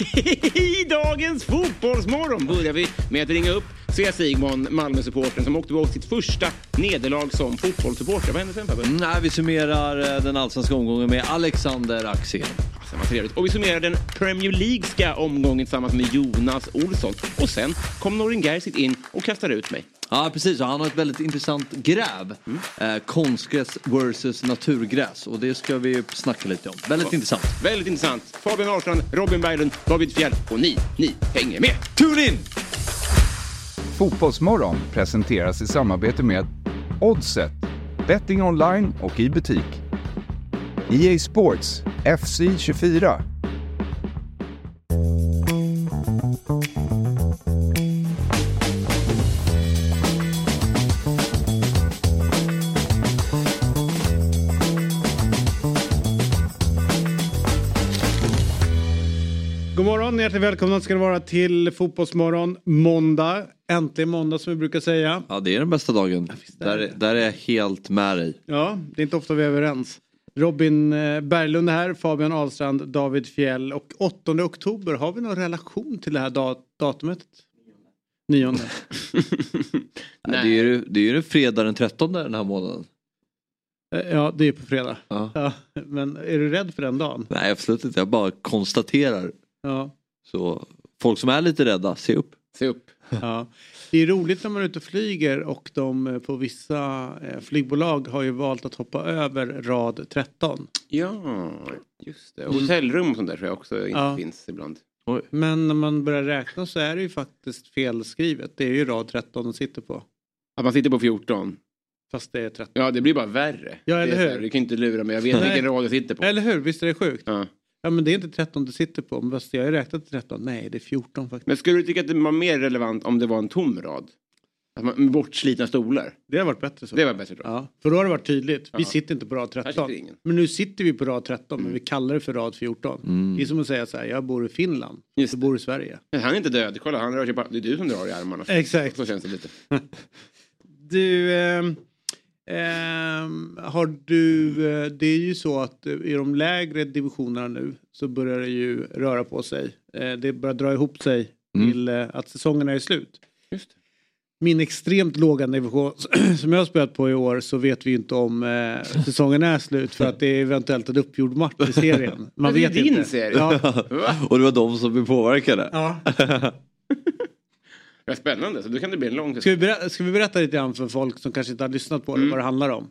I dagens Fotbollsmorgon börjar vi med att ringa upp Svea Sigmon, Malmö-supporten som åkte på sitt första nederlag som fotbollssupporter. Vad hände sen Fabbe? Nej, vi summerar eh, den allsvenska omgången med Alexander Axén. Sen var trevligt. Och vi summerar den Premier Leagueska omgången tillsammans med Jonas Olsson. Och sen kom Norin Gerzic in och kastade ut mig. Ja precis, och han har ett väldigt intressant gräv. Mm. Eh, konstgräs versus naturgräs. Och det ska vi snacka lite om. Väldigt ja. intressant. Väldigt intressant. Fabian Ahlstrand, Robin Berglund, David Fjell och ni, ni hänger med. Tune in! Fotbollsmorgon presenteras i samarbete med Oddset, betting online och i butik. EA Sports, FC 24 morgon, hjärtligt välkomna ska det vara till Fotbollsmorgon måndag. Äntligen måndag som vi brukar säga. Ja det är den bästa dagen. Ja, där, där är jag helt med dig. Ja, det är inte ofta vi är överens. Robin eh, Berglund är här, Fabian Ahlstrand, David Fjell och 8 oktober, har vi någon relation till det här dat datumet? Nionde. Nej. Det är ju det är fredag den 13 den här månaden. Eh, ja, det är på fredag. Ja. ja. men är du rädd för den dagen? Nej, absolut inte. Jag bara konstaterar. Ja. Så folk som är lite rädda, se upp. Se upp. Ja. Det är roligt när man är ute och flyger och de eh, på vissa eh, flygbolag har ju valt att hoppa över rad 13. Ja, just det. Hotellrum och sånt där tror jag också inte ja. finns ibland. Oj. Men när man börjar räkna så är det ju faktiskt felskrivet. Det är ju rad 13 de sitter på. Att man sitter på 14? Fast det är 13. Ja, det blir bara värre. Ja, eller hur? du kan inte lura mig, jag vet vilken rad jag sitter på. Eller hur, visst är det sjukt? Ja. Ja men det är inte 13 du sitter på. Men jag har räknat till 13. Nej det är 14 faktiskt. Men skulle du tycka att det var mer relevant om det var en tom rad? med bortslitna stolar? Det har varit bättre så. Det var bättre då. Ja, för då har det varit tydligt. Vi sitter inte på rad 13. Men nu sitter vi på rad 13 mm. men vi kallar det för rad 14. Mm. Det är som att säga så här, jag bor i Finland. Just jag bor i Sverige. Men han är inte död, kolla han rör sig bara, det är du som drar i armarna. Exakt. Så känns det lite. du, eh, Eh, har du, eh, det är ju så att i de lägre divisionerna nu så börjar det ju röra på sig. Eh, det börjar dra ihop sig mm. till eh, att säsongen är slut. Just. Min extremt låga nivå som jag har spelat på i år så vet vi inte om eh, säsongen är slut för att det är eventuellt en uppgjord match i serien. Man vet det är din inte. serie? Ja. Och det var de som blev påverkade? Ja. Ja, spännande, så då kan det bli en lång ska vi, berätta, ska vi berätta lite grann för folk som kanske inte har lyssnat på det mm. vad det handlar om?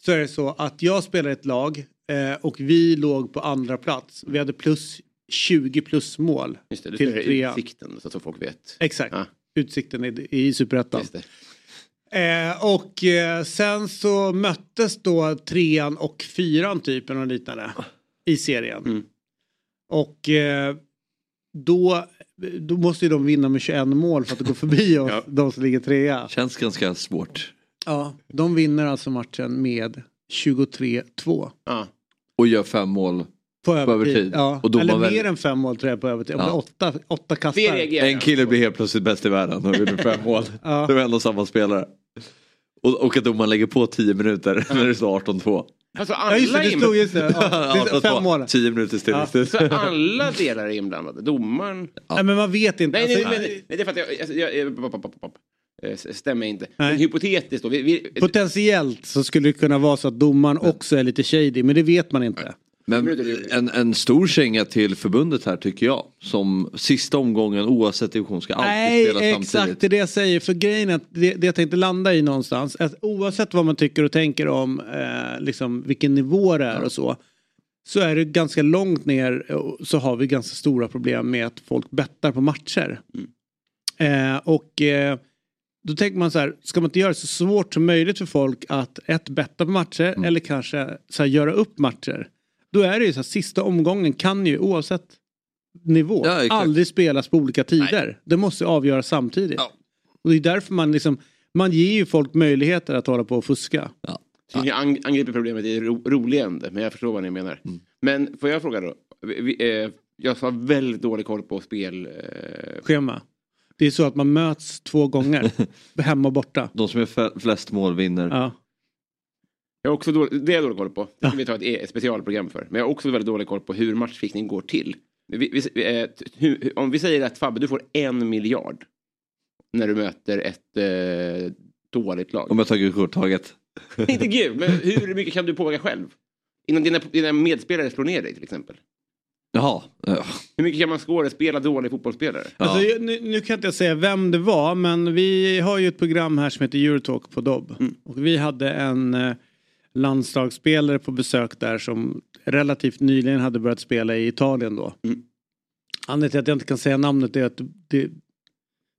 Så är det så att jag spelar ett lag eh, och vi låg på andra plats. Vi hade plus 20 plus mål. Just det, till trea. utsikten så att folk vet. Exakt, ja. utsikten i, i superettan. Eh, och eh, sen så möttes då trean och fyran typen och liknande i serien. Mm. Och eh, då då måste ju de vinna med 21 mål för att gå förbi oss, ja. de som ligger trea. Känns ganska svårt. Ja, de vinner alltså matchen med 23-2. Ja. Och gör fem mål på övertid. På övertid. Ja. Och Eller mer än fem mål tror jag på övertid. Ja. Åtta, åtta kastar. En kille blir helt plötsligt bäst i världen och vinner fem mål. ja. Det var ändå samma spelare. Och, och att domaren lägger på tio minuter när det står 18-2. Alltså alla ja, just det, det stod just det. Ja, det fem mål. Tio minuter stillestånd. Ja. Så alla delar är inblandade? Domaren? Ja. Nej men man vet inte. Nej, alltså, nej, nej, nej, det är för att jag... Alltså, jag, jag pop, pop, pop, eh, Stämmer inte. Nej. Hypotetiskt då. Vi, vi, Potentiellt så skulle det kunna vara så att domaren också är lite shady men det vet man inte. Men en, en stor känga till förbundet här tycker jag. Som sista omgången oavsett division ska alltid Nej, spela samtidigt. Nej exakt det är det jag säger. För grejen är att det, det jag tänkte landa i någonstans. Att oavsett vad man tycker och tänker om eh, liksom vilken nivå det är ja. och så. Så är det ganska långt ner så har vi ganska stora problem med att folk bettar på matcher. Mm. Eh, och eh, då tänker man så här, ska man inte göra det så svårt som möjligt för folk att ett betta på matcher mm. eller kanske så här, göra upp matcher. Då är det ju så att sista omgången kan ju oavsett nivå ja, aldrig spelas på olika tider. Nej. Det måste avgöras samtidigt. Ja. Och det är därför man liksom, man ger ju folk möjligheter att hålla på och fuska. Ja. Så jag angriper problemet i ro, roligande, men jag förstår vad ni menar. Mm. Men får jag fråga då? Vi, eh, jag har väldigt dålig koll på spel... Eh... Schema. Det är så att man möts två gånger, hemma och borta. De som är flest mål vinner. Ja. Jag har också dålig, det är jag dålig koll på. Det ska vi ta ett, e- ett specialprogram för. Men jag har också väldigt dålig koll på hur matchfixning går till. Vi, vi, eh, hur, om vi säger att Fabbe, du får en miljard när du möter ett eh, dåligt lag. Om jag tar gult Inte gud, men hur mycket kan du påverka själv? Innan dina, dina medspelare slår ner dig till exempel. Jaha. Hur mycket kan man skådespela dålig fotbollsspelare? Ja. Alltså, nu, nu, kan jag inte säga vem det var men vi har ju ett program här som heter Eurotalk på Dobb. Mm. Och vi hade en eh, landslagsspelare på besök där som relativt nyligen hade börjat spela i Italien då. Mm. Anledningen till att jag inte kan säga namnet är att det,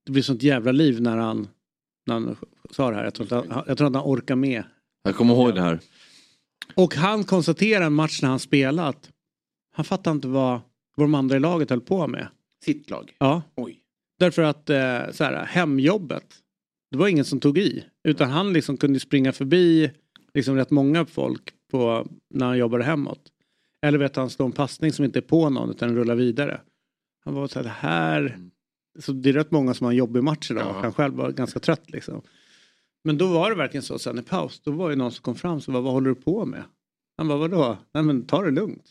det blir sånt jävla liv när han, när han sa det här. Jag tror, att han, jag tror att han orkar med. Jag kommer ihåg det här. Och han konstaterar en match när han spelat. Han fattar inte vad, vad de andra i laget höll på med. Sitt lag? Ja. Oj. Därför att eh, så här, hemjobbet. Det var ingen som tog i. Utan han liksom kunde springa förbi liksom rätt många folk på, när han jobbade hemåt. Eller vet han slå en passning som inte är på någon utan rullar vidare. Han var så här, det här. Mm. Så det är rätt många som har en jobbig match idag. Ja. Han själv var ganska trött liksom. Men då var det verkligen så sen i paus. Då var det någon som kom fram och sa, vad håller du på med? Han bara, vadå? Nej men ta det lugnt.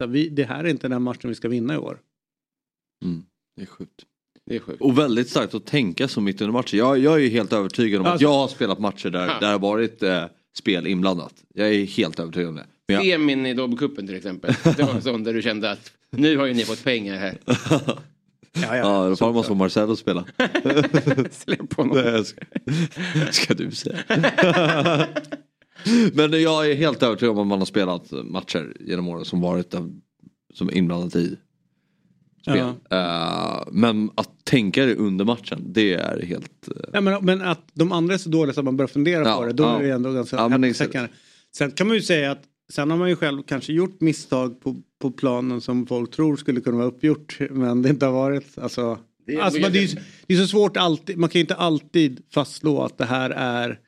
Så vi, det här är inte den matchen vi ska vinna i år. Mm, det är sjukt. Det är sjukt. Och väldigt starkt att tänka så mitt under matchen. Jag, jag är helt övertygad om alltså, att jag har spelat matcher där, där det har varit eh, spel inblandat. Jag är helt övertygad om det. Jag... Semin i Dobbelcupen till exempel. Det var en sån där du kände att nu har ju ni fått pengar här. Ja, ja. ja då får man få Marcelo spela. Släpp honom. Det ska, ska du säga. Men jag är helt övertygad om att man har spelat matcher genom åren som varit som inblandat i spel. Ja. Uh, men att tänka det under matchen, det är helt... Uh... Ja, men, men, att de andra är så dåliga så att man börjar fundera ja, på det, då ja. är det ändå ganska ja, häpnadsväckande. Sen kan man ju säga att sen har man ju själv kanske gjort misstag på, på planen som folk tror skulle kunna vara uppgjort men det inte har varit. Alltså, det är, alltså, man, det är, det är så svårt alltid, man kan ju inte alltid fastslå att det här är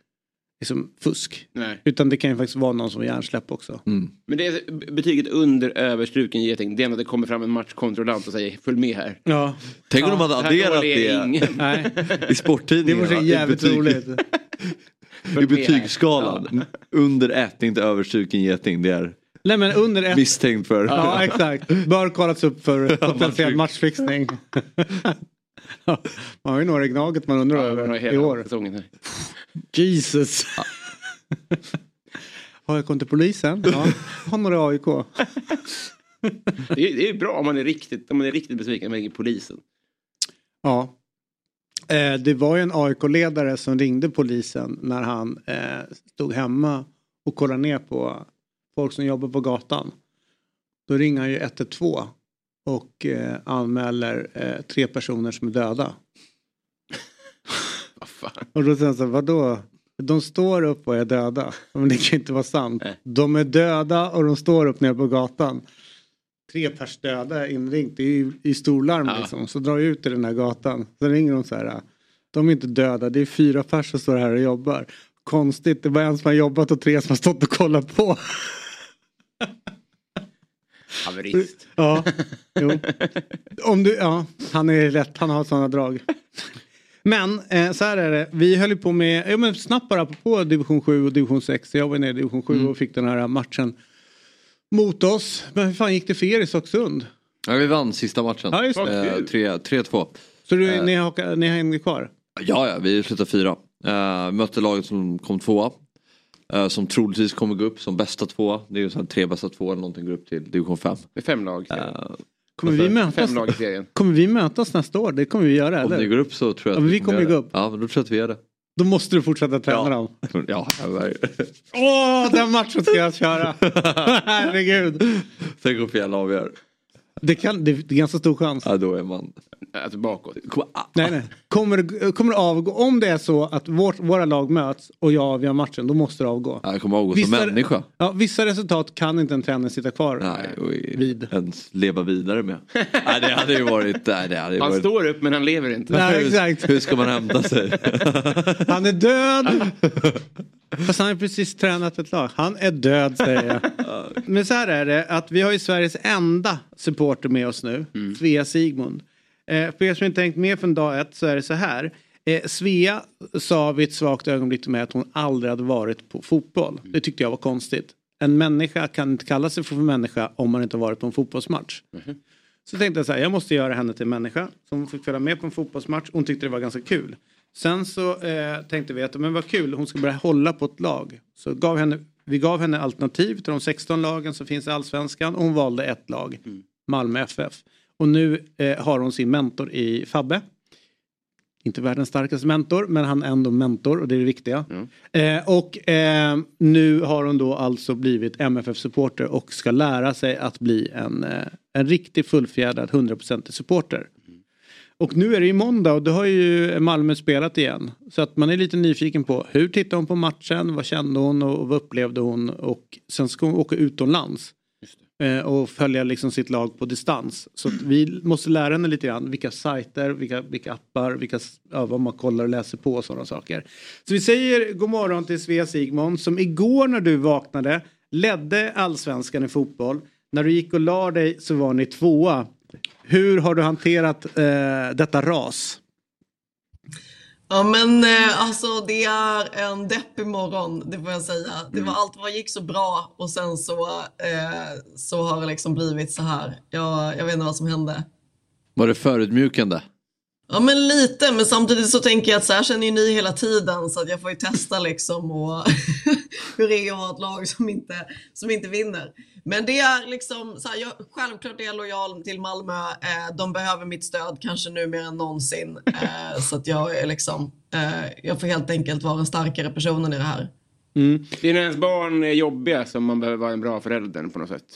liksom fusk. Nej. Utan det kan ju faktiskt vara någon som är hjärnsläpp också. Mm. Men det är betyget under överstruken geting. Det är när det kommer fram en matchkontrollant och säger följ med här. Ja. Tänk om ja. de hade adderat det i sporttidningarna. Det vore jävligt roligt. I betygsskalan. Under ätning till överstruken geting. Det är Nej, men under ett... misstänkt för. Ja exakt. Bör kollas upp för potentiell matchfixning. man har ju några i Gnaget man undrar över i år. Jesus. Har jag kommit till polisen? Ja. Har några AIK. det, är, det är bra om man är riktigt, om man är riktigt besviken med polisen. Ja. Eh, det var ju en AIK-ledare som ringde polisen när han eh, stod hemma och kollade ner på folk som jobbar på gatan. Då ringer han ju 112 och eh, anmäler tre personer som är döda. Och då säger han så här, vadå? De står upp och är döda. Men det kan inte vara sant. Nej. De är döda och de står upp nere på gatan. Tre pers döda inringt. Det är ju i storlarm ja. liksom. Så drar jag ut i den här gatan. Så ringer de så här. De är inte döda. Det är fyra pers som står här och jobbar. Konstigt. Det var en som har jobbat och tre som har stått och kollat på. Haverist. Ja, jo. Om du, ja, han är lätt, han har sådana drag. Men eh, så här är det, vi höll på med, ja men snabbt bara på division 7 och division 6. Jag var nere i division 7 mm. och fick den här matchen mot oss. Men hur fan gick det för er i Stocksund? Ja, vi vann sista matchen. Ja, just det. Eh, 3-2. Så du, eh. ni, har, ni hängde kvar? Ja, ja, vi slutade fyra. Uh, mötte laget som kom tvåa. Uh, som troligtvis kommer gå upp som bästa två. Det är ju så här tre bästa två eller någonting går upp till division 5. Det är fem lag. Uh, kommer, vi mötas, i serien. kommer vi mötas nästa år? Det kommer vi göra Om eller? ni går upp så tror jag att ja, vi kommer gå upp. Ja men då tror jag att vi gör det. Då måste du fortsätta träna ja. dem. Ja, Åh, den matchen ska jag köra. Herregud. Tänk om fel avgör. Det, kan, det är ganska stor chans. Ja, då är man... Alltså bakåt. Nej, nej. Kommer, kommer det avgå? Om det är så att vårt, våra lag möts och jag avgör matchen, då måste det avgå. Ja, det kommer avgå vissa, som människa. Ja, vissa resultat kan inte en tränare sitta kvar nej, och vid. Ens leva vidare med. nej, det hade ju varit... Nej, det hade han varit... står upp men han lever inte. Nej, exakt. Hur ska man hämta sig? han är död. Fast han har precis tränat ett lag. Han är död säger jag. Men så här är det att vi har ju Sveriges enda supporter med oss nu. Mm. Svea Sigmund. Eh, för er som inte tänkt med från dag ett så är det så här. Eh, Svea sa vid ett svagt ögonblick till mig att hon aldrig hade varit på fotboll. Det tyckte jag var konstigt. En människa kan inte kalla sig för människa om man inte varit på en fotbollsmatch. Mm. Så tänkte jag så här, jag måste göra henne till människa. Så hon fick följa med på en fotbollsmatch. Hon tyckte det var ganska kul. Sen så eh, tänkte vi att men vad kul, hon ska börja hålla på ett lag. Så gav henne, vi gav henne alternativ till de 16 lagen som finns i allsvenskan. Och hon valde ett lag, mm. Malmö FF. Och nu eh, har hon sin mentor i Fabbe. Inte världens starkaste mentor, men han är ändå mentor och det är det viktiga. Mm. Eh, och eh, nu har hon då alltså blivit MFF-supporter och ska lära sig att bli en, eh, en riktig fullfjädrad 100% supporter. Och nu är det ju måndag och då har ju Malmö spelat igen. Så att man är lite nyfiken på hur tittade hon på matchen, vad kände hon och vad upplevde hon och sen ska hon åka utomlands. Eh, och följa liksom sitt lag på distans. Så vi måste lära henne lite grann vilka sajter, vilka, vilka appar, vilka, ja, vad man kollar och läser på och sådana saker. Så vi säger god morgon till Svea Sigmund som igår när du vaknade ledde allsvenskan i fotboll. När du gick och la dig så var ni tvåa. Hur har du hanterat eh, detta ras? Ja men eh, alltså det är en deppig morgon, det får jag säga. Det var mm. allt vad gick så bra och sen så, eh, så har det liksom blivit så här. Jag, jag vet inte vad som hände. Var det förutmjukande? Ja men lite, men samtidigt så tänker jag att så här känner ju ni hela tiden så att jag får ju testa liksom och hur det är att ha ett lag som inte, som inte vinner. Men det är liksom, så här, jag, självklart är jag lojal till Malmö. Eh, de behöver mitt stöd kanske nu mer än någonsin. Eh, så att jag är liksom, eh, jag får helt enkelt vara den starkare personen i det här. Mm. Det är när ens barn är jobbiga som man behöver vara en bra förälder på något sätt.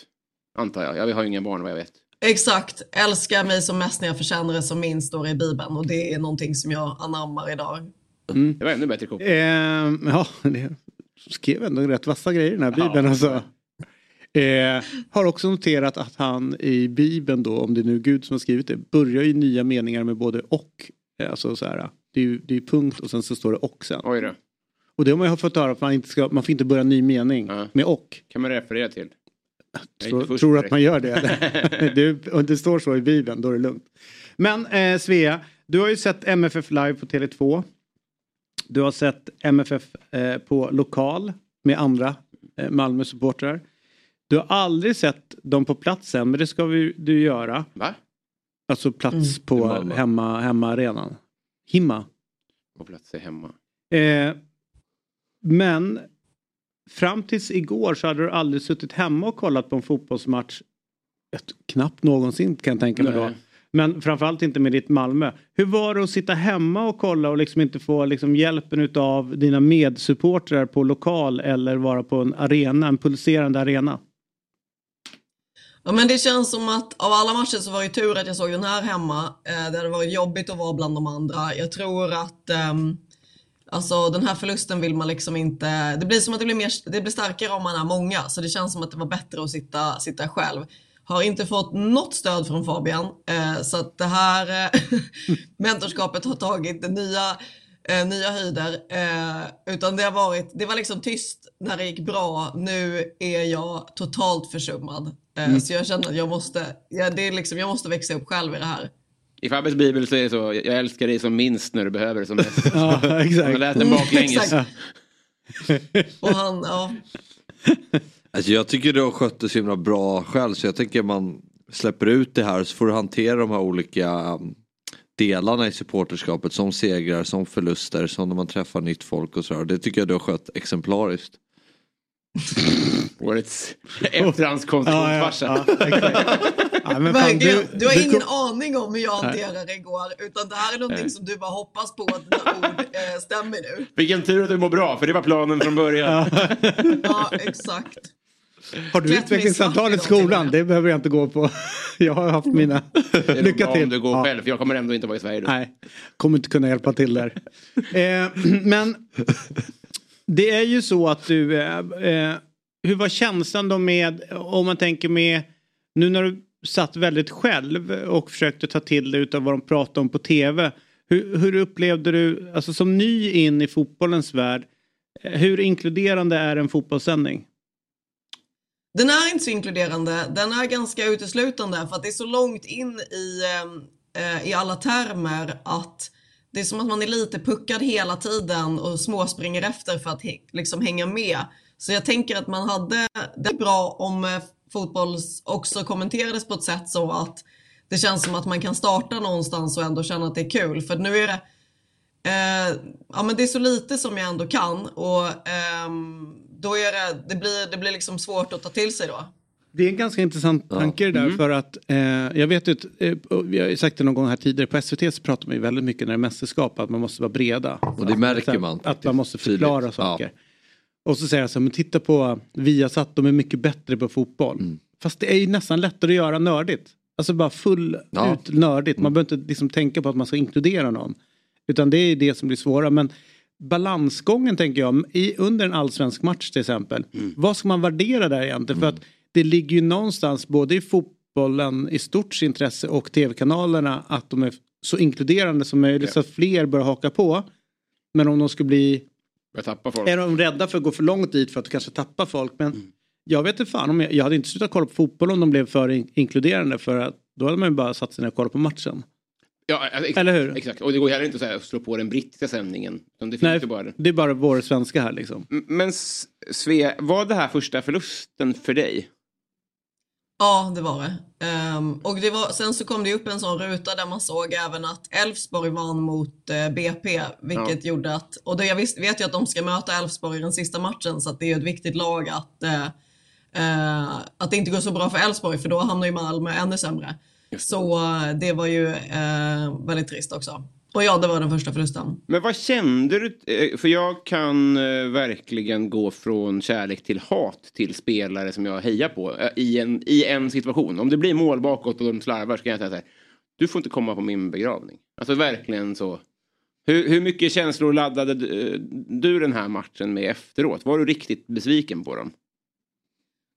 Antar jag. Jag har ju inga barn vad jag vet. Exakt. Älska mig som mest när jag förtjänar det som minst står i Bibeln. Och det är någonting som jag anammar idag. Mm. Det var ännu bättre koppling. Eh, ja, det skrev ändå rätt vassa grejer i den här Bibeln. Ja. Alltså. Eh, har också noterat att han i Bibeln då, om det är nu Gud som har skrivit det, börjar ju nya meningar med både och. Eh, alltså så här, det är ju det är punkt och sen så står det och sen. Oj då. Och det har man ju fått höra att man inte ska, man får inte börja en ny mening ja. med och. Kan man referera till? Tror, tror att man gör det? det, om det står så i Bibeln, då är det lugnt. Men eh, Svea, du har ju sett MFF live på Tele2. Du har sett MFF eh, på lokal med andra eh, Malmö-supportrar. Du har aldrig sett dem på platsen, men det ska vi, du göra. Va? Alltså plats mm. på hemma, hemmaarenan. Himma. På plats i hemma. Eh, men fram tills igår så hade du aldrig suttit hemma och kollat på en fotbollsmatch. Knappt någonsin kan jag tänka mig då. Men framförallt inte med ditt Malmö. Hur var det att sitta hemma och kolla och liksom inte få liksom hjälpen av dina medsupportrar på lokal eller vara på en arena, en pulserande arena? Ja men det känns som att av alla matcher så var det tur att jag såg den här hemma. Eh, det hade varit jobbigt att vara bland de andra. Jag tror att um, alltså, den här förlusten vill man liksom inte... Det blir som att det blir, mer, det blir starkare om man är många. Så det känns som att det var bättre att sitta, sitta själv. Har inte fått något stöd från Fabian. Eh, så att det här eh, mentorskapet har tagit nya eh, nya höjder. Eh, utan det har varit, det var liksom tyst när det gick bra. Nu är jag totalt försummad. Eh, mm. Så jag känner att jag måste, ja, det är liksom, jag måste växa upp själv i det här. I Fabbes bibel så är det så, jag älskar dig som minst när du behöver det som mest. ja, exakt. Man lät den baklänges. Och han, ja. Alltså jag tycker du har skött det så himla bra själv så jag tänker man släpper ut det här så får du hantera de här olika um, delarna i supporterskapet som segrar, som förluster, som när man träffar nytt folk och sådär. Det tycker jag du har skött exemplariskt. Årets efterhandskonstruktionsfarsa. Ja, ja, ja, du, du har ingen aning om hur jag hanterar det igår. Utan det här är någonting Nej. som du bara hoppas på att dina ord eh, stämmer nu. Vilken tur att du mår bra, för det var planen från början. ja, exakt. Har du utvecklingssamtal i skolan? Det behöver jag inte gå på. Jag har haft mina. Lycka till. om du går ja. själv, för jag kommer ändå inte vara i Sverige. Då. Nej, kommer inte kunna hjälpa till där. Eh, men det är ju så att du, eh, eh, hur var känslan då med, om man tänker med, nu när du satt väldigt själv och försökte ta till dig av vad de pratade om på tv. Hur, hur upplevde du, alltså som ny in i fotbollens värld, eh, hur inkluderande är en fotbollssändning? Den är inte så inkluderande. Den är ganska uteslutande för att det är så långt in i, eh, eh i alla termer att det är som att man är lite puckad hela tiden och småspringer efter för att liksom hänga med. Så jag tänker att man hade det bra om eh, fotboll också kommenterades på ett sätt så att det känns som att man kan starta någonstans och ändå känna att det är kul. För nu är det, eh, ja men det är så lite som jag ändå kan och eh, då är det, det blir, det blir liksom svårt att ta till sig då. Det är en ganska intressant tanke det där Mm. för att eh, jag vet ju, att, eh, vi har ju sagt det någon gång här tidigare, på SVT så pratar man ju väldigt mycket när det är mästerskap att man måste vara breda. Och det märker man. Att man måste förklara tydligt. saker. Och så säger jag så här, men titta på Viasat, de är mycket bättre på fotboll. Mm. Fast det är ju nästan lättare att göra nördigt. Alltså bara full Ja. Mm. ut nördigt. Man behöver inte liksom tänka på att man ska inkludera någon. Utan det är det som blir svåra. Men balansgången tänker jag, i, under en allsvensk match till exempel. Mm. Vad ska man värdera där egentligen? För att det ligger ju någonstans både i fotbollen i stort intresse och tv-kanalerna att de är så inkluderande som möjligt så att fler bör haka på. Men om de skulle bli Börjar tappa folk. är de rädda för att gå för långt dit för att kanske tappa folk. Men Mm. jag vet inte fan om jag, jag hade inte slutat kolla på fotboll om de blev för in, inkluderande för att då hade man ju bara satt sig ner och kollat på matchen. Ja, exakt, Eller hur? Exakt. Och det går heller inte att säga, slå på den brittiska sändningen. Det finns Nej, ju bara... det är bara vår svenska här liksom. Men S- Sve, var det här första förlusten för dig? Ja, det var det. Ehm, och det var, sen så kom det upp en sån ruta där man såg även att Elfsborg vann mot eh, BP, vilket gjorde att, och då jag visst, vet ju att de ska möta Elfsborg i den sista matchen, så det är ju ett viktigt lag att, eh, eh, att det inte går så bra för Elfsborg, för då hamnar ju Malmö ännu sämre. Så det var ju väldigt trist också. Och ja, det var den första förlusten. Men vad kände du? Eh, för jag kan eh, verkligen gå från kärlek till hat till spelare som jag hejar på eh, i en, i en situation. Om det blir mål bakåt och de slarvar så kan jag säga så här. Du får inte komma på min begravning. Alltså verkligen så. Hur, hur mycket känslor laddade du- du den här matchen med efteråt? Var du riktigt besviken på dem?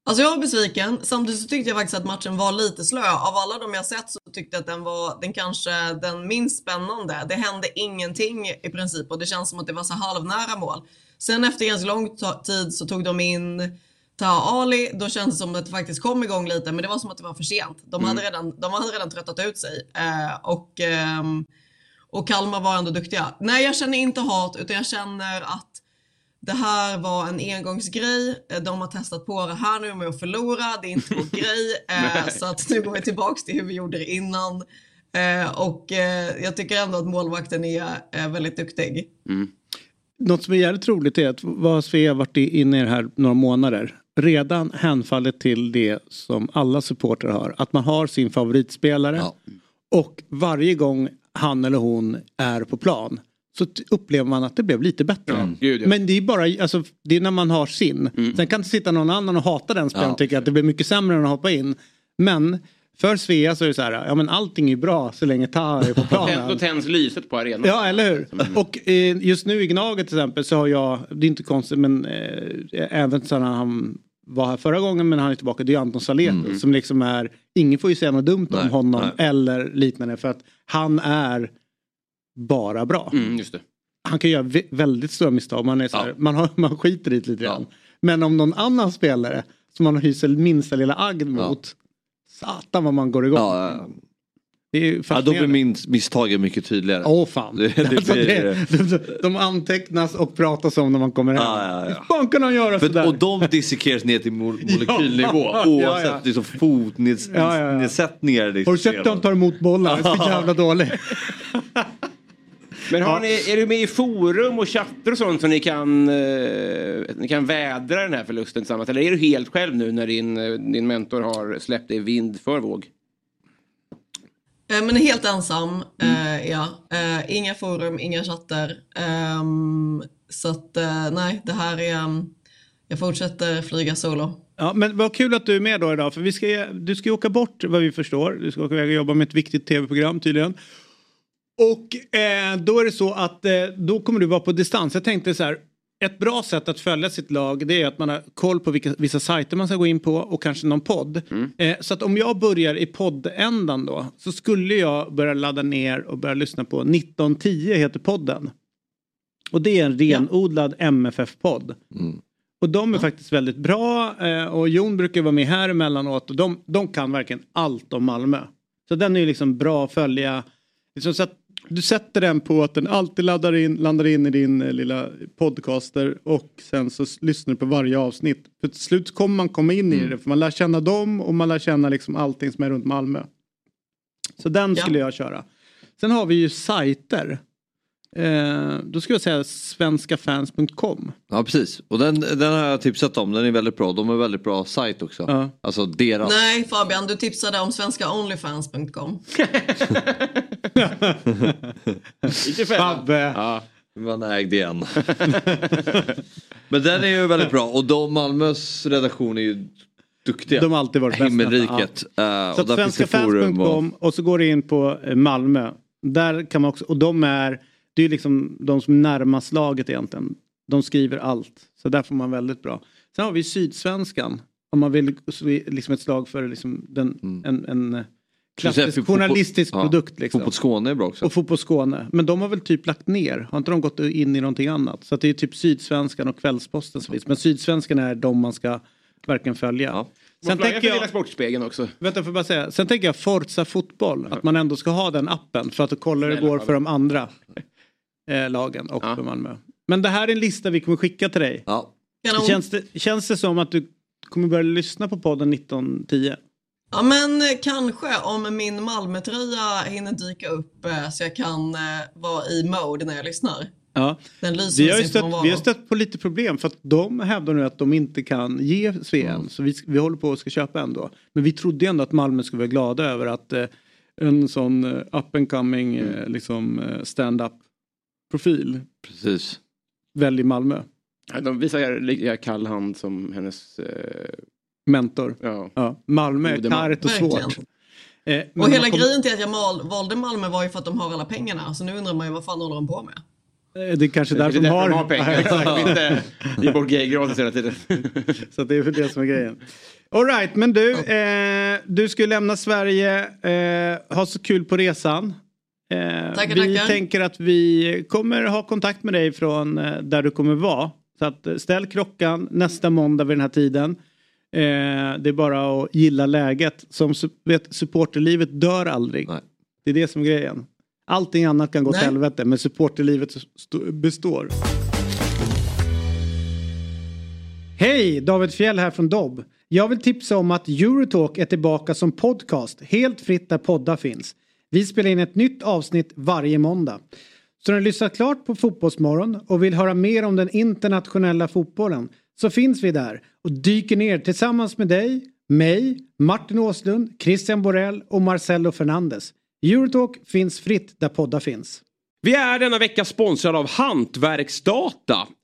Alltså jag var besviken, samtidigt så tyckte jag faktiskt att matchen var lite slö. Av alla de jag sett så tyckte jag att den var den kanske den minst spännande. Det hände ingenting i princip och det känns som att det var så halvnära mål. Sen efter ganska lång tid så tog de in Taha Ali, då kändes det som att det faktiskt kom igång lite men det var som att det var för sent. De hade redan, de hade redan tröttat ut sig. Eh, och, ehm, och Kalmar var ändå duktiga. Nej jag känner inte hat utan jag känner att det här var en engångsgrej. Eh, De har testat på det här nu med att förlora. Det är inte vår grej. Eh, så att nu går vi tillbaks till hur vi gjorde det innan. Eh, och jag tycker ändå att målvakten är väldigt duktig. Något som är jävligt roligt är att vad Svea varit inne i det här några månader. Redan hänfallet till det som alla supportrar har. Att man har sin favoritspelare. Ja. Och varje gång han eller hon är på plan så upplever man att det blev lite bättre. Gud, ja. Men det är bara alltså, det är när man har sin. Sen kan det sitta någon annan och hata den spelaren Ja. och tycka att det blir mycket sämre än att hoppa in. Men för Svea så är det så här, ja men allting är bra så länge Taha är på Då planen. tänds lyset på arenan. Ja, eller hur? Och eh, just nu i Gnaget till exempel så har jag, det är inte konstigt men eh, även så när han var här förra gången men han är tillbaka, det är Anton Saletto som liksom är, ingen får ju säga något dumt om Nej, honom nej. eller liknande för att han är bara bra. Mm, just det. Han kan göra vä- väldigt stora misstag, man, är så här, Ja. man, har, man skiter i det lite Ja. grann. Men om någon annan spelare som man hyser minsta lilla agg mot, satan vad man går igång. Ja, ja. Det är ju ja, då blir min misstagen mycket tydligare. Åh fan. Det- det alltså, blir- det, de, de antecknas och pratas om när man kommer hem. Ja, ja, ja. Hur fan kan han göra För, sådär? och de dissekeras ner till mo- molekylnivå Ja, oavsett ja. liksom Ja, ja, ja. fotnedsättningar. Liksom, Har du sett han tar emot bollar? Det är så jävla dåligt. Men har ni, är du med i forum och chattar och sånt så ni kan, eh, ni kan vädra den här förlusten tillsammans? Eller är du helt själv nu när din, eh, din mentor har släppt dig vind för våg? Eh, men är helt ensam, eh, ja. Eh, inga forum, inga chatter. Ehm, så att eh, nej, det här är... ehm, jag fortsätter flyga solo. Ja, men vad kul att du är med då idag. För vi ska, du ska ju åka bort vad vi förstår. Du ska åka iväg och jobba med ett viktigt tv-program tydligen. Och eh, då är det så att eh, då kommer du vara på distans. Jag tänkte så här. Ett bra sätt att följa sitt lag det är att man har koll på vilka, vissa sajter man ska gå in på och kanske någon podd. Eh, så att om jag börjar i poddändan då så skulle jag börja ladda ner och börja lyssna på 1910 heter podden. Och det är en renodlad MFF-podd. Och de är faktiskt väldigt bra eh, och Jon brukar vara med här emellanåt och de, de kan verkligen allt om Malmö. Så den är ju liksom bra att följa. Liksom så att du sätter den på att den alltid laddar in, landar in i din eh, lilla podcaster och sen så lyssnar du på varje avsnitt. För till slut kommer man komma in i det för man lär känna dem och man lär känna liksom allting som är runt Malmö. Så den Ja. skulle jag köra. Sen har vi ju sajter. Eh, då skulle jag säga svenskafans.com. Ja precis, och den, den har jag tipsat om, den är väldigt bra. De är väldigt bra sajt också. Ja. Alltså deras. Nej Fabian, du tipsade om svenskaonlyfans.com. Fabbe. Ja. Man ägde en. Men den är ju väldigt bra och de, Malmös redaktion är ju duktiga. De har alltid varit bäst. Himmelriket. Så där finns det forum. Och, svenskafans.com och så går det in på eh, Malmö. Där kan man också, och de är, det är liksom de som är närmast laget egentligen. De skriver allt. Så där får man väldigt bra. Sen har vi Sydsvenskan. Om man vill liksom ett slag för liksom den, en, en säga klassisk fotboll- journalistisk ja, produkt. Liksom. Fotboll Skåne är bra också. Och Fotboll Skåne. Men de har väl typ lagt ner. Har inte de gått in i någonting annat? Så att det är typ Sydsvenskan och Kvällsposten som finns. Men Sydsvenskan är de man ska verkligen följa. Ja. Sen tänker för jag... Sportspegeln också. Vänta, får bara säga. Sen tänker jag Forza fotboll. Att man ändå ska ha den appen för att kolla hur det går för de andra eh, lagen och Ja. Malmö. Men det här är en lista vi kommer skicka till dig. Ja. Känns det, känns det som att du kommer börja lyssna på podden 1910? Ja men eh, kanske om min Malmötröja hinner dyka upp eh, så jag kan eh, vara i mode när jag lyssnar. Ja. Den lyser Vi har, stött, vi har stött på lite problem för att de hävdar nu att de inte kan ge Sveen. Så vi, vi håller på att ska köpa ändå. Men vi trodde ändå att Malmö skulle vara glada över att eh, en sån eh, up and coming eh, liksom, stand-up profil Precis. väljer Malmö. De visar lika kall hand som hennes... Eh, Mentor. ja. Ja. Malmö är kargt och svårt. Eh, Och hela kom- grejen till att jag mal, valde Malmö var ju för att de har alla pengarna. Så nu undrar man ju vad fan håller de på med? eh, Det är kanske Det är därför de har, har pengar. Ja, exakt. Inte ge bort grejer gratis hela tiden. Så att det är för det som är grejen. Alright, men du, eh, du ska lämna Sverige. Eh, ha så kul på resan. Eh, Tackar, vi tackar. tänker att vi kommer ha kontakt med dig från eh, där du kommer vara. Så att eh, ställ klockan nästa måndag vid den här tiden. Det är bara att gilla läget. Som vet, supporterlivet dör aldrig. Nej. Det är det som är grejen. Allting annat kan gå Nej. helvete men supporterlivet st- består. Hej! David Fjell här från Dobb. Jag vill tipsa om att Eurotalk är tillbaka som podcast, helt fritt där poddar finns. Vi spelar in ett nytt avsnitt varje måndag. Så när du lyssnat klart på Fotbollsmorgon och vill höra mer om den internationella fotbollen så finns vi där och dyker ner tillsammans med dig, mig, Martin Åslund, Christian Borell och Marcelo Fernandes. Eurotalk finns fritt där poddar finns. Vi är denna vecka sponsrade av Hantverksdata.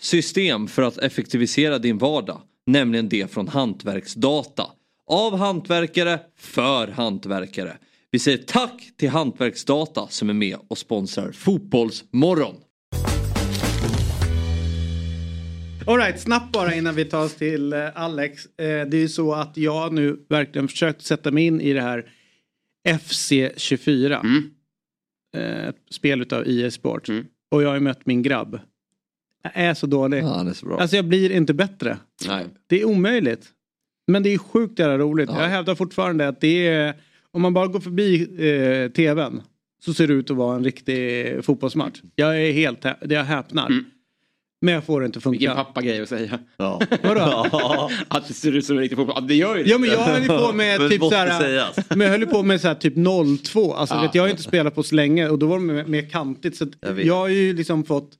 system för att effektivisera din vardag. Nämligen det från Hantverksdata. Av hantverkare, för hantverkare. Vi säger tack till Hantverksdata som är med och sponsrar Fotbollsmorgon. Alright, snabbt bara innan vi tar oss till eh, Alex. Eh, det är ju så att jag nu verkligen försökt sätta mig in i det här FC24. Eh, ett spel utav EA Sport. Och jag har ju mött min grabb. Jag är så dålig. Ja, är så bra. Alltså jag blir inte bättre. Nej. Det är omöjligt. Men det är sjukt jävla roligt. Ja. Jag hävdar fortfarande att det är... Om man bara går förbi eh, tvn så ser det ut att vara en riktig fotbollsmatch. Jag är helt... Jag häpnar. Men jag får det inte funka. Vilken pappagrej att säga. Ja. Vadå? Att det ser ut som en riktig fotboll. Ja, det gör ju det. Ja men jag höll ju på med typ såhär, men jag höll på med såhär typ 02, alltså Ja. vet, jag har ju inte spelat på så länge och då var det mer, kantigt så att Jag jag har ju liksom fått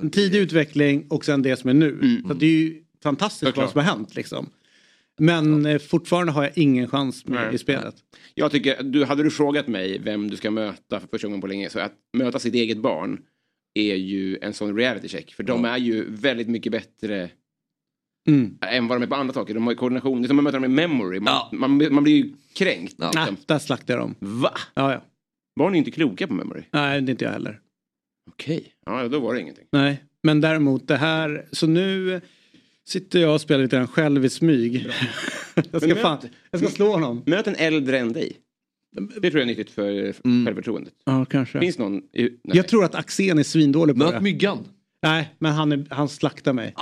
en tidig utveckling och sen det som är nu. Så att det är ju fantastiskt Såklart. vad som har hänt liksom. Men eh, fortfarande har jag ingen chans i spelet. Jag tycker, du, hade du frågat mig vem du ska möta för första gången på länge så att möta sitt eget barn är ju en sån reality check. För de är ju väldigt mycket bättre Mm. än vad de är på andra saker. De har ju koordination, det är som att möta dem i memory. Man, Ja. man, man blir ju kränkt. Ja. Liksom. där slaktar jag dem. Va? Ja, ja. Var ni inte kloka på memory? Nej, det är inte jag heller. Okej, ja då var det ingenting. Nej, men däremot det här. Så nu sitter jag och spelar lite grann själv i smyg. jag, ska Men fan, möt- jag ska slå honom. Möt en äldre än dig. Det tror jag är nyttigt för Mm. självförtroendet. Ja, kanske. Finns någon? I, nej. Jag tror att Axén är svindålig på Möt det. myggan. Nej, men han, är, han slaktar mig.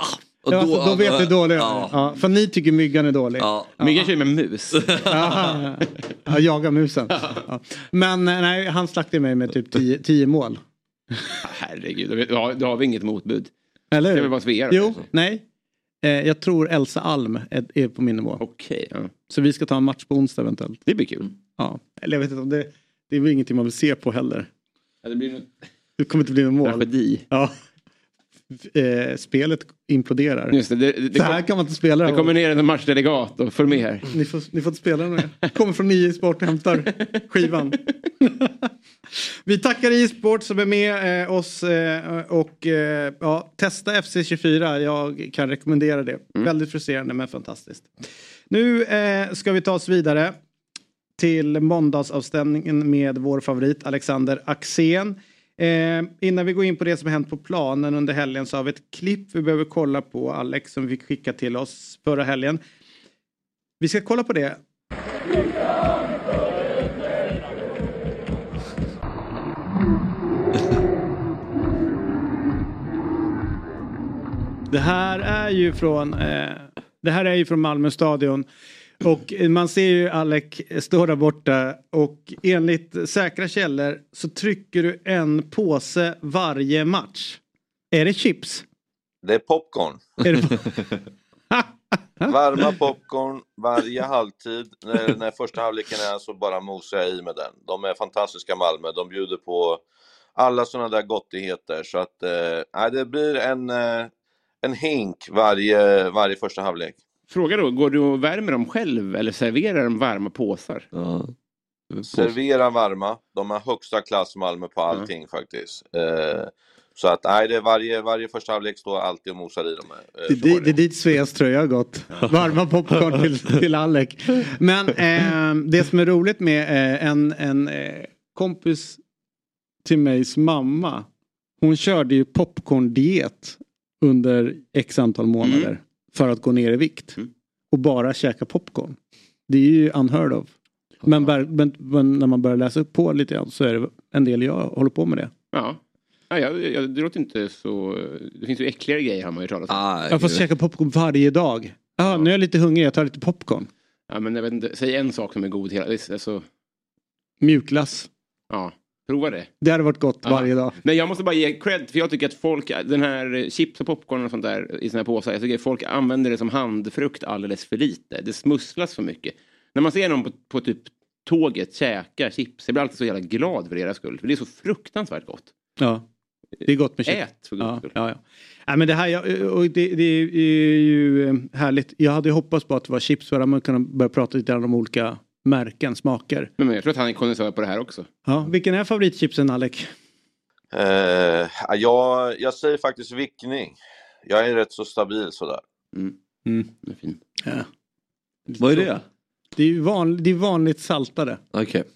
Och ja, då, då vet du dålig ja. Ja, för ni tycker myggan är dålig. Ja. Myggan kör ju med mus. Ja, ja, jaga musen. Ja. Men eh, nej, han slaktade mig med typ 10 mål. Herregud, då, vet- då, har, då har vi inget motbud. Eller Det hur? är väl bara Svea Jo, kanske? nej. Eh, jag tror Elsa Alm är, är på min nivå. Okej, ja. Så vi ska ta en match på onsdag eventuellt. det blir kul. Ja. Eller jag vet inte om det, det är väl ingenting man vill se på heller. Ja, det blir något Det kommer inte bli någon mål. tragedi. Ja. Eh, spelet imploderar. Just det, det, det, Så här kom, kan man inte spela. det kommer ner en matchdelegat och får med här. Ni får, ni får inte spela nu. Kommer från nio sport och hämtar skivan. Vi tackar e-sport som är med eh, oss eh, och eh, ja, testa FC24. Jag kan rekommendera det. Väldigt frustrerande men fantastiskt. Nu eh, ska vi ta oss vidare till måndagsavstämningen med vår favorit Alexander Axén. Eh, innan vi går in på det som har hänt på planen under helgen så har vi ett klipp vi behöver kolla på Alex som vi fick skicka till oss förra helgen. Vi ska kolla på det. Det här är ju från, eh, det här är ju från Malmö stadion. Och man ser ju Alec stå där borta och enligt säkra källor så trycker du en påse varje match. Är det chips? Det är popcorn. Är det... Varma popcorn varje halvtid. När, när första halvleken är så bara mosar jag i med den. De är fantastiska Malmö. De bjuder på alla sådana där gottigheter. Så att eh, det blir en, eh, en hink varje, varje första halvlek. Fråga då, går du och värmer dem själv eller serverar de varma påsar? Ja. Servera varma. De har högsta klass Malmö på allting faktiskt. Eh, så att nej, det är varje, varje första halvlek står alltid och mosar i dem. Eh, Det, är dit Sveas tröja har gått. Varma popcorn till, till Alec. Men eh, det som är roligt med eh, en, en eh, kompis till migs mamma. Hon körde ju popcorn-diet under x antal månader. För att gå ner i vikt. Mm. Och bara käka popcorn. Det är ju unheard of. Men, men, men när man börjar läsa upp på lite grann så är det en del jag håller på med det. Ja. Ja, jag, jag, det låter inte så... Det finns ju äckligare grejer har man ju talas om. Ah, Jag får käka popcorn varje dag. Ja, nu är jag lite hungrig, jag tar lite popcorn. Ja, men jag vet inte, säg en sak som är god hela... Alltså, Mjukglass. ja, prova det. Det hade varit gott Ja. varje dag. Men jag måste bara ge cred, för jag tycker att folk, den här chips och popcorn och sånt där i sina påsar, jag tycker folk använder det som handfrukt alldeles för lite. Det smusslas för mycket. När man ser någon på, på typ tåget käka chips, jag blir alltid så jävla glad för deras skull. För det är så fruktansvärt gott. Ja. Det är gott med chips. Ät för guds Ja, skull. ja, ja. Nej, men det här och det, det är ju eh, härligt. Jag hade hoppats på att det var chips för att man kunde börja prata lite om olika märken, smaker. Men jag tror att han är kondensör på det här också. Ja, vilken är favoritchipsen Alec? Eh, ja, jag, jag säger faktiskt vickning. Jag är rätt så stabil sådär. Mm. Mm. Det är fin. Ja. Vad är det? Det är, ju van, det är vanligt saltade.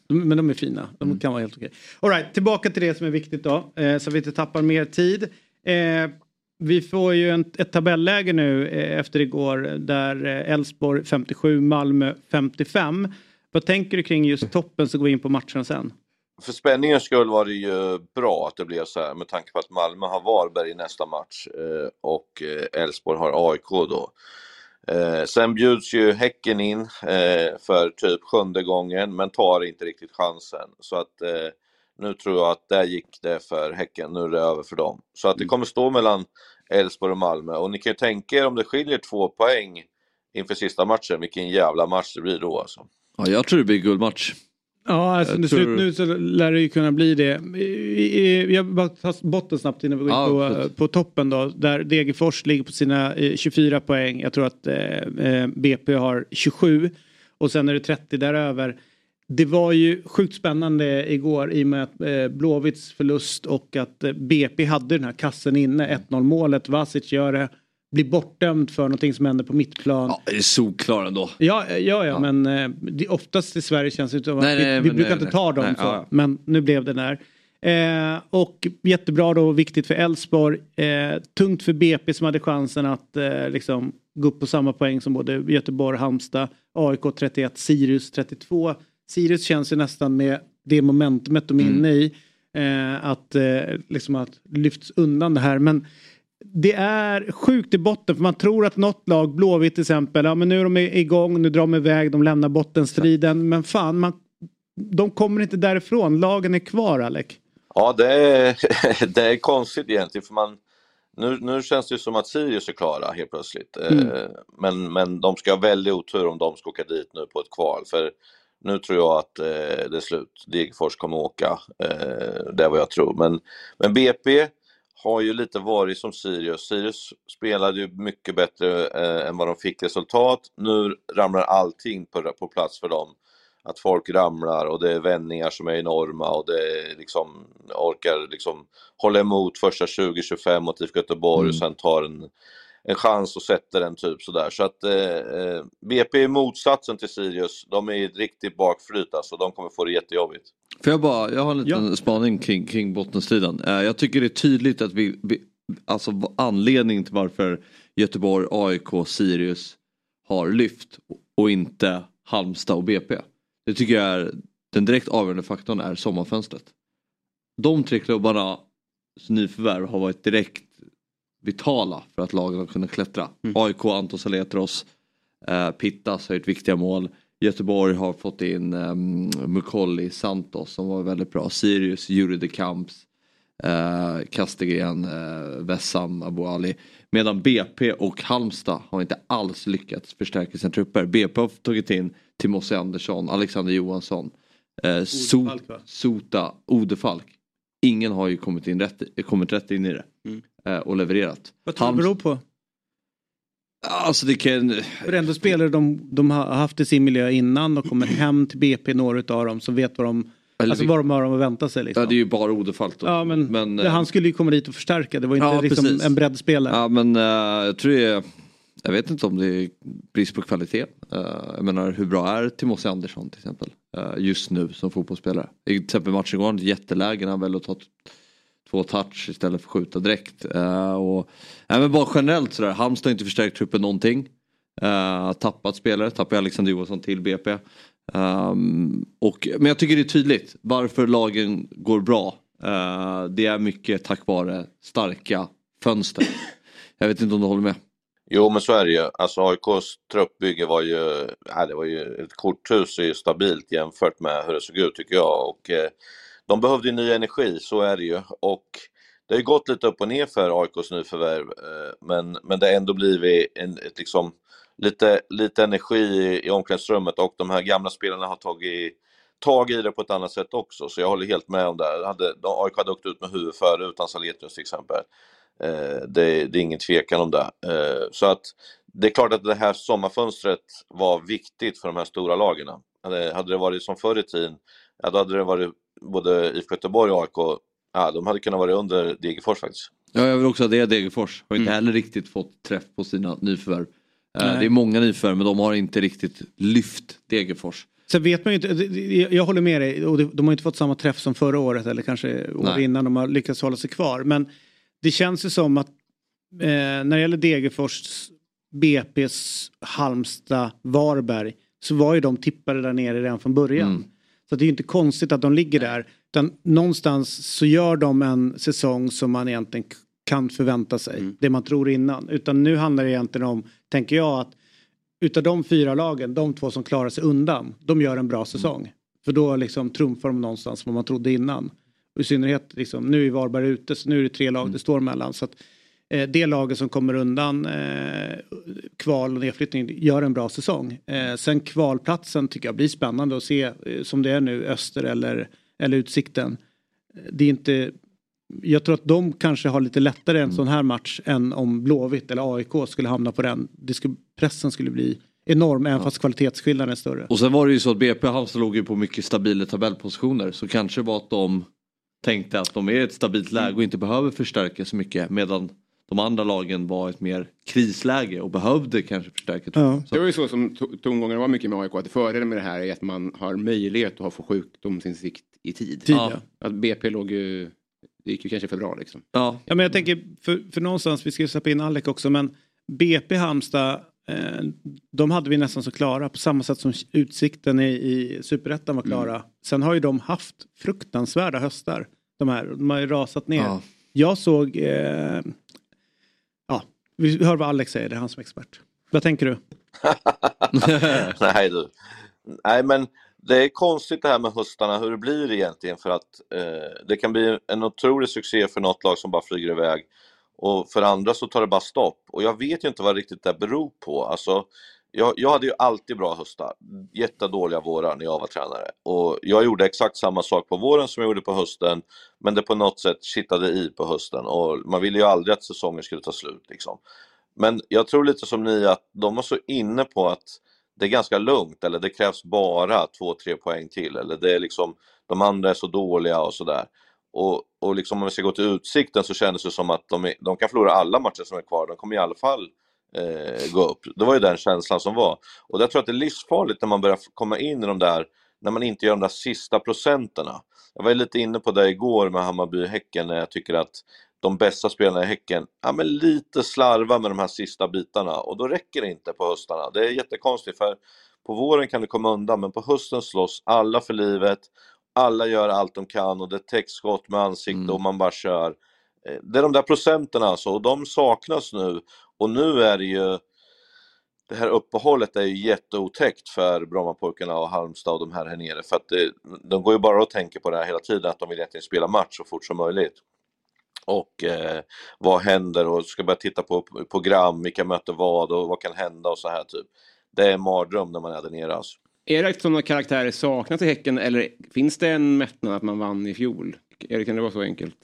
De, men de är fina. De Mm. kan vara helt okej. All right, tillbaka till det som är viktigt då. Eh, så vi inte tappar mer tid. Eh, vi får ju en, ett tabelläge nu eh, efter igår där eh, Elfsborg 57, Malmö 55. Vad tänker du kring just toppen så går vi in på matchen sen. För spänningens skull var det ju bra att det blev så här med tanke på att Malmö har Varberg i nästa match eh, och eh, Elfsborg har AIK då. Eh, sen bjuds ju Häcken in för typ sjunde gången men tar inte riktigt chansen. Så att nu tror jag att där gick det för Häcken, nu är det över för dem. Så att det kommer stå mellan Elfsborg och Malmö och ni kan ju tänka er om det skiljer två poäng inför sista matchen, vilken jävla match det blir då alltså. Ja, jag tror det blir guldmatch. Ja, alltså Jag tror- slut nu så lär det ju kunna bli det. Jag bara tar botten snabbt innan vi går in Ja, på, absolut. på toppen då. Där Degerfors ligger på sina eh, 24 poäng. Jag tror att eh, eh, BP har 27. Och sen är det 30 däröver. Det var ju sjukt spännande igår i och med att eh, Blåvitts förlust och att eh, BP hade den här kassen inne. 1-0 målet, Vasic gör det. Blir bortdömd för någonting som händer på mittplan. Ja, det är solklar ändå. Ja, ja, ja, men eh, det, oftast i Sverige känns det som att Nej, vi, nej, vi brukar nej, inte ta dem så. ja, ja. Men nu blev det där. Eh, och jättebra då, viktigt för Elfsborg. Eh, tungt för BP som hade chansen att eh, liksom gå upp på samma poäng som både Göteborg, Halmstad, AIK 31, Sirius 32. Sirius känns ju nästan med det momentumet de är Mm. inne i. Eh, att eh, liksom att lyfts undan det här. Men det är sjukt i botten för man tror att något lag, Blåvitt till exempel, ja men nu är de igång, nu drar de iväg, de lämnar bottenstriden. Men fan, man, de kommer inte därifrån. Lagen är kvar, Alec. Ja, det är, det är konstigt egentligen för man nu, nu känns det som att Sirius är klara helt plötsligt. Mm. Eh, Men, men de ska ha väldigt otur om de ska åka dit nu på ett kval. För nu tror jag att eh, det är slut. Degerfors kommer åka. Eh, det är vad jag tror. Men, men BP har ju lite varit som Sirius. Sirius spelade ju mycket bättre eh, än vad de fick resultat. Nu ramlar allting på, på plats för dem. Att folk ramlar och det är vändningar som är enorma och det är liksom orkar liksom hålla emot första 20-25 mot IFK Göteborg Mm. och sen tar en, en chans och sätter den typ sådär. Så att eh, eh, BP är motsatsen till Sirius. De är i ett riktigt bakflyt alltså. De kommer få det jättejobbigt. Får jag bara, jag har en liten spaning kring, kring bottenstriden. Eh, jag tycker det är tydligt att vi, vi alltså anledningen till varför Göteborg, AIK, Sirius har lyft och inte Halmstad och BP. Det tycker jag är den direkt avgörande faktorn är sommarfönstret. De tre klubbarna nyförvärv har varit direkt vitala för att lagen har kunnat klättra. AIK, Anton Saletros, eh, Pittas har gjort viktiga mål. Göteborg har fått in um, Mukolli Santos som var väldigt bra. Sirius, Juri de Camps, eh, Kastegren, eh, Vessam, Abu Ali. Medan BP och Halmstad har inte alls lyckats förstärka sina trupper. BP har tagit in Timossi Andersson, Alexander Johansson, eh, so Falk, va? Sota, Odefalk. Ingen har ju kommit, in rätt, kommit rätt in i det Mm. Eh, och levererat. Vad tror du det beror på? Alltså det kan... För ändå spelare de, de har haft i sin miljö innan, de kommer hem till BP, några utav dem, som vet vad de, Eller alltså vad de har att vänta sig. Liksom. Ja, det är ju bara Odefalk då. Ja, men, Men, det, eh, han skulle ju komma dit och förstärka. Det var inte Ja, liksom precis. en breddspelare. Ja men eh, jag tror det är, jag vet inte om det är brist på kvalitet. Eh, jag menar hur bra är Timossi Andersson till exempel eh, just nu som fotbollsspelare. I till exempel matchen igår, jättelägen han väljer att ta två touch istället för skjuta direkt. Uh, och, nej, men bara generellt sådär, Halmstad har inte förstärkt truppen någonting. Uh, tappat spelare, tappade Alexander Johansson till BP. Um, ehm, och, men jag tycker det är tydligt varför lagen går bra. Uh, det är mycket tack vare starka fönster. Jag vet inte om du håller med? Jo, men så är det ju. Alltså AIKs truppbygge var ju, ja, det var ju ett korthus är ju stabilt jämfört med hur det såg ut tycker jag. Och, eh, de behövde ju ny energi, så är det ju. Och det har ju gått lite upp och ner för AIKs nyförvärv, eh, men, men det har ändå blivit en, ett, liksom, lite, lite energi i, i omklädningsrummet och de här gamla spelarna har tagit tag i det på ett annat sätt också, så jag håller helt med om det. Hade, de, AIK hade åkt ut med huvudet före utan Saletros till exempel. Eh, det, det är ingen tvekan om det. Eh, så att det är klart att det här sommarfönstret var viktigt för de här stora lagen. Hade, hade det varit som förr i tiden, ja, då hade det varit både IFK Göteborg och AIK, ja, de hade kunnat vara under Degerfors faktiskt. Ja, jag vill också det. Degerfors har inte Mm. heller riktigt fått träff på sina nyförvärv. Eh, Nej. det är många nyförvärv men de har inte riktigt lyft Degerfors. Sen vet man ju inte, jag håller med dig, och det- de har inte fått samma träff som förra året eller kanske år innan de har lyckats hålla sig kvar. Men det känns ju som att eh, när det gäller Degerfors, BP's, Halmstad, Varberg så var ju de tippade där nere redan från början. Mm. Så det är ju inte konstigt att de ligger där. Utan någonstans så gör de en säsong som man egentligen kan förvänta sig. Mm. Det man tror innan. Utan nu handlar det egentligen om, tänker jag, att utav de fyra lagen, de två som klarar sig undan, de gör en bra säsong. För då liksom trumfar de någonstans vad man trodde innan. Och I synnerhet, liksom, nu är Varberg ute, så nu är det tre lag det står mellan. Så att, det laget som kommer undan eh, kval och nedflyttning gör en bra säsong. Eh, sen kvalplatsen tycker jag blir spännande att se eh, som det är nu, Öster eller, eller Utsikten. Eh, Det är inte, jag tror att de kanske har lite lättare en sån här match än om Blåvitt eller AIK skulle hamna på den. Det skulle, pressen skulle bli enorm även fast kvalitetsskillnaden är större. Och sen var det ju så att BP och Halmstad låg ju på mycket stabila tabellpositioner så kanske var att de tänkte att de är i ett stabilt läge och inte behöver förstärka så mycket medan de andra lagen var ett mer krisläge och behövde kanske förstärka. Ja. Det var ju så som to- tongångarna var mycket med AIK. Att fördelen med det här är att man har möjlighet att få sjukdomsinsikt i tid. Tid, Ja. ja. Att BP låg ju... Det gick ju kanske för bra liksom. Ja, Ja, men jag tänker, för, för någonstans, vi ska ju släppa in Alec också, men BP Halmstad, eh, de hade vi nästan så klara på samma sätt som Utsikten i, i Superettan var klara. Sen har ju de haft fruktansvärda höstar, de här. De har ju rasat ner. Ja. Jag såg, eh, vi hör vad Alex säger, det är han som är expert. Vad tänker du? Nej du. Nej men det är konstigt det här med höstarna, hur det blir egentligen för att eh, det kan bli en otrolig succé för något lag som bara flyger iväg och för andra så tar det bara stopp och jag vet ju inte vad riktigt det beror på. Alltså, jag, jag hade ju alltid bra höstar, jättedåliga vårar när jag var tränare och jag gjorde exakt samma sak på våren som jag gjorde på hösten men det på något sätt kittade i på hösten och man ville ju aldrig att säsongen skulle ta slut liksom. Men jag tror lite som ni att de var så inne på att det är ganska lugnt eller det krävs bara två, tre poäng till eller det är liksom de andra är så dåliga och sådär. Och, och liksom om vi ska gå till Utsikten så kändes det som att de, är, de kan förlora alla matcher som är kvar, de kommer i alla fall eh, gå upp. Det var ju den känslan som var. Och jag tror att det är livsfarligt när man börjar komma in i de där, när man inte gör de där sista procenterna. Jag var lite inne på det igår med Hammarby-Häcken när jag tycker att de bästa spelarna i Häcken, ja men lite slarva med de här sista bitarna och då räcker det inte på höstarna. Det är jättekonstigt för på våren kan det komma undan men på hösten slåss alla för livet, alla gör allt de kan och det är täckskott med ansikte Mm. och man bara kör. Eh, Det är de där procenten alltså och de saknas nu och nu är det ju det här uppehållet är ju jätteotäckt för Brommapojkarna och Halmstad och de här här nere för att det, de går ju bara och tänker på det här hela tiden att de vill egentligen spela match så fort som möjligt. Och eh, vad händer och ska börja titta på program, vilka möter vad och vad kan hända och så här typ. Det är en mardröm när man är där nere alltså. Är det att sådana karaktärer saknas i Häcken eller finns det en mättnad att man vann i fjol? Är det, kan det vara så enkelt?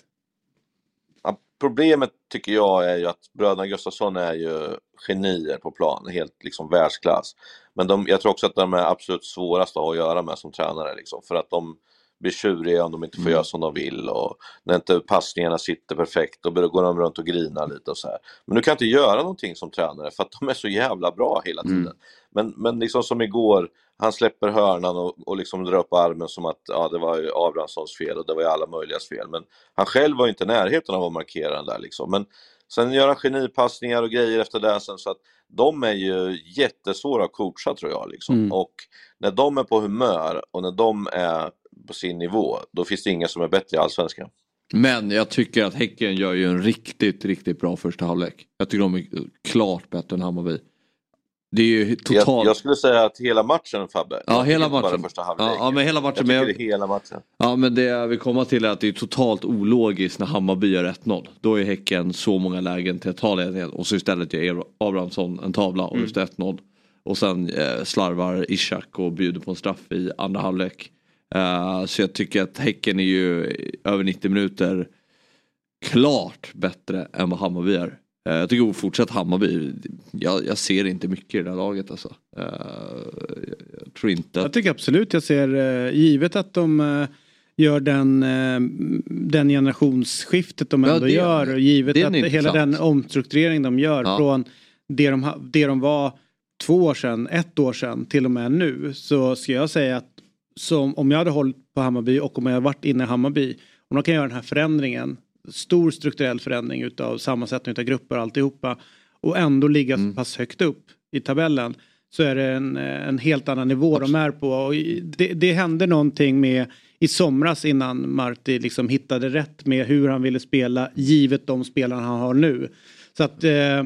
Problemet tycker jag är ju att bröderna Gustafsson är ju genier på plan, helt liksom världsklass. Men de, jag tror också att de är absolut svårast att ha att göra med som tränare liksom, för att de blir tjuriga om de inte får göra som de vill och när inte passningarna sitter perfekt då går de runt och grinar lite och så här. Men du kan inte göra någonting som tränare för att de är så jävla bra hela tiden. Men, men liksom som igår, han släpper hörnan och, och liksom drar upp armen som att ja, det var Abrahamssons fel och det var ju alla möjligas fel. Men han själv var ju inte i närheten av att markera den där liksom. Men sen gör han genipassningar och grejer efter det sen så att de är ju jättesvåra att coacha tror jag liksom. Mm. Och när de är på humör och när de är på sin nivå, då finns det inga som är bättre i Allsvenskan. Men jag tycker att Häcken gör ju en riktigt, riktigt bra första halvlek. Jag tycker de är klart bättre än Hammarby. Det är ju totalt... Jag, jag skulle säga att hela matchen Fabbe. Ja, hela matchen. första halvlek. Ja, ja, men hela matchen. Jag Men tycker det är hela matchen. ja, men det jag vill komma till är att det är totalt ologiskt när Hammarby gör 1-0. Då är Häcken så många lägen till att ta ledningen och så istället gör Abrahamsson en tavla och lyfter 1-0. Och sen eh, slarvar Ishak och bjuder på en straff i andra halvlek. Eh, så jag tycker att Häcken är ju över 90 minuter klart bättre än vad Hammarby är. Eh, Jag tycker fortsatt Hammarby, jag, jag ser inte mycket i det här laget alltså. Eh, Jag, jag tror inte Jag att... tycker absolut jag ser, givet att de gör den, den generationsskiftet de Ja, ändå det- gör och givet att en hela den intressant. omstrukturering de gör Ja. från det de, det de var två år sedan, ett år sedan till och med nu så ska jag säga att som, om jag hade hållit på Hammarby och om jag varit inne i Hammarby om de kan göra den här förändringen stor strukturell förändring utav sammansättning utav grupper och alltihopa och ändå ligga Mm. så pass högt upp i tabellen så är det en, en helt annan nivå de är på. Och det, det hände någonting med i somras innan Marti liksom hittade rätt med hur han ville spela givet de spelarna han har nu. Så att eh,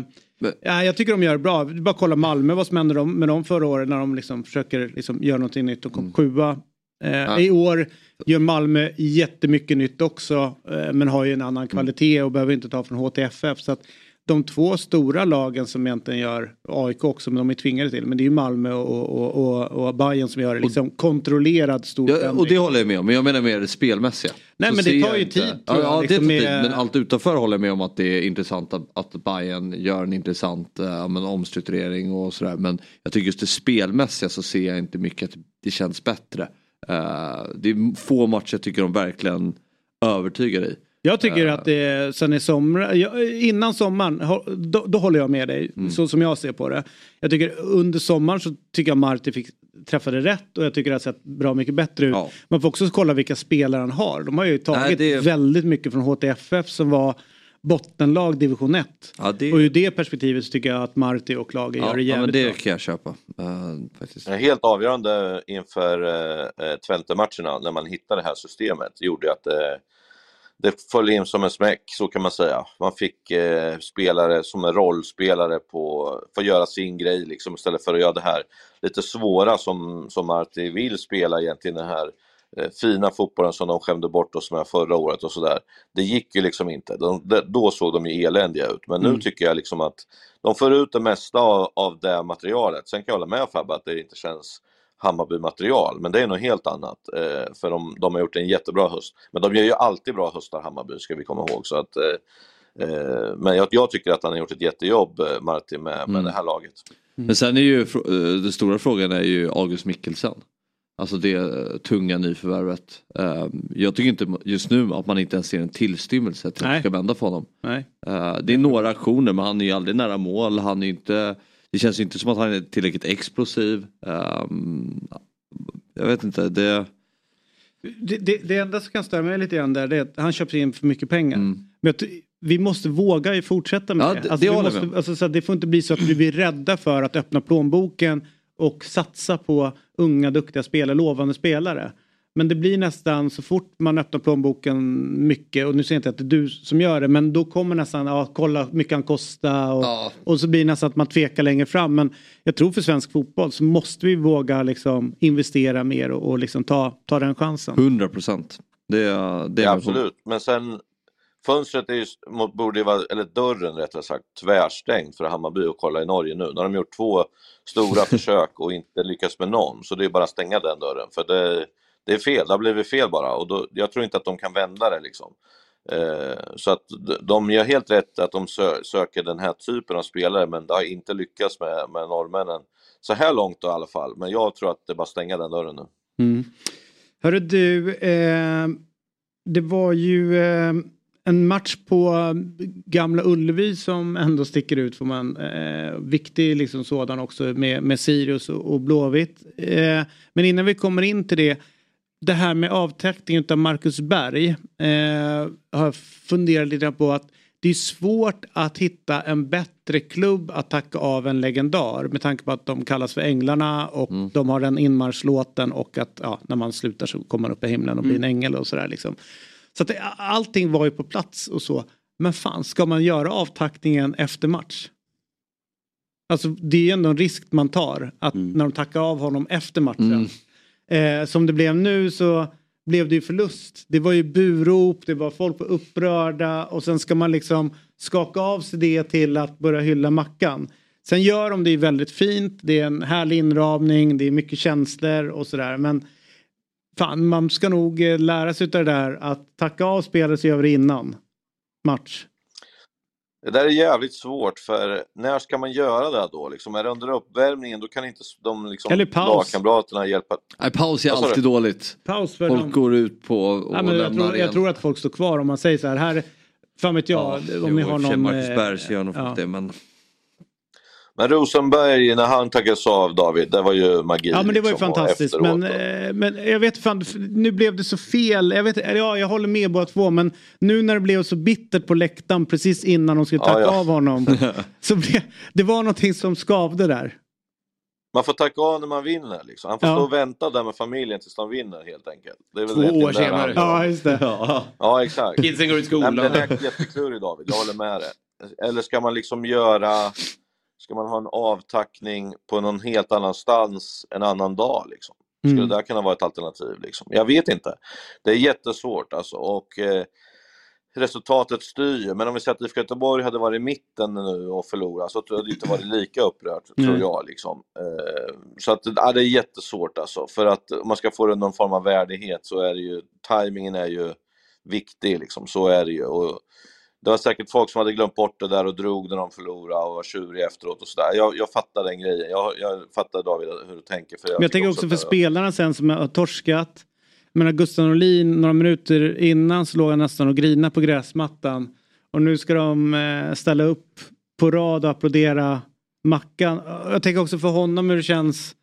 ja, jag tycker de gör det bra. Är Bara kolla Malmö vad som hände med dem förra året när de liksom försöker liksom göra någonting nytt och kom sjua. Eh, I år gör Malmö jättemycket nytt också eh, men har ju en annan kvalitet och behöver inte ta från HTFF. Så att de två stora lagen som egentligen gör AIK också men de är tvingade till men det är ju Malmö och, och, och, och Bayern som gör det liksom kontrollerad stor Ja, och det håller jag med om, men jag menar mer det spelmässiga. Nej, Så men det tar ju inte- tid, Ja, ja det liksom tar tid, men allt utanför håller jag med om att det är intressant att, att Bayern gör en intressant äh, men, omstrukturering och sådär. Men jag tycker just det spelmässiga så ser jag inte mycket att det känns bättre. Eh, det är få matcher jag tycker de verkligen övertygar i. Jag tycker att det är, sen i sommar, jag- innan sommaren, då, då håller jag med dig. Mm. Så som jag ser på det. Jag tycker under sommaren så tycker jag Marti fick träffade rätt och jag tycker det har sett bra mycket bättre ut. Ja. Man får också kolla vilka spelare han har. De har ju tagit Nej, är- väldigt mycket från HTFF som var bottenlag division 1. Ja, det, Och ur det perspektivet så tycker jag att Marti och Lager ja, gör det ja, men jävligt det bra. kan jag köpa. faktiskt. Helt avgörande inför eh, Twente-matcherna när man hittade det här systemet gjorde att eh, det föll in som en smäck, så kan man säga. Man fick eh, spelare som är rollspelare på, för att göra sin grej liksom, istället för att göra det här lite svåra som, som Marti vill spela egentligen, den här eh, fina fotbollen som de skämde bort oss med förra året och sådär. Det gick ju liksom inte. De, de, då såg de ju eländiga ut, men nu Mm. tycker jag liksom att de får ut det mesta av, av det materialet. Sen kan jag hålla med Fabbe att det inte känns Hammarby-material, men det är något helt annat. Eh, för de, de har gjort en jättebra höst. Men de gör ju alltid bra höstar, Hammarby, ska vi komma ihåg. Så att, eh, eh, men jag, jag tycker att han har gjort ett jättejobb, eh, Martin, med, med Mm. det här laget. Men sen är ju eh, den stora frågan är ju August Mikkelsen. Alltså det tunga nyförvärvet. Jag tycker inte just nu att man inte ens ser en tillstymmelse till att det ska vända för honom. Nej. Det är några aktioner men han är ju aldrig nära mål. Han är inte, det känns ju inte som att han är tillräckligt explosiv. Ehm, Jag vet inte, det... Det, det, det enda som kan störa mig lite grann där det är att han köper in för mycket pengar. Mm. Men vi måste våga fortsätta med Ja, det. Alltså, det måste, alltså, så att det får inte bli så att vi blir rädda för att öppna plånboken och satsa på unga duktiga spelare, lovande spelare. Men det blir nästan så fort man öppnar plånboken mycket och nu säger jag inte att det är du som gör det men då kommer nästan, ja kolla hur mycket han kostar och, Ja. och så blir det nästan att man tvekar längre fram. Men jag tror för svensk fotboll så måste vi våga liksom investera mer och, och liksom ta, ta den chansen. 100 procent. Det, är- det är Ja, absolut, men sen fönstret är ju, borde ju vara, eller dörren rättare sagt, tvärstängd för Hammarby att kolla i Norge nu. Nu har de gjort två stora försök och inte lyckats med någon, så det är bara att stänga den dörren. För det, det är fel, det har blivit fel bara och då, jag tror inte att de kan vända det liksom. Eh, så att de- gör helt rätt att de sö, söker den här typen av spelare men det har inte lyckats med, med norrmännen. Så här långt då, i alla fall, men jag tror att det är bara att stänga den dörren nu. Mm. Hörru du, eh, det var ju eh, en match på Gamla Ullevi som ändå sticker ut får man. Eh, viktig liksom sådan också med, med Sirius och, och Blåvitt. Eh, men innan vi kommer in till det. Det här med avtäckningen av Marcus Berg. Eh, har jag funderat lite på att det är svårt att hitta en bättre klubb att tacka av en legendar med tanke på att de kallas för Änglarna och de har den inmarschlåten och att ja, när man slutar så kommer man upp i himlen och blir en ängel och sådär liksom. Så att det, allting var ju på plats och så. Men fan, ska man göra avtackningen efter match? Alltså det är ju ändå en risk man tar att när de tackar av honom efter matchen. Eh, som det blev nu så blev det ju förlust. Det var ju burop, det var folk var upprörda och sen ska man liksom skaka av sig det till att börja hylla Mackan. Sen gör de det ju väldigt fint, det är en härlig inramning, det är mycket känslor och sådär men fan man ska nog eh, lära sig av det där att tacka av spelare så gör vi det innan match. Det där är jävligt svårt för när ska man göra det då? Liksom, är det under uppvärmningen då kan inte de liksom, Eller paus. lagkamraterna hjälpa. Nej, paus är alltid dåligt. Paus för Folk dem. går ut på och Ja, men jag, tror, jag tror att folk står kvar om man säger så här. här fan vet jag, om jo, ni har någon... Marcus eh, Berg gör nog ja. det men Men Rosenberg, när han tackades av David, det var ju magi. Ja men det var ju liksom, fantastiskt. Men, eh, men jag vet fan, nu blev det så fel. Jag, vet, ja, jag håller med båda två. Men nu när det blev så bittert på läktaren precis innan de skulle Ja, tacka ja. av honom. så blev, det var någonting som skavde där. Man får tacka av när man vinner. Liksom. Han får Ja. stå och vänta där med familjen tills de vinner helt enkelt. Det är väl Två år det senare. Ja just det. Ja, exakt. Kidsen går i Nej, skolan. men den är jätteklurig David, jag håller med dig. Eller ska man liksom göra, ska man ha en avtackning på någon helt annanstans en annan dag liksom? Skulle Mm. det där kunna vara ett alternativ liksom? Jag vet inte. Det är jättesvårt alltså och eh, resultatet styr. Men om vi säger att IFK Göteborg hade varit i mitten nu och förlorat så tror jag det inte varit lika upprört, tror Mm. jag liksom. Eh, så att ja, det är jättesvårt alltså. För att om man ska få någon form av värdighet så är det ju, tajmingen är ju viktig liksom, så är det ju. Och det var säkert folk som hade glömt bort det där och drog när de förlorade och var tjuriga efteråt och sådär. Jag, jag fattar den grejen. Jag, jag fattar David hur du tänker. För jag Men jag tänker också att för spelarna sen som har torskat. Men Gustav Norlin, några minuter innan så låg han nästan och grina på gräsmattan. Och nu ska de eh, ställa upp på rad och applådera Mackan. Jag tänker också för honom hur det känns.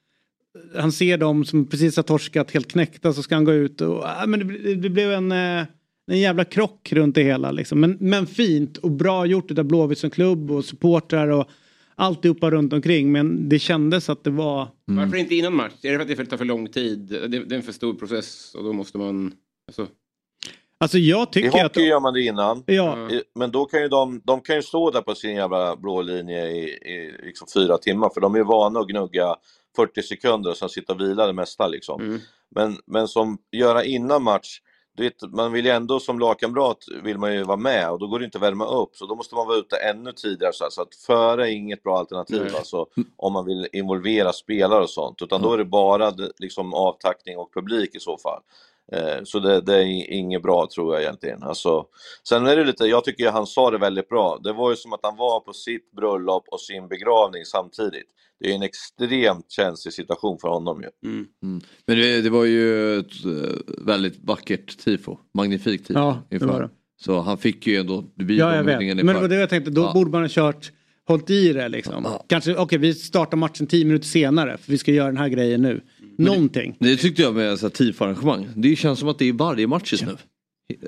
Han ser dem som precis har torskat helt knäckta så ska han gå ut och äh, men det, det blev en, eh, en jävla krock runt det hela liksom. Men, men fint och bra gjort av Blåvitt som klubb och supportrar och alltihopa runt omkring. Men det kändes att det var... Mm. Varför inte innan match? Är det för att det tar för lång tid? Det, det är en för stor process och då måste man... Alltså... Alltså jag tycker I att... hockey gör man det innan. Ja. Men då kan ju de, de kan ju stå där på sin jävla blå linje i, i liksom fyra timmar för de är ju vana att gnugga 40 sekunder och sen sitta och vila det mesta liksom. Mm. Men, men som göra innan match, vet, man vill ju ändå som lagkamrat vill man ju vara med och då går det inte att värma upp så då måste man vara ute ännu tidigare så, här, så att före är inget bra alternativ Nej. alltså, om man vill involvera spelare och sånt utan då är det bara liksom avtackning och publik i så fall. Eh, Så det, det är inget bra tror jag egentligen. Alltså, sen är det lite, jag tycker han sa det väldigt bra. Det var ju som att han var på sitt bröllop och sin begravning samtidigt. Det är en extremt känslig situation för honom ju. Mm. Men det, det var ju ett eh, väldigt vackert tifo. Magnifikt tifo. Ja, det inför. var det. Så han fick ju ändå, det Ja, jag vet. omgivningen i Men det var det jag tänkte, då Ja. borde man ha kört, hållit i det liksom. Ja. Kanske, okej vi startar matchen tio minuter senare för vi ska göra den här grejen nu. Någonting. Det tyckte jag med tifo-arrangemang. Det känns som att det är varje match just nu.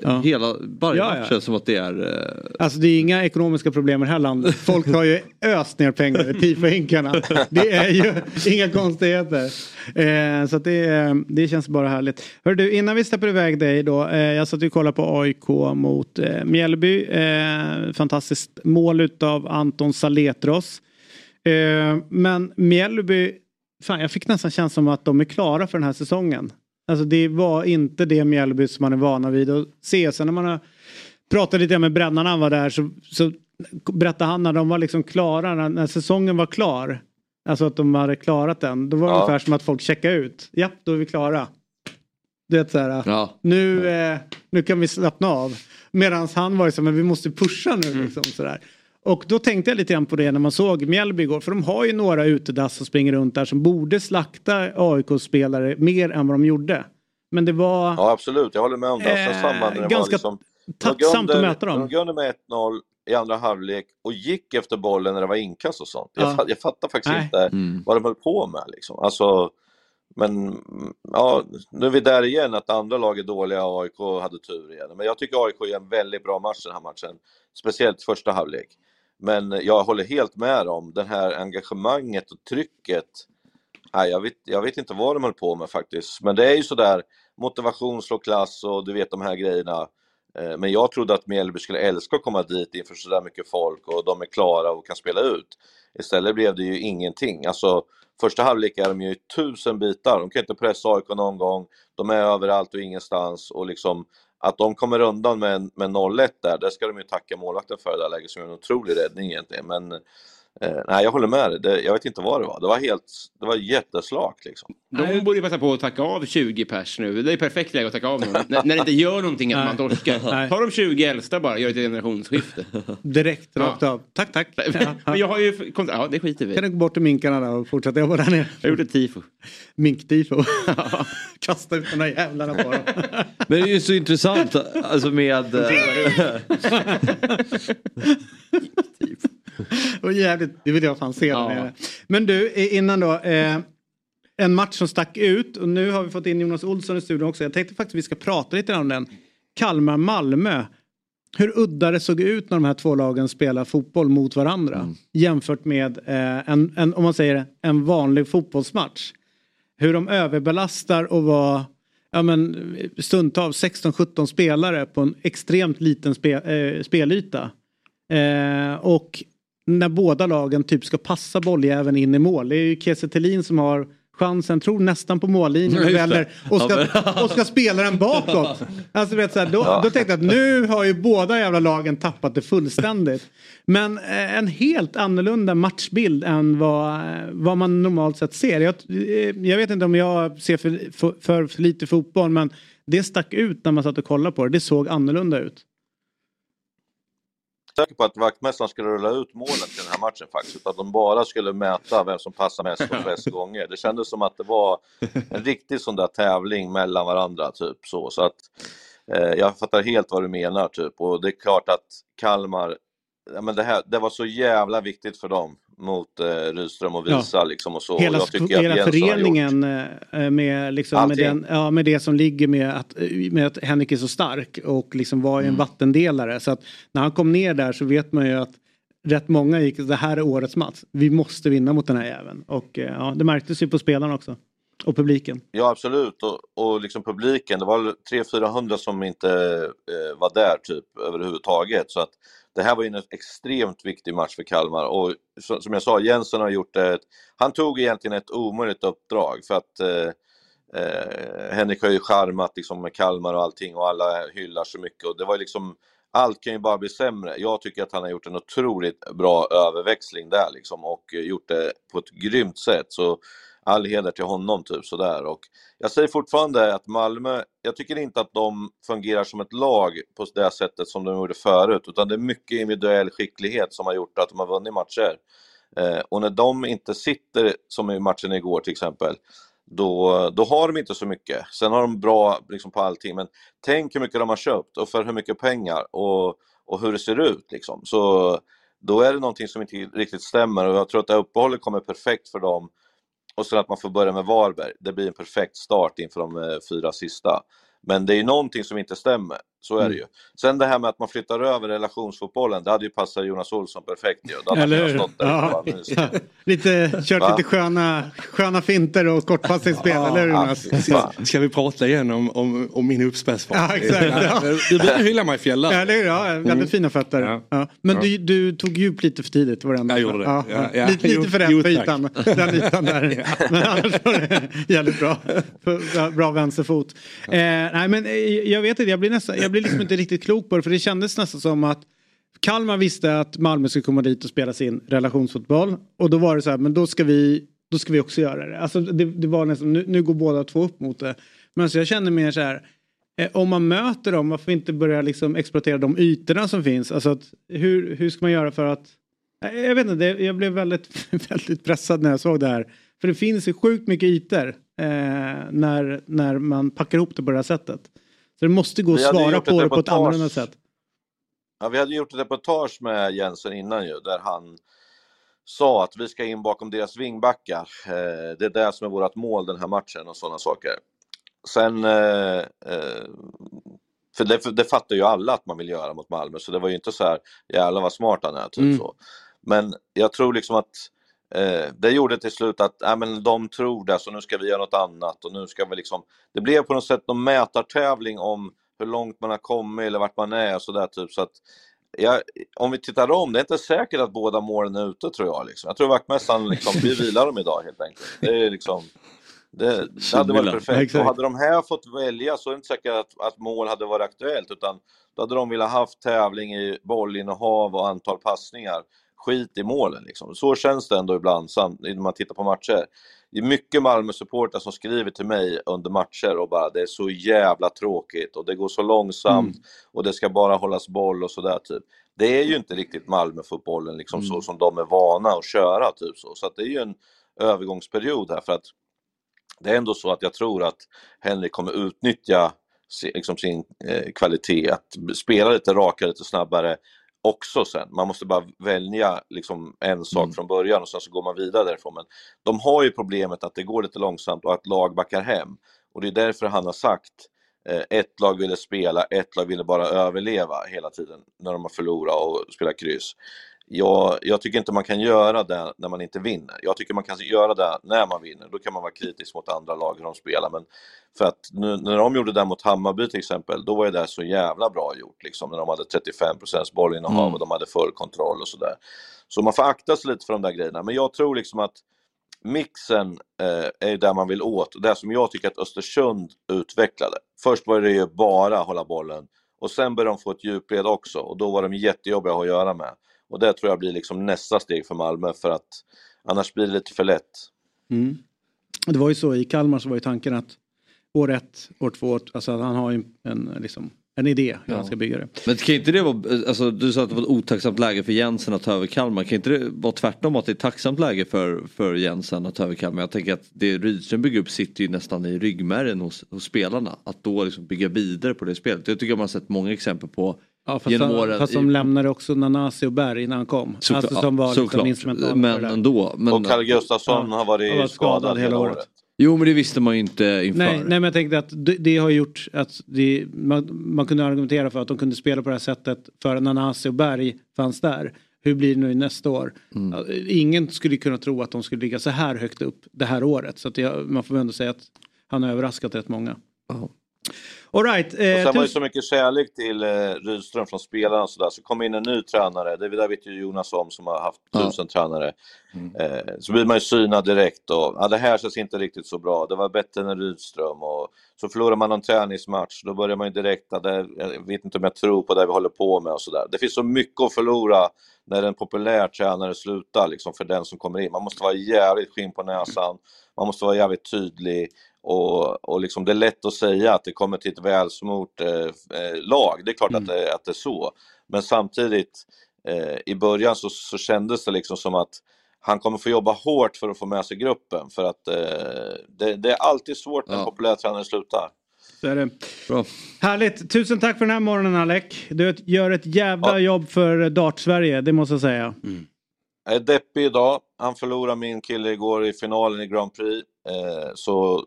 Ja. Hela, varje Ja, match känns som att det är... eh, Alltså det är inga ekonomiska problem i det här landet. Folk har ju öst ner pengar i tifohinkarna. Det är ju inga konstigheter. Eh, så det, det känns bara härligt. Hör du, innan vi släpper iväg dig då. Eh, jag satt och kollade på AIK mot eh, Mjällby. Eh, fantastiskt mål utav Anton Saletros. Eh, men Mjällby, fan jag fick nästan känslan som att de är klara för den här säsongen. Alltså det var inte det Mjällby som man är vana vid att se. Sen när man har pratat lite med Brännan han var där så, så berättade han när de var liksom klara, när, säsongen var klar. Alltså att de hade klarat den. Då var det Ja. ungefär som att folk checkade ut. Japp, då är vi klara. Du vet så här, ja. nu, eh, nu kan vi slappna av. Medan han var ju så men vi måste pusha nu liksom sådär. Och då tänkte jag lite grann på det när man såg Mjällby igår. För de har ju några utedass som springer runt där som borde slakta AIK-spelare mer än vad de gjorde. Men det var Ja absolut, jag håller med om det. Och sen Eh, samma när det ganska liksom, tacksamt att möta dem. De under med 1-0 i andra halvlek och gick efter bollen när det var inkast och sånt. Jag, Ja. fa- jag fattar faktiskt Nej. inte Mm. vad de höll på med liksom. Alltså, men ja, nu är vi där igen att andra lag är dåliga och AIK hade tur igen. Men jag tycker AIK gör en väldigt bra match den här matchen. Speciellt första halvlek. Men jag håller helt med om det här engagemanget och trycket. Nej, jag, vet, jag vet inte vad de höll på med faktiskt. Men det är ju sådär motivation slår klass och du vet de här grejerna. Eh, men jag trodde att Mjällby skulle älska att komma dit inför sådär mycket folk och de är klara och kan spela ut. Istället blev det ju ingenting. Alltså, första halvlek är de ju i tusen bitar. De kan inte pressa AIK någon gång. De är överallt och ingenstans och liksom att de kommer undan med, med 0-1 där, det ska de ju tacka målvakten för i det läget som är en otrolig räddning egentligen. Men eh, nej, jag håller med dig. Det, jag vet inte vad det var. Det var helt, det var jätteslakt liksom. De borde passa på att tacka av 20 pers nu. Det är perfekt läge att tacka av någon. när, när det inte gör någonting att man torskar. Ta de 20 äldsta bara, gör ett generationsskifte. direkt Ja. rakt av. Tack, tack. Ja. Men jag har ju... Ja, det skiter vi Kan du gå bort till minkarna där och fortsätta jobba där nere? Jag har gjort ett tifo. Minktifo. Kasta ut de där jävlarna på dem. Men det är ju så intressant alltså med... eh, Och jävligt, det vill jag fan se Ja. där nere. Men du, innan då. Eh, en match som stack ut och nu har vi fått in Jonas Olsson i studion också. Jag tänkte faktiskt vi ska prata lite om den. Kalmar-Malmö. Hur udda det såg ut när de här två lagen spelar fotboll mot varandra. Jämfört med eh, en, en, om man säger en vanlig fotbollsmatch. Hur de överbelastar och var ja, men, stundtals 16-17 spelare på en extremt liten spe, eh, spelyta. Eh, och när båda lagen typ ska passa bolljäveln in i mål. Det är ju Kiese som har chansen, tror nästan på mållinjen och, väller, och, ska, och ska spela den bakåt. Alltså, vet, så här, då, då tänkte jag att nu har ju båda jävla lagen tappat det fullständigt. Men eh, en helt annorlunda matchbild än vad, eh, vad man normalt sett ser. Jag, eh, jag vet inte om jag ser för, för, för, för lite fotboll men det stack ut när man satt och kollade på det. Det såg annorlunda ut. Säker på att vaktmästaren skulle rulla ut målen till den här matchen faktiskt. Utan att de bara skulle mäta vem som passar mest och flest gånger. Det kändes som att det var en riktig sån där tävling mellan varandra, typ så. Så att eh, jag fattar helt vad du menar, typ. Och det är klart att Kalmar, ja, men det, här, det var så jävla viktigt för dem mot eh, Rydström och Visa Ja. liksom och så. Hela, och jag tycker hela föreningen eh, med, liksom, med, den, ja, med det som ligger med att, med att Henrik är så stark och liksom var Mm. en vattendelare. Så att när han kom ner där så vet man ju att rätt många gick, det här är årets match. Vi måste vinna mot den här jäveln. Och eh, ja, det märktes ju på spelarna också. Och publiken. Ja absolut och, och liksom publiken, det var 300-400 som inte eh, var där typ överhuvudtaget så att det här var ju en extremt viktig match för Kalmar och som jag sa, Jensen har gjort ett, han tog egentligen ett omöjligt uppdrag för att eh, eh, Henrik har ju charmat liksom med Kalmar och allting och alla hyllar så mycket och det var liksom allt kan ju bara bli sämre. Jag tycker att han har gjort en otroligt bra överväxling där liksom och eh, gjort det på ett grymt sätt. Så all heder till honom typ sådär. Och jag säger fortfarande att Malmö, jag tycker inte att de fungerar som ett lag på det sättet som de gjorde förut, utan det är mycket individuell skicklighet som har gjort att de har vunnit matcher. Eh, och när de inte sitter, som i matchen igår till exempel, då, då har de inte så mycket. Sen har de bra liksom, på allting, men tänk hur mycket de har köpt och för hur mycket pengar och, och hur det ser ut. Liksom. Så då är det någonting som inte riktigt stämmer och jag tror att det här uppehållet kommer perfekt för dem. Och sen att man får börja med Varberg, det blir en perfekt start inför de eh, fyra sista. Men det är ju någonting som inte stämmer, så är det ju. Sen det här med att man flyttar över relationsfotbollen, det hade ju passat Jonas Olsson perfekt ju. Eller hur? Ja. Lite, kört Va? lite sköna, sköna finter och kortpassningsspel, eller hur Jonas? Ska vi prata igen om, om, om min uppspelsform? Ja, exakt, ja. Du brukar hylla mig fjällar. Ja, det är, ja, väldigt Mm. fina fötter. Ja. Ja. Men Ja. Du, du tog djup lite för tidigt var det enda. Jag gjorde det. Ja, Ja, ja. Lite, lite för rätt jo, ytan. Den ytan där. Men annars var det jävligt bra. Bra vänsterfot. Eh, nej men eh, jag vet inte, jag blir, nästan, jag blir liksom inte riktigt klok på det. För det kändes nästan som att Kalmar visste att Malmö skulle komma dit och spela sin relationsfotboll. Och då var det så här, men då ska vi, då ska vi också göra det. Alltså det, det var nästan, nu, nu går båda två upp mot det. Men alltså jag känner mer så här, Eh, om man möter dem, varför inte börja liksom exploatera de ytorna som finns? Alltså att, hur, hur ska man göra för att... Eh, jag vet inte, det, jag blev väldigt, väldigt pressad när jag såg det här. För det finns ju sjukt mycket ytor eh, när, när man packar ihop det på det här sättet. Så det måste gå att svara på det på ett annorlunda sätt. Ja, vi hade gjort ett reportage med Jensen innan ju, där han sa att vi ska in bakom deras vingbackar. Eh, det är det som är vårt mål den här matchen och sådana saker. Sen, eh, eh, för det, för det fattar ju alla att man vill göra mot Malmö, så det var ju inte så här, jävlar vad smart han är, typ Mm. så. Men jag tror liksom att eh, det gjorde till slut att äh, men de tror det, så nu ska vi göra något annat och nu ska vi liksom... Det blev på något sätt någon mätartävling om hur långt man har kommit eller vart man är och sådär typ. Så att, ja, om vi tittar om, det är inte säkert att båda målen är ute tror jag. Liksom. Jag tror vaktmästaren, liksom, vi vilar dem idag helt enkelt. Det är liksom... Det, det hade varit perfekt. Och hade de här fått välja så är det inte säkert att, att mål hade varit aktuellt utan då hade de velat haft tävling i bollinnehav och antal passningar. Skit i målen liksom. Så känns det ändå ibland samt, när man tittar på matcher. Det är mycket Malmö-supportrar som skriver till mig under matcher och bara det är så jävla tråkigt och det går så långsamt och det ska bara hållas boll och sådär typ. Det är ju inte riktigt Malmö-fotbollen liksom så som de är vana att köra typ så. Så det är ju en övergångsperiod här för att det är ändå så att jag tror att Henrik kommer utnyttja liksom sin eh, kvalitet, att spela lite rakare, lite snabbare också sen. Man måste bara välja liksom en sak från början och sen så går man vidare därifrån. Men de har ju problemet att det går lite långsamt och att lag backar hem. Och det är därför han har sagt eh, ett lag ville spela, ett lag ville bara överleva hela tiden när de har förlorat och spelat kryss. Jag, jag tycker inte man kan göra det när man inte vinner. Jag tycker man kan göra det när man vinner. Då kan man vara kritisk mot andra lag hur de spelar. Men för att nu, när de gjorde det mot Hammarby till exempel, då var det så jävla bra gjort. Liksom, när de hade 35% bollinnehav Mm. och de hade full kontroll och sådär. Så man får akta sig lite för de där grejerna. Men jag tror liksom att mixen eh, är där man vill åt. Det som jag tycker att Östersund utvecklade. Först var det ju bara hålla bollen och sen började de få ett djupled också och då var de jättejobbiga att göra med. Och det tror jag blir liksom nästa steg för Malmö för att annars blir det lite för lätt. Mm. Det var ju så i Kalmar så var ju tanken att år ett, år två, alltså han har ju en, liksom, en idé hur han ska bygga det. Men kan inte det vara, alltså, du sa att det var ett otacksamt läge för Jensen att ta över Kalmar. Kan inte det vara tvärtom att det är ett tacksamt läge för, för Jensen att ta över Kalmar? Jag tänker att det Rydström bygger upp sitter ju nästan i ryggmärgen hos, hos spelarna. Att då liksom bygga vidare på det spelet. Jag tycker man har sett många exempel på Ja, fast, genom åren. fast de lämnade också Nanasi och Berg innan han kom. Såklart, alltså som var liksom såklart. instrumentala Men det ändå. Men, Och Carl Gustafsson Ja. har varit Han var skadad, skadad hela året. året. Jo men det visste man ju inte inför. Nej, nej men jag tänkte att det, det har gjort att det, man, man kunde argumentera för att de kunde spela på det här sättet för Nanasi och Berg fanns där. Hur blir det nu nästa år? Mm. Ingen skulle kunna tro att de skulle ligga så här högt upp det här året. Så att jag, man får väl ändå säga att han har överraskat rätt många. Ja. All right, Och eh, sen var det så mycket kärlek till eh, Rydström från spelarna och sådär. Så kom in en ny tränare, det där vet ju Jonas om som har haft Ja. tusen tränare. Eh, så blir man ju synad direkt och ja, det här känns inte riktigt så bra. Det var bättre än Rydström och så förlorar man någon träningsmatch. Då börjar man ju direkt, ja, det, jag vet inte om jag tror på det vi håller på med och sådär. Det finns så mycket att förlora när en populär tränare slutar liksom för den som kommer in. Man måste vara jävligt skinn på näsan. Man måste vara jävligt tydlig och, och liksom det är lätt att säga att det kommer till ett välsmort eh, eh, lag. Det är klart att, det, att det är så. Men samtidigt eh, i början så, så kändes det liksom som att han kommer få jobba hårt för att få med sig gruppen för att eh, det, det är alltid svårt när en Ja. populär tränare slutar. Så är det. Bra. Härligt. Tusen tack för den här morgonen Alec. Du gör ett jävla Ja. jobb för Dart-Sverige, det måste jag säga. Jag är deppig idag. Han förlorade min kille igår i finalen i Grand Prix. Eh, så,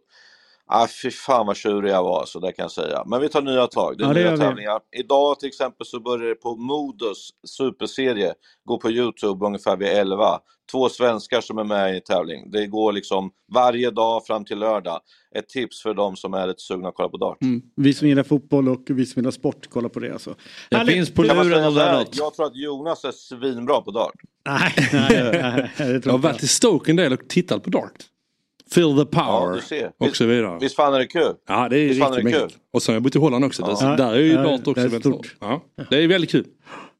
ah, fy fan vad tjurig jag var, så det kan jag säga. Men vi tar nya tag. Det är Ja, det nya tävlingar. Idag till exempel så börjar det på Modus superserie. Gå på Youtube ungefär vid 11. Två svenskar som är med i tävling. Det går liksom varje dag fram till lördag. Ett tips för de som är lite sugna att kolla på dart. Mm. Vi som gillar fotboll och vi som gillar sport, kolla på det alltså. Det Härligt. finns på luren säga om så det är här? något. Jag tror att Jonas är svinbra på dart. Nej, nej, nej, nej, det Jag tror har inte varit i Stoke en del och tittat på Dart. Feel the Ja, power ser. och så vidare. Visst fan är det kul? Ja det är Visst riktigt det kul? Och sen har jag bott i Holland också. Ja. Där, är ju Ja, det också är väldigt stort. bra. Ja, det är väldigt kul.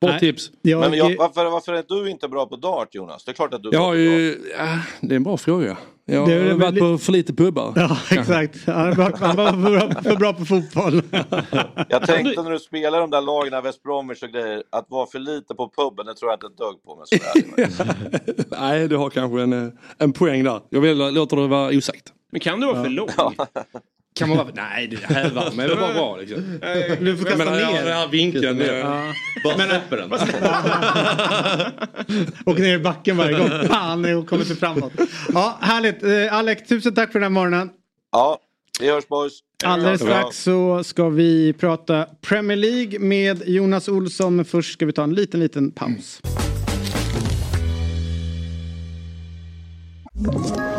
Bra Nej. tips. Jag, Men jag, varför, varför är du inte bra på dart Jonas? Det är klart att du är Jag bra har på dart. ju, ja, det är en bra fråga. Jag har väl varit på för lite pubbar. Ja, exakt. Han var, han var för, bra, för bra på fotboll. Jag tänkte när du spelar de där lagen, West Bromwich och grejer, att vara för lite på puben, det tror jag inte ett dugg på. Det. Nej, du har kanske en, eh, en poäng där. Jag vill, låter det vara osagt. Men kan du vara för lång? Kan man vara, nej, det hävar men det var bra liksom. Du får kasta menar, den ner. här vinkeln. eh, Bara släpper den. Åker ner i backen varje gång. Fan, det kommer inte framåt. Ja, härligt. Eh, Alex, tusen tack för den här morgonen. Ja, vi hörs boys. Alldeles Ja. strax så ska vi prata Premier League med Jonas Olsson. Men först ska vi ta en liten, liten paus. Ett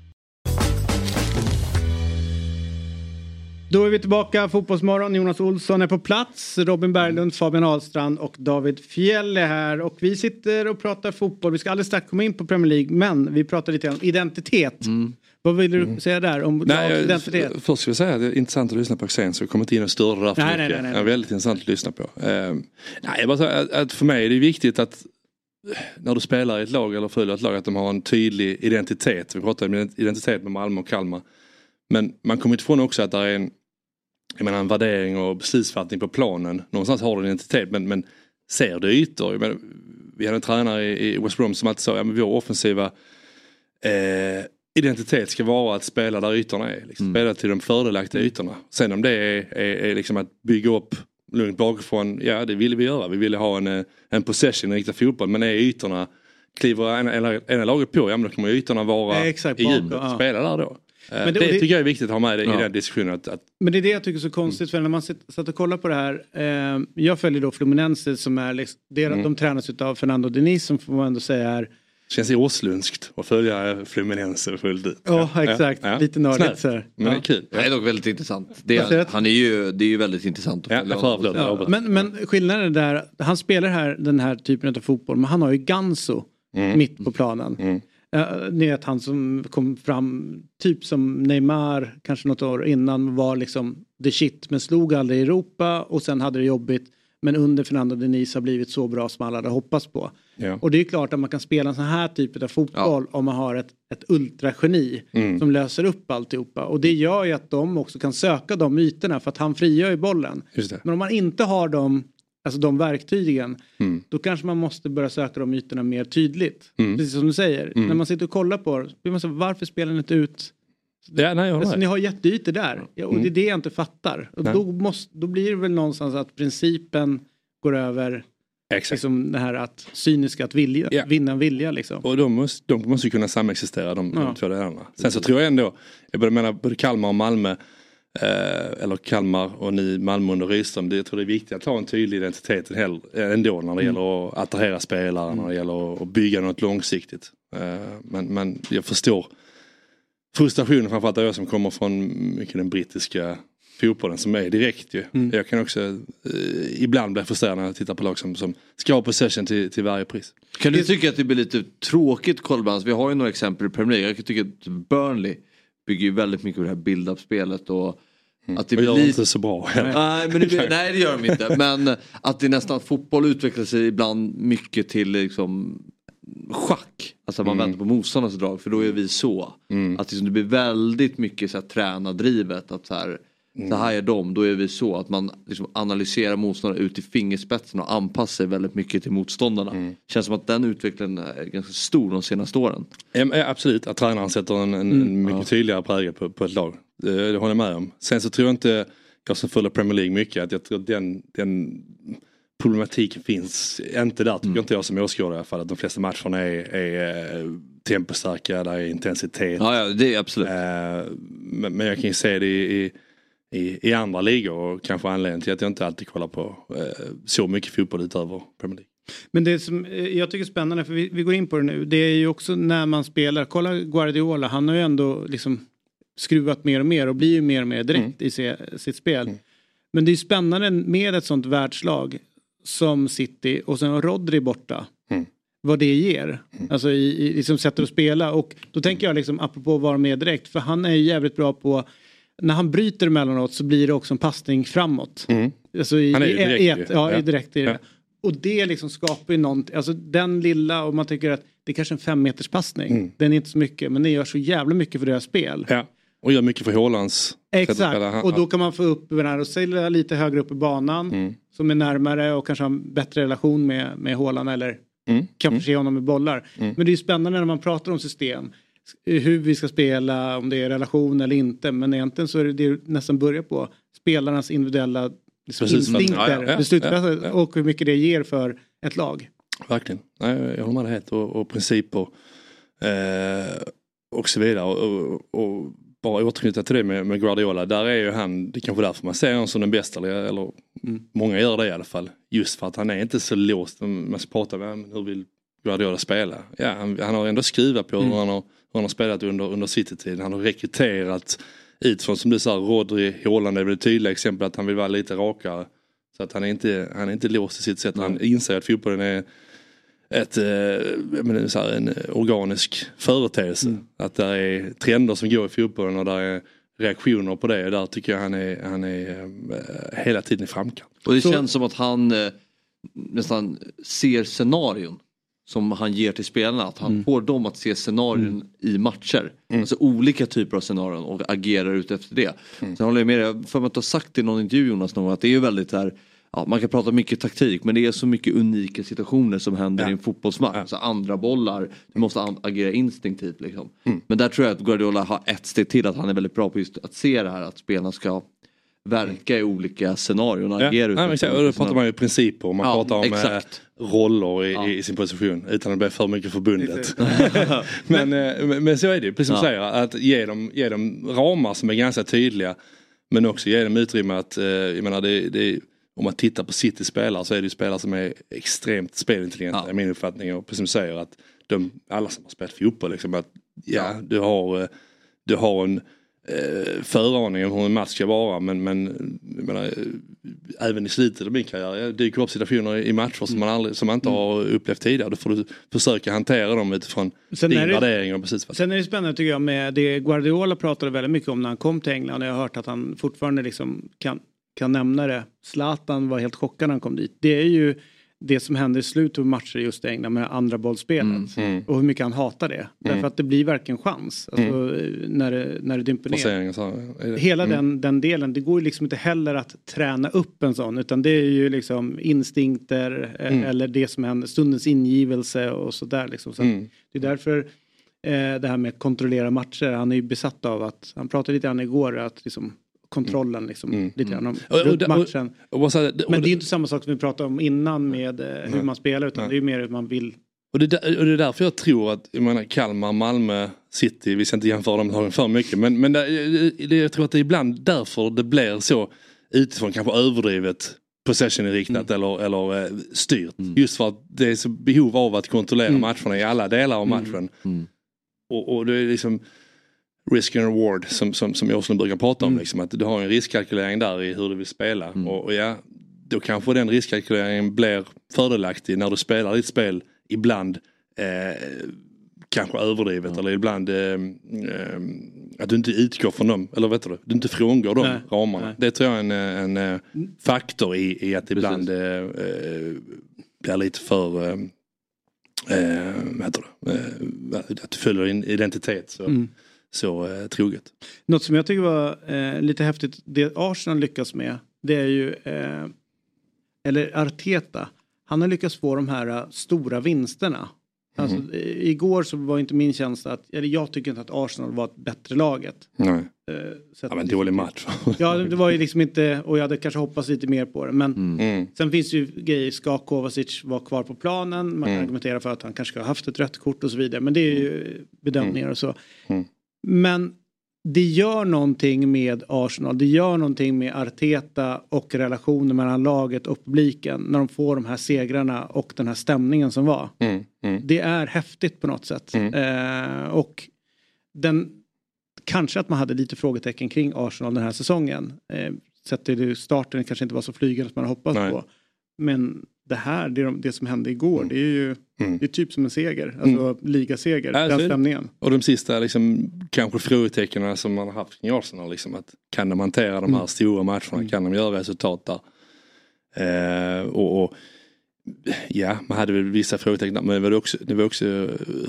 Då är vi tillbaka, Fotbollsmorgon. Jonas Olsson är på plats. Robin Berglund, Fabian Ahlstrand och David Fjell är här. Och vi sitter och pratar fotboll. Vi ska alldeles strax komma in på Premier League. Men vi pratar lite om identitet. Vad vill du säga där om Nej, jag, identitet? först vill jag säga att det är intressant att lyssna på Axén så vi kommer inte in och större där för Nej, nej, mycket. nej, nej. Det är väldigt intressant att lyssna på. Eh, nej, bara att, att för mig är det viktigt att när du spelar i ett lag eller följer ett lag att de har en tydlig identitet. Vi pratar om identitet med Malmö och Kalmar. Men man kommer inte ifrån också att det är en, jag menar, en värdering och beslutsfattning på planen. Någonstans har du en identitet men, men ser du ytor? Menar, vi hade en tränare i, West Brom som alltid sa att vår offensiva eh, identitet ska vara att spela där ytorna är. Liksom. Spela till de fördelaktiga ytorna. Sen om det är, är, är liksom att bygga upp lugnt bakifrån, ja det ville vi göra. Vi ville ha en, eh, en possession riktad fotboll men är ytorna Kliver ena, ena, laget på, ja men då kommer ytorna vara exakt, i djupet. ja. Spela där då. Eh, Men det- det, tycker jag är viktigt att ha med i Ja. den diskussionen. Att, att, Men det är det jag tycker är så konstigt för när man satt och kollade på det här. Eh, jag följer då Fluminense som är, liksom, det, Mm. de tränas av Fernando Diniz som får man ändå säga är Känns åslundskt att följa Fluminense fullt ut. Ja, exakt. Lite nördigt så här. Men det är Ja. kul. Det är dock väldigt intressant. Det är, han är ju, det är ju väldigt intressant att Ja, följa får honom. Ja, men, men skillnaden är där, han spelar här den här typen av fotboll men han har ju Ganso Mm. mitt på planen. Uh, ni vet han som kom fram typ som Neymar kanske något år innan var liksom the shit men slog aldrig i Europa och sen hade det jobbigt. Men under Fernando Denis har blivit så bra som alla hade hoppats på. Ja. Och det är klart att man kan spela en sån här typ av fotboll om man har ett, ett ultrageni Mm. som löser upp alltihopa. Och det gör ju att de också kan söka de ytorna för att han frigör ju bollen. Men om man inte har de, alltså de verktygen Mm. då kanske man måste börja söka de ytorna mer tydligt. Mm. Precis som du säger. Mm. När man sitter och kollar på det, så, varför spelar ni inte ut? Ja, nej, Alltså, ni har jätteytor där. Ja, och det är Mm. det jag inte fattar. Och Nej. då, måste, då blir det väl någonstans att principen går över Exakt. liksom det här att cyniska att vilja, Ja. vinna vilja liksom. Och de måste, de måste ju kunna samexistera de, Ja. de två delarna. Sen så tror jag ändå, jag både menar både Kalmar och Malmö, eh, eller Kalmar och ni Malmö under Rydström, det, jag tror det är viktigt att ha en tydlig identitet eh, ändå när det Mm. gäller att attrahera spelare, när det gäller att- bygga något långsiktigt. Eh, men, men jag förstår frustrationen framförallt jag som kommer från mycket den brittiska fotbollen som är direkt ju. Mm. Jag kan också eh, ibland bli frustrerad när jag tittar på lag som, som ska ha possession till, till varje pris. Kan du tycka att det blir lite tråkigt Kolbans? Vi har ju några exempel i Premier League. Jag kan tycka att Burnley bygger ju väldigt mycket på det här build-up-spelet och att det Och blir inte så bra. Nej, men det, blir- nej det gör de inte. Men att det nästan fotboll utvecklar sig ibland mycket till liksom schack. Alltså man Mm. väntar på motståndarnas drag för då är vi så. Att liksom det blir väldigt mycket så här tränardrivet. Att så här, Mm. så här är de, då är vi så. Att man liksom analyserar motståndarna ut i fingerspetsen och anpassar sig väldigt mycket till motståndarna. Mm. Känns som att den utvecklingen är ganska stor de senaste åren. Ja, absolut, att tränaren sätter en, en, Mm, en mycket ja. tydligare prägel på, på ett lag. Det, det håller jag med om. Sen så tror jag inte, jag som följer Premier League mycket, att jag tror den, den problematiken finns inte där, tycker Mm. inte jag som åskådare i alla fall. Att de flesta matcherna är, är eh, tempostarka, där är intensitet. Ja, ja det är absolut. Eh, men, men jag kan ju se det i, i, i, i andra ligor och kanske anledningen till att jag inte alltid kollar på eh, så mycket fotboll utöver Premier League. Men det som eh, jag tycker är spännande, för vi, vi går in på det nu, det är ju också när man spelar, kolla Guardiola, han har ju ändå liksom skruvat mer och mer och blir ju mer och mer direkt i se, sitt spel. Men det är ju spännande med ett sånt världslag som City och sen Rodri borta. Mm. Vad det ger. Alltså i, i liksom sättet att spela och då tänker jag liksom apropå att vara med direkt för han är ju jävligt bra på när han bryter emellanåt så blir det också en passning framåt. Alltså i, Han är ju direkt i ett, ja, Ja. direkt i det. Ja. Och det liksom skapar ju någonting, alltså den lilla och man tycker att det är kanske en fem meters passning. Mm. Den är inte så mycket men det gör så jävla mycket för deras spel. Ja, och gör mycket för Hålands Exakt, och då kan man få upp den här och sälja lite högre upp i banan. Mm. Som är närmare och kanske har en bättre relation med, med Håland eller Mm. kan förse honom med bollar. Mm. Men det är ju spännande när man pratar om system. Hur vi ska spela, om det är relation eller inte. Men egentligen så är det, det nästan börjar på spelarnas individuella liksom, Precis. instinkter, Ja, ja, ja, och hur mycket det ger för ett lag. Verkligen. Nej, jag håller med dig helt. Och, och principer eh, och så vidare. Och, och, och bara återknyta till det med, med Guardiola. Där är ju han, det är kanske därför man ser honom som den bästa. Eller, eller Mm. många gör det i alla fall. Just för att han är inte så låst. Man ska prata med honom, hur vill Guardiola spela? Ja, han, han har ändå skruvat på Mm. hur, han har, hur han har spelat under, under City-tiden. Han har rekryterat utifrån som du sa, Rodri, Haaland är väl ett tydligt exempel att han vill vara lite rakare. Så att han är inte, han är inte låst i sitt sätt. Han inser att fotbollen är ett, eh, menar, så här, en organisk företeelse. Att det är trender som går i fotbollen och där är reaktioner på det. Där tycker jag han är, han är eh, hela tiden i framkant. Och det Så- känns som att han eh, nästan ser scenarion som han ger till spelarna. Att han Mm. får dem att se scenarion i matcher. Alltså olika typer av scenarion och agerar ut efter det. Mm. Sen håller jag med dig, för att du har sagt i någon intervju Jonas någon att det är ju väldigt här Ja, man kan prata mycket taktik men det är så mycket unika situationer som händer i en fotbollsmatch. Alltså andra bollar, du måste agera instinktivt. Liksom. Mm. Men där tror jag att Guardiola har ett steg till att han är väldigt bra på just att se det här att spelarna ska verka i olika scenarion Ja, nej, men exakt. då pratar man ju principer och man Ja, pratar om exakt. eh, roller i, i sin position utan att bli för mycket förbundet. men, eh, men, men så är det ju, precis som du Ja. säger, att ge dem, ge dem ramar som är ganska tydliga men också ge dem utrymme att, eh, jag menar det, det, om man tittar på City spelare så är det ju spelare som är extremt spelintelligenta i min uppfattning och precis som du säger att de, alla som har spelat fotboll. Liksom, att, ja, Du, har, du har en eh, föraning om hur en match ska vara men, men menar, eh, även i slutet av min karriär jag dyker upp situationer i matcher som man, aldrig, som man inte har upplevt tidigare. Då får du försöka hantera dem utifrån Sen din det- värdering och precis vad Sen är det spännande tycker jag med det Guardiola pratade väldigt mycket om när han kom till England. Jag har hört att han fortfarande liksom kan, kan nämna det. Zlatan var helt chockad när han kom dit. Det är ju det som händer i slutet av matcher just i England med andra bollspelet. Mm. Och hur mycket han hatar det. Därför Mm. att det blir verkligen chans. Alltså, när, det, när det dimper ner. Så är det- Hela mm. den, den delen, det går ju liksom inte heller att träna upp en sån utan det är ju liksom instinkter eh, Mm. eller det som händer, stundens ingivelse och sådär liksom. Så Mm. Det är därför eh, det här med att kontrollera matcher, han är ju besatt av att, han pratade lite grann igår att liksom kontrollen liksom lite grann om Mm. Och- och- runt och- matchen. Men det är ju inte samma sak som vi pratade om innan med eh, hur man spelar utan Nej. det är ju mer hur man vill. Och det, där- och det är därför jag tror att jag menar, Kalmar, Malmö, City, vi ska inte jämföra de lagen för mycket men, men det, det, jag tror att det är ibland därför det blir så utifrån kanske överdrivet possession-inriktat eller, eller eh, styrt. Just för att det är så behov av att kontrollera matcherna i alla delar av matchen. Och, och det är liksom risk and reward som, som, som Åslund brukar prata om. Liksom, att du har en riskkalkylering där i hur du vill spela. Och, och ja, då kanske den riskkalkyleringen blir fördelaktig när du spelar ditt spel ibland eh, kanske överdrivet eller ibland eh, eh, att du inte utgår från dem, eller vet du, du inte frångår de Nej, ramarna. nej. Det tror jag är en, en, eh, faktor i, i att ibland eh, eh, blir lite för eh, eh, vad heter det? Att du följer din identitet så, Mm. Så eh, troget. Något som jag tycker var eh, lite häftigt, det Arsenal lyckas med, det är ju, eh, eller Arteta, han har lyckats få de här eh, stora vinsterna. Alltså, Mhm. i- igår så var inte min känsla att, eller jag tycker inte att Arsenal var ett bättre laget. Nej. Eh, så Ja, men dålig match. Ja, det var ju liksom inte, och jag hade kanske hoppats lite mer på det. Men Mm. sen finns det ju grejer, ska Kovacic vara kvar på planen? Man kan Mm. argumentera för att han kanske ska ha haft ett rött kort och så vidare. Men det är ju bedömningar och så. Mm. Men det gör någonting med Arsenal, det gör någonting med Arteta och relationen mellan laget och publiken när de får de här segrarna och den här stämningen som var. Mm. Mm. Det är häftigt på något sätt. Eh, och den, kanske att man hade lite frågetecken kring Arsenal den här säsongen. Eh, sett till starten kanske inte var så flygande som man hoppats Nej. på. Men det här, det, de- det som hände igår, det är ju Mm. det är typ som en seger. Alltså ligaseger, Ja, den stämningen. Och de sista liksom, kanske frågetecknen som man har haft kring Arsenal. Liksom, att kan de hantera de här Mm. stora matcherna? Kan de göra resultat där? Eh, och, och Ja, man hade väl vissa frågetecken men det var också, det var också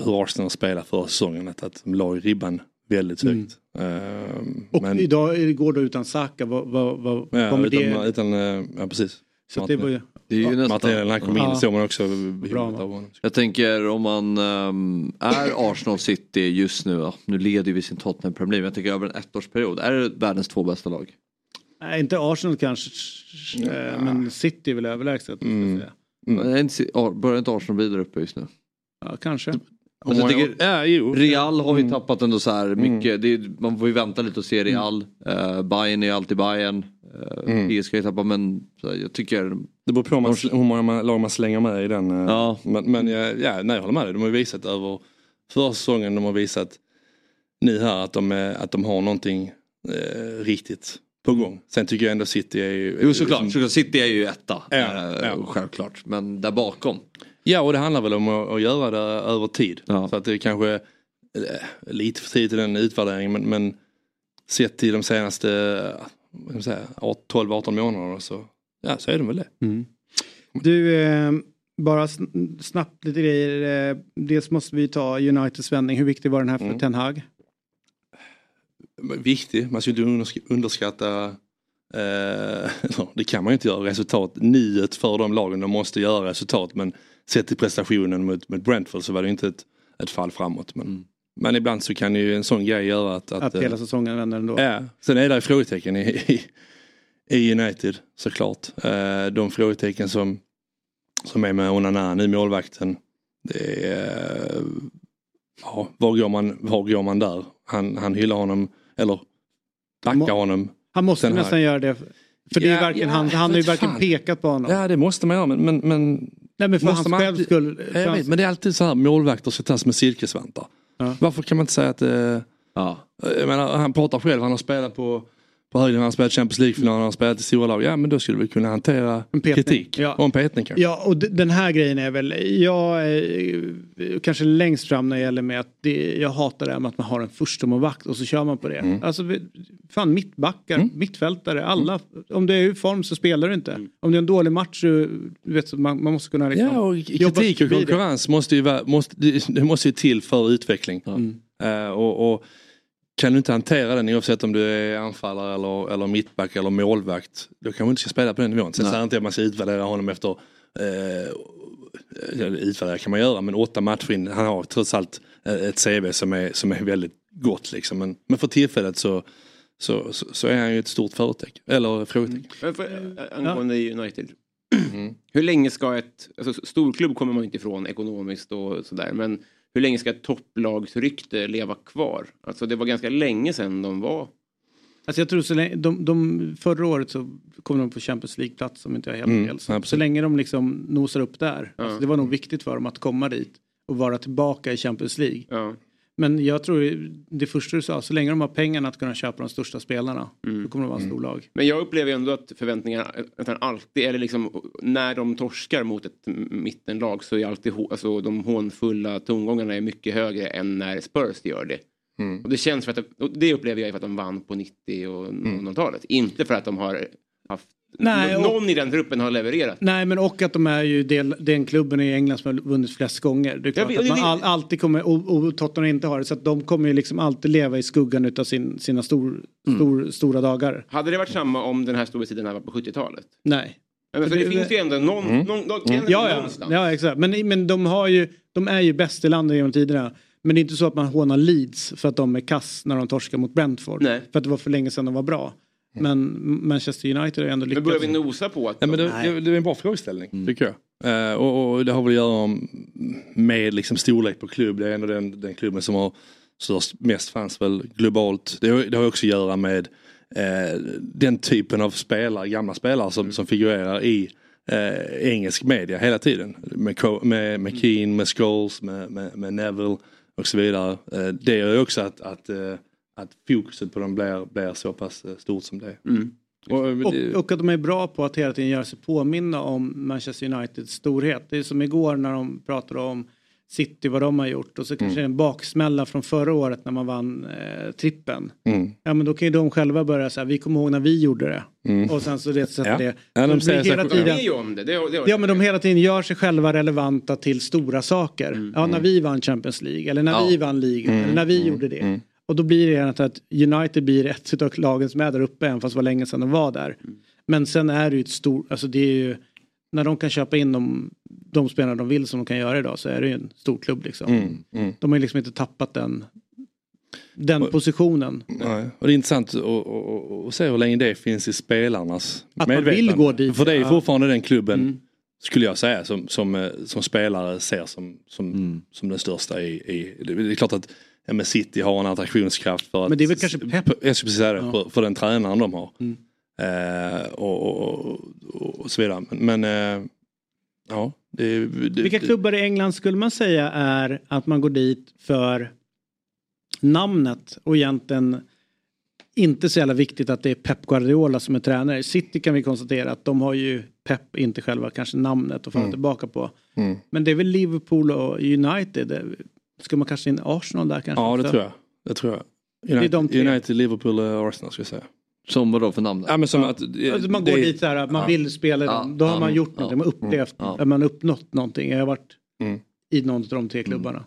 hur Arsenal spelade förra säsongen. Att, att de la ribban väldigt Mm. högt. Eh, Och men, idag, igår då utan Saka, vad, vad, vad ja, kommer utan, det? utan, eh, ja, precis. Så att det var ju... Det är ju nästan- Materialen kom in Ja. man också Bra. Jag tänker om man ehm, är Arsenal City just nu, ja, nu leder vi sin Tottenham Premier League, men jag tänker över en ettårsperiod, är det världens två bästa lag? Nej, inte Arsenal kanske, eh, men City är väl överlägset. Mm. Ar- Börjar inte Arsenal bli där uppe just nu? Ja, kanske. Alltså, jag tycker, ja, jo. Real har ju Mm. tappat ändå så här mycket, det är, man får ju vänta lite och se Real. Uh, Bayern är alltid Bayern. Uh, Mm. PSG ju tappat men här, jag tycker Det beror på man, hur många lag man slänger med i den. eh, Ja. Men, men ja, ja, nej, jag håller med dig. De har ju visat över förra säsongen, de har visat nu här att de, är, att de har någonting eh, riktigt på gång. Sen tycker jag ändå City är ju... Jo såklart, liksom- såklart City är ju etta. Ja, ja. Självklart. Men där bakom. Ja och det handlar väl om att, att göra det över tid. Ja. Så att det kanske är lite för tidigt i den utvärderingen men, men sett till de senaste vad ska man säga, 12-18 månaderna så, ja, så är de väl det. Du, eh, bara sn- snabbt lite grejer. Eh, dels måste vi ta Uniteds vändning. Hur viktig var den här för Mm. Ten Hag? viktig. Man ska inte undersk- underskatta, eh, det kan man ju inte göra, resultat. Nyet för de lagen, de måste göra resultat. Men sett till prestationen mot, mot Brentford så var det inte ett, ett fall framåt. Men, men ibland så kan ju en sån grej göra att... Att, eh, hela säsongen vänder ändå? Ja, sen är det frågetecken i, i, i United såklart. Eh, de frågetecken som, som är med Onana nu, målvakten. Det är, eh, ja, var, går man, var går man där? Han, han hyllar honom, eller backar honom. Han måste nästan göra det. För det är Ja, verkligen, ja, han, han har ju verkligen fan. pekat på honom. Ja det måste man göra men, men, men Nej men för Måste hans man själv alltid- skull. för hans- men det är alltid så här målvakter ska tas med silkesvantar. Ja. Varför kan man inte säga att eh, Ja. jag menar, han pratar själv, han har spelat på, på höjden, han har spelat Champions League-final, han har spelat i stora lag. Ja men då skulle vi kunna hantera kritik. Ja. Och en petning kanske. Ja, och den här grejen är väl, jag är eh, kanske längst fram när det gäller med att det, jag hatar det här med att man har en första målvakt och så kör man på det. Mm. Alltså, fan mittbackar, mittfältare, alla. Om du är i form så spelar du inte. Om det är en dålig match, så, vet, man, man måste kunna liksom, Ja, och kritik och det. konkurrens måste ju, måste, det måste ju till för utveckling. Mm. Eh, och, och kan du inte hantera den oavsett om du är anfallare eller, eller mittback eller målvakt. Då kan man inte ska spela på den nivån. Sen säger jag inte att man ska utvärdera honom efter eh, ja, utvärdera kan man göra men åtta matcher in, han har trots allt eh, ett CV som är, som är väldigt gott liksom. Men, men för tillfället så, så, så, så är han ju ett stort företecken. Eller frågetecken. Men för, äh, angående United. Hur länge ska ett, alltså storklubb kommer man inte ifrån ekonomiskt och sådär, men hur länge ska ett topplagsrykte leva kvar? Alltså det var ganska länge sedan de var Alltså jag tror så länge, de, de, förra året så kom de på Champions League-plats om inte jag är helt Mm, fel. Så, så länge de liksom nosar upp där. Ja. Alltså det var nog viktigt för dem att komma dit och vara tillbaka i Champions League. Ja. Men jag tror det första du sa, så länge de har pengarna att kunna köpa de största spelarna, Mm. då kommer de vara en stor lag. Men jag upplever ju ändå att förväntningarna, att han alltid, eller liksom när de torskar mot ett mittenlag så är alltid alltså, de hånfulla tongångarna är mycket högre än när Spurs gör det. Mm. Och det känns för att, och det upplever jag för att de vann på 90 och 00-talet. Inte för att de har haft, Nej, och- någon i den truppen har levererat. Nej men och att de är ju del, den klubben i England som har vunnit flest gånger. Det är klart vet- att man det- all, alltid kommer, och, och Tottenham inte har det, så att de kommer ju liksom alltid leva i skuggan utav sin, sina stor, Mm. stor, stora dagar. Hade det varit samma om den här storhetstiden här var på 70-talet? Nej. Men för det, finns ju ändå någon, Mm. någon, någon, Ja, ja, någonstans. ja exakt. Men, men de, har ju, de är ju bäst i landet genom tiderna. Men det är inte så att man hånar Leeds för att de är kass när de torskar mot Brentford. Nej. För att det var för länge sedan de var bra. Men Manchester United har ändå Men lyckats. börjar vi nosa på att Ja, men det, Nej. det, det är en bra frågeställning tycker jag. Eh, och, och det har väl att göra med liksom storlek på klubb. Det är ändå den, den klubben som har störst, mest fans väl globalt. Det har, det har också att göra med eh, den typen av spelare, gamla spelare som, som figurerar i eh, engelsk media hela tiden. Med, med, med Keane, med Scholes, med, med, med Neville och så vidare. Det gör ju också att, att, att fokuset på dem blir, blir så pass eh, stort som det. Mm. Och, Och, och att de är bra på att hela tiden göra sig påminna om Manchester Uniteds storhet. Det är som igår när de pratade om City, vad de har gjort. Och så kanske Mm. en baksmälla från förra året när man vann eh, trippen. mm. Ja men då kan ju de själva börja säga, vi kommer ihåg när vi gjorde det. Mm. Och sen så det sätter Ja. det. Ja, de Så så- hela tiden, det. det, det Ja men de hela tiden gör sig själva relevanta till stora saker. Ja när vi vann Champions League eller när Ja. vi vann ligan eller när vi gjorde det. Och då blir det att United blir ett av lagen som är där uppe även fast det var länge sedan de var där. Men sen är det ju ett stort, alltså det är ju när de kan köpa in de, de spelare de vill som de kan göra idag så är det ju en stor klubb liksom. Mm, mm. De har ju liksom inte tappat den, den positionen. Nej. Och det är intressant att, se hur länge det finns i spelarnas Att man medvetande. vill gå dit. För det är Ja. fortfarande den klubben, Mm. skulle jag säga, som, som, eh, som spelare ser som, som, som den största i, i det är klart att men City har en attraktionskraft för att... Men det är väl kanske Pep? Jag skulle precis säga det, Ja. för, för den tränaren de har. Mm. Eh, och, och, och, och så vidare. Men, men eh, ja. Det, det, Vilka klubbar i England skulle man säga är att man går dit för namnet och egentligen inte så jävla viktigt att det är Pep Guardiola som är tränare. City kan vi konstatera att de har ju Pep, inte själva kanske namnet att falla Mm. tillbaka på. Mm. Men det är väl Liverpool och United. Ska man kanske in Arsenal där kanske? Ja, det tror jag. Det tror jag. är United. United Liverpool och Arsenal ska jag säga. Som vadå för namn? Ja, men som Ja. att, Alltså man det- går dit så här man ja. vill spela Ja, dem. Då har ja, man gjort ja, någonting, man har upplevt, ja. man har uppnått någonting. Jag har varit Mm. i någon av de tre klubbarna.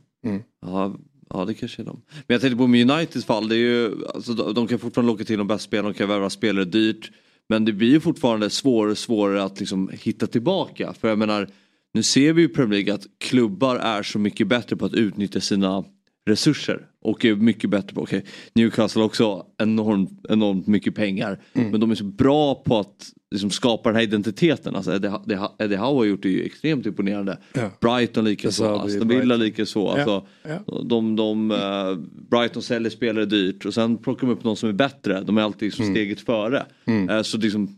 Ja, ja det kanske är de. Men jag tänkte på med Uniteds fall, det är ju, alltså, de, de kan fortfarande locka till de bästa spelarna, de kan värva spelare dyrt. Men det blir ju fortfarande svårare och svårare att liksom hitta tillbaka. För jag menar, nu ser vi ju i Premier League att klubbar är så mycket bättre på att utnyttja sina resurser. Och är mycket bättre på, okej Newcastle har också enormt, enormt mycket pengar. Men de är så bra på att liksom, skapa den här identiteten. Alltså Eddie, Eddie, Howe har gjort det ju extremt imponerande. Ja. Brighton lika så, Deserve Aston Villa Brighton. lika så. Alltså, Ja. de, de, eh, Brighton säljer spelare dyrt och sen plockar de upp någon som är bättre. De är alltid liksom steget före. Mm. Eh, så liksom,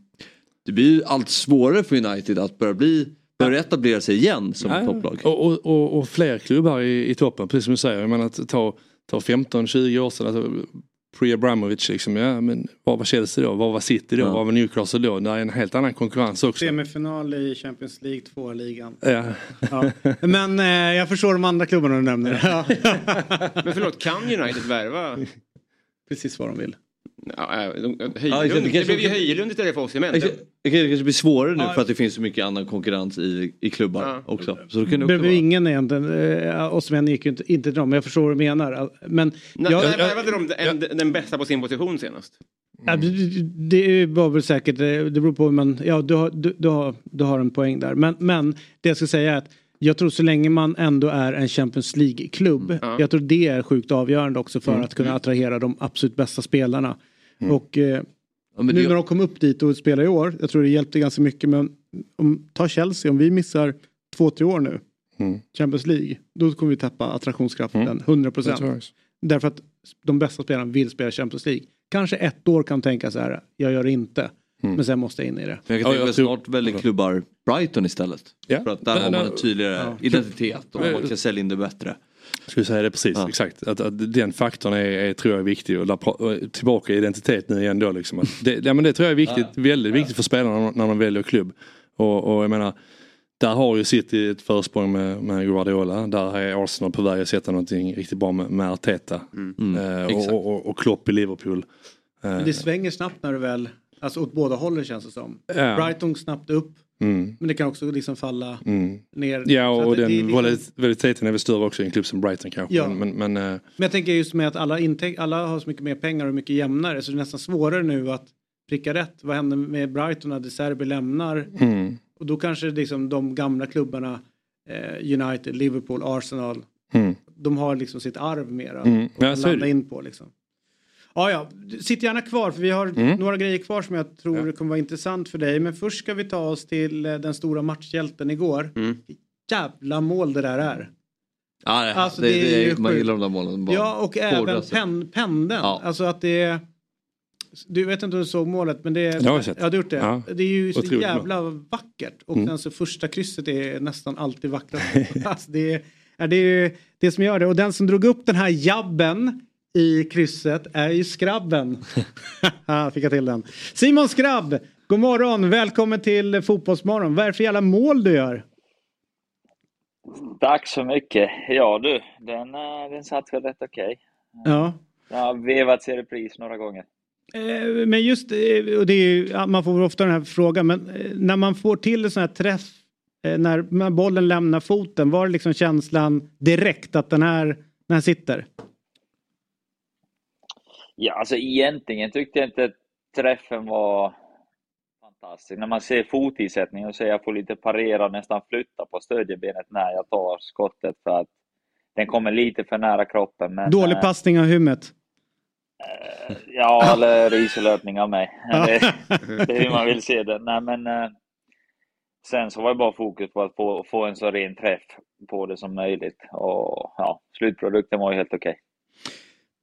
det blir allt svårare för United att börja bli börja börjar etablera sig igen som Ja, topplag. Och, och, och, och fler klubbar i, i toppen, precis som du säger. Jag menar, att ta, ta 15-20 år sedan, alltså, Pre-Abramovic liksom, ja men vad var Chelsea då? Vad var City då? Ja. Vad var Newcastle då? Det är en helt annan konkurrens också. Semifinal i Champions League 2-ligan. Ja. Ja. Men eh, jag förstår de andra klubbarna du nämner. Ja. Men förlåt, kan United värva? Precis vad de vill. Ja, äh, de, Ja, Höjlund. det blev ju Höjlund istället för. Det kanske- det kanske blir svårare nu Ja. för att det finns så mycket annan konkurrens i, i klubbar Ja. också. Så det Det också blev vara. ingen egentligen. Eh, Osimhen gick ju inte, inte till dem, men jag förstår vad du menar. Men När jag, när värvade de en, den bästa på sin position senast? Ja, det- var väl säkert, eh, det beror på hur man, ja du har, du, du har, du har en poäng där. Men, men det jag ska säga är att jag tror så länge man ändå är en Champions League-klubb, Ja. jag tror det är sjukt avgörande också för att kunna attrahera de absolut bästa spelarna. Och eh, Ja, nu det, när de kom upp dit och spelar i år, jag tror det hjälpte ganska mycket. Men om, ta Chelsea, om vi missar två, tre år nu, Mm. Champions League, då kommer vi tappa attraktionskraften, Mm. 100 Det procent. Därför att de bästa spelarna vill spela Champions League. Kanske ett år kan tänka så här, jag gör det inte. Mm. Men sen måste jag in i det. men jag Ja, kan tänka mig snart väljer klubbar Brighton istället. Ja. För att där Men, har man en tydligare ja. identitet och man kan sälja in det bättre. Skulle säga det precis, Ja. exakt. Att, att den faktorn är, är, tror jag är viktig och där och tillbaka i identitet nu igen då liksom. Att det, ja, men det tror jag är viktigt, väldigt viktigt för spelarna när, när de väljer klubb. Och, och jag menar, där har ju City ett försprång med, med Guardiola. Där är Arsenal på väg att sätta någonting riktigt bra med, med Arteta. Mm, Eh, exakt. och, och, och Klopp i Liverpool. Eh, Men det svänger snabbt när du väl, alltså åt båda hållen känns det som. Ja. Brighton snabbt upp, mm, men det kan också liksom falla mm. ner. Ja och det- det den volatil- volatiliteten är väl större också i en klubb som Brighton kanske. Ja. Men, men, men eh, Men jag tänker just med att alla, intäk, alla har så mycket mer pengar och mycket jämnare så det är nästan svårare nu att pricka rätt. Vad händer med Brighton när De Serbi lämnar? mm, Och då kanske liksom de gamla klubbarna, eh, United, Liverpool, Arsenal, mm, de har liksom sitt arv mera mm. Ja, att är landa det. in på liksom. Ja, ja, sitt gärna kvar för vi har Mm. några grejer kvar som jag tror kommer vara intressant för dig. Men först ska vi ta oss till eh, den stora matchhjälten igår. Mm. Jävla mål det där är. Ja, det, Alltså, det, det är det, man gillar de där målen. Bara Ja, och även pen, pendeln. Ja. Alltså att det är... Du vet inte om du såg målet men det är... Jag har sett. Ja, du gjort det. Ja. Det är ju så Otroligt bra. jävla vackert. Och Mm. sen så första krysset är nästan alltid vackrast. alltså det, är, ja, det är ju det som gör det. Och den som drog upp den här jabben i krysset är ju Skrabben. Fick jag till den. Simon Skrabb, god morgon. Välkommen till Fotbollsmorgon. Vad är det för jävla mål du gör? Tack så mycket. Ja du, den, eh, den satt väl rätt okej. Ja. Den har vevats i repris några gånger. Eh, Men just, eh, och det är ju, man får ofta den här frågan, men när man får till en sån här träff, när, när bollen lämnar foten, var det liksom känslan direkt att den här, den här sitter? Ja, alltså egentligen tyckte jag inte att träffen var fantastisk. När man ser fotisättningen så ser jag får lite parera, nästan flytta på stödjebenet när jag tar skottet för att den kommer lite för nära kroppen. Men, Dålig eh, passning av hummet. Ja, eller riselöpning av mig. Det, det är hur man vill se det. Nej, men, eh, sen så var det bara fokus på att få, få en så ren träff på det som möjligt. Och ja, slutprodukten var ju helt okej.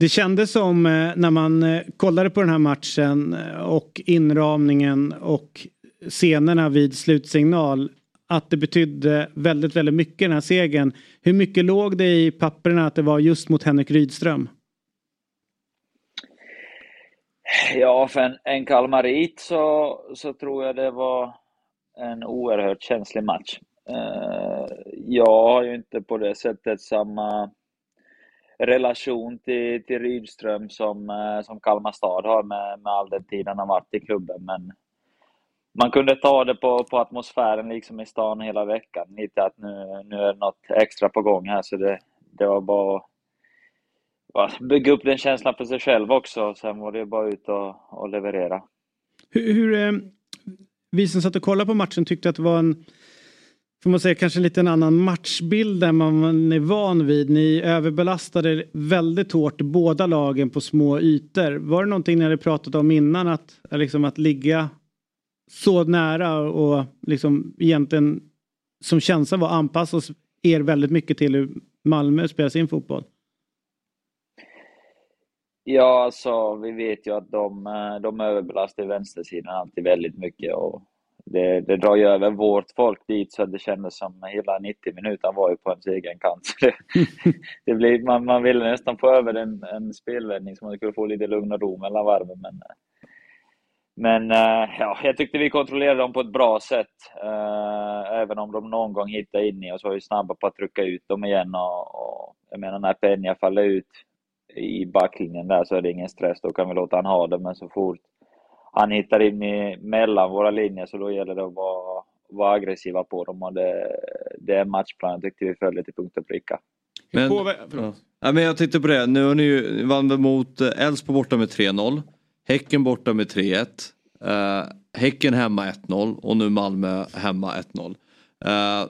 Det kändes som eh, när man eh, kollade på den här matchen eh, och inramningen och scenerna vid slutsignal att det betydde väldigt, väldigt mycket den här segern. Hur mycket låg det i papperna att det var just mot Henrik Rydström? Ja, för en, en kalmarit så, så tror jag det var en oerhört känslig match. Jag har ju inte på det sättet samma relation till, till Rydström som, eh, som Kalmar stad har med, med all den tid han har varit i klubben. Men man kunde ta det på, på atmosfären liksom i stan hela veckan. Lite att nu, nu är det något extra på gång här så det, det var bara att bygga upp den känslan för sig själv också. Sen var det bara ut och, och leverera. Hur, hur eh, vi som satt och kollade på matchen tyckte att det var en får man säga kanske en liten annan matchbild än vad man är van vid. Ni överbelastade väldigt hårt båda lagen på små ytor. Var det någonting ni hade pratat om innan att, liksom att ligga så nära och liksom egentligen som känsla var anpassa oss er väldigt mycket till hur Malmö spelar sin fotboll? Ja, alltså vi vet ju att de, eh, de överbelastar vänstersidan alltid väldigt mycket och det, det drar ju över vårt folk dit så det kändes som hela 90 minuter var ju på ens egen kant. Det, det blir, man, man ville nästan få över en, en spelvändning så man skulle få lite lugn och ro mellan varven. Men, men eh, ja, jag tyckte vi kontrollerade dem på ett bra sätt. Eh, även om de någon gång hittade in i oss var vi snabba på att trycka ut dem igen. Och, och jag menar när Peña faller ut i backlinjen där så är det ingen stress, då kan vi låta han ha det. Men så fort han hittar in i, mellan våra linjer så då gäller det att vara, vara aggressiva på dem. Och det, det är matchplanen tyckte vi följde till punkt och pricka. Men, ja. Ja, men jag tänkte på det, nu har ni ju vann väl mot eh, Elfsborg borta med 3-0. Häcken borta med 3-1. Uh, häcken hemma 1-0 och nu Malmö hemma 1-0. Uh,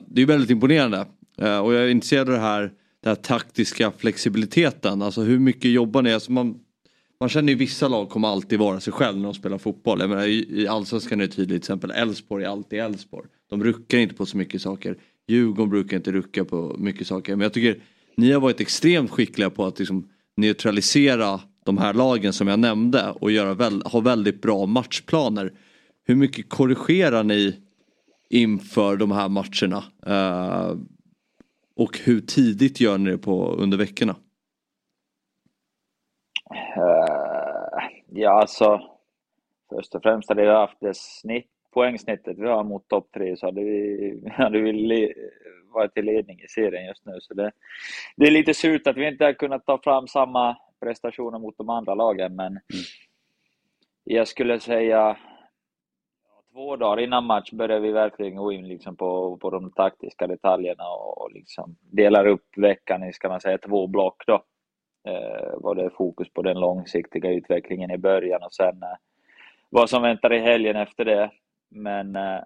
det är ju väldigt imponerande. Uh, och jag är intresserad av det här, den här taktiska flexibiliteten. Alltså hur mycket jobbar ni? Alltså man, man känner ju vissa lag kommer alltid vara sig själv när de spelar fotboll. Jag menar, I allsvenskan är det tydligt, till exempel Elfsborg är alltid Elfsborg. De ruckar inte på så mycket saker. Djurgården brukar inte rucka på mycket saker. Men jag tycker ni har varit extremt skickliga på att liksom neutralisera de här lagen som jag nämnde och göra väl, ha väldigt bra matchplaner. Hur mycket korrigerar ni inför de här matcherna? Uh, och hur tidigt gör ni det på, under veckorna? Uh, ja, alltså. Först och främst hade vi haft det snitt, poängsnittet vi har mot topp tre så hade vi, hade vi le, varit i ledning i serien just nu. Så det, det är lite surt att vi inte har kunnat ta fram samma prestationer mot de andra lagen, men mm. jag skulle säga två dagar innan match börjar vi verkligen gå in liksom på, på de taktiska detaljerna och, och liksom delar upp veckan i ska man säga, två block. Då. Eh, var det fokus på den långsiktiga utvecklingen i början och sen eh, vad som väntar i helgen efter det. Men eh,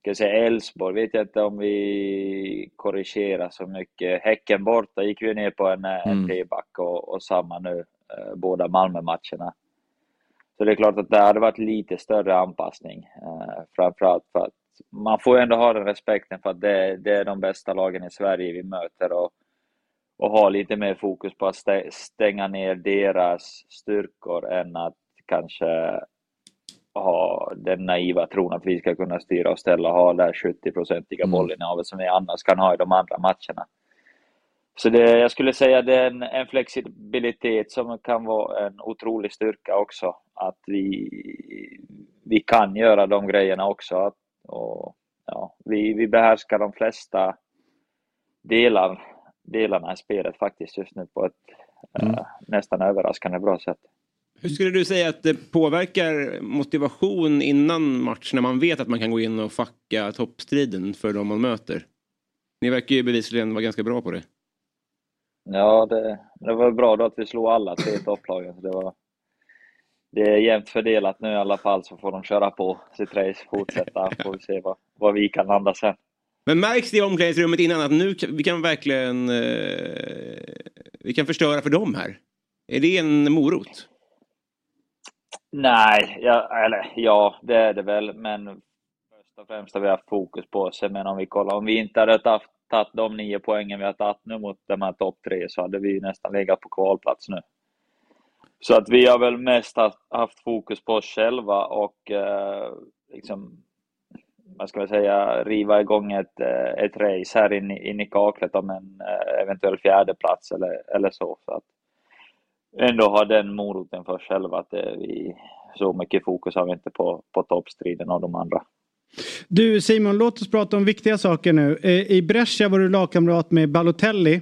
ska säga Elfsborg vet jag inte om vi korrigerar så mycket. Häcken borta gick vi ner på en, mm. en treback och, och samma nu, eh, båda Malmö-matcherna. Så det är klart att det hade varit lite större anpassning. Eh, framförallt för att man får ändå ha den respekten för att det, det är de bästa lagen i Sverige vi möter och, och ha lite mer fokus på att stänga ner deras styrkor än att kanske ha den naiva tron att vi ska kunna styra och ställa och ha det 70-procentiga mm. bollinnehavet som vi annars kan ha i de andra matcherna. Så det, jag skulle säga det är en, en, flexibilitet som kan vara en otrolig styrka också. Att vi, vi kan göra de grejerna också. Att, och, ja, vi, vi behärskar de flesta delar, delarna i spelet faktiskt just nu på ett mm. äh, nästan överraskande bra sätt. Hur skulle du säga att det påverkar motivation innan match när man vet att man kan gå in och facka toppstriden för de man möter? Ni verkar ju bevisligen vara ganska bra på det. Ja, det, det var bra då att vi slog alla tre topplagen. Det, var, det är jämnt fördelat nu i alla fall, så får de köra på sitt race, fortsätta, får vi se vad, vad vi kan landa sen. Men märks det i omklädningsrummet innan att nu vi kan verkligen eh, vi kan förstöra för dem här? Är det en morot? Nej, ja, eller ja, det är det väl, men först och främst har vi haft fokus på oss. Men om vi kollar, om vi inte hade haft tagit de nio poängen vi har tagit nu mot de här topp tre så hade vi nästan legat på kvalplats nu. Så att vi har väl mest haft fokus på oss själva och eh, liksom, vad ska man säga, riva igång ett, eh, ett race här inne in i kaklet om en eh, eventuell fjärdeplats eller, eller så. så att ändå ha den moroten för själva att det, vi, så mycket fokus har vi inte på, på toppstriden och de andra. Du Simon, låt oss prata om viktiga saker nu. Eh, I Brescia var du lagkamrat med Balotelli.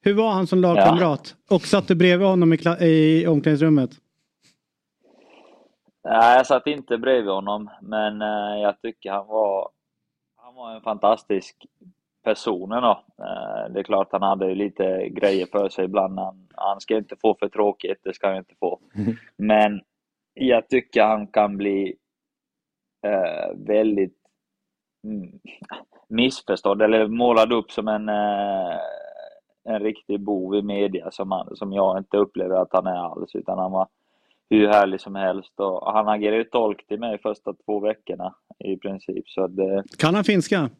Hur var han som lagkamrat? Ja. Och satt du bredvid honom i, i omklädningsrummet? Nej, jag satt inte bredvid honom, men eh, jag tycker han var, han var en fantastisk person. Då. Eh, det är klart han hade lite grejer för sig ibland. Han, han ska inte få för tråkigt, det ska han inte få. Men jag tycker han kan bli eh, väldigt mm, missförstådd eller målad upp som en, en riktig bov i media som, han, som jag inte upplever att han är alls. Utan han var hur härlig som helst och han agerade ju tolk till mig första två veckorna i princip. Så det... Kan han finska?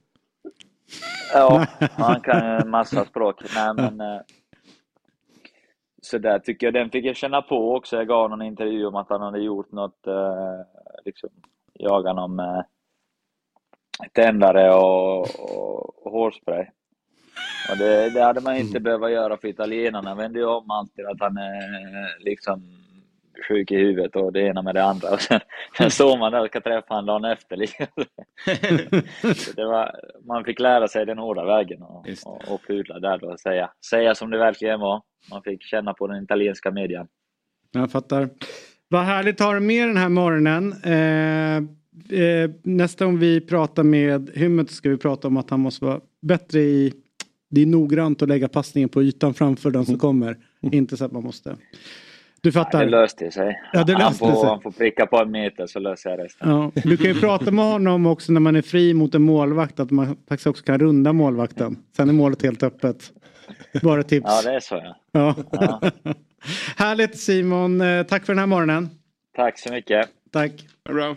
Ja, han kan en massa språk. Nej, men, eh, så där tycker jag, den fick jag känna på också. Jag gav någon intervju om att han hade gjort något, eh, liksom, jaga någon med tändare och, och, och hårspray. Och det, det hade man inte behövt göra för italienarna vände ju om alltid att han är liksom sjuk i huvudet och det ena med det andra. Och sen, sen står man där och ska träffa honom dagen efter. Liksom. Var, man fick lära sig den hårda vägen och, och, och pudla där och säga, säga som det verkligen var. Man fick känna på den italienska median. Jag fattar. Vad härligt att ha dig med den här morgonen. Eh, eh, nästa gång vi pratar med Hymmet ska vi prata om att han måste vara bättre i det är noggrant att lägga passningen på ytan framför den som kommer. Inte så att man måste. Du fattar? Ja, det löste sig. Ja, det han, löste får, sig. han får pricka på en meter så löser jag resten. Ja, du kan ju prata med honom också när man är fri mot en målvakt att man faktiskt också kan runda målvakten. Sen är målet helt öppet. Bara tips. Ja, det är så ja. Ja. Ja. Härligt Simon, Eh, tack för den här morgonen. Tack så mycket. Tack. Bra.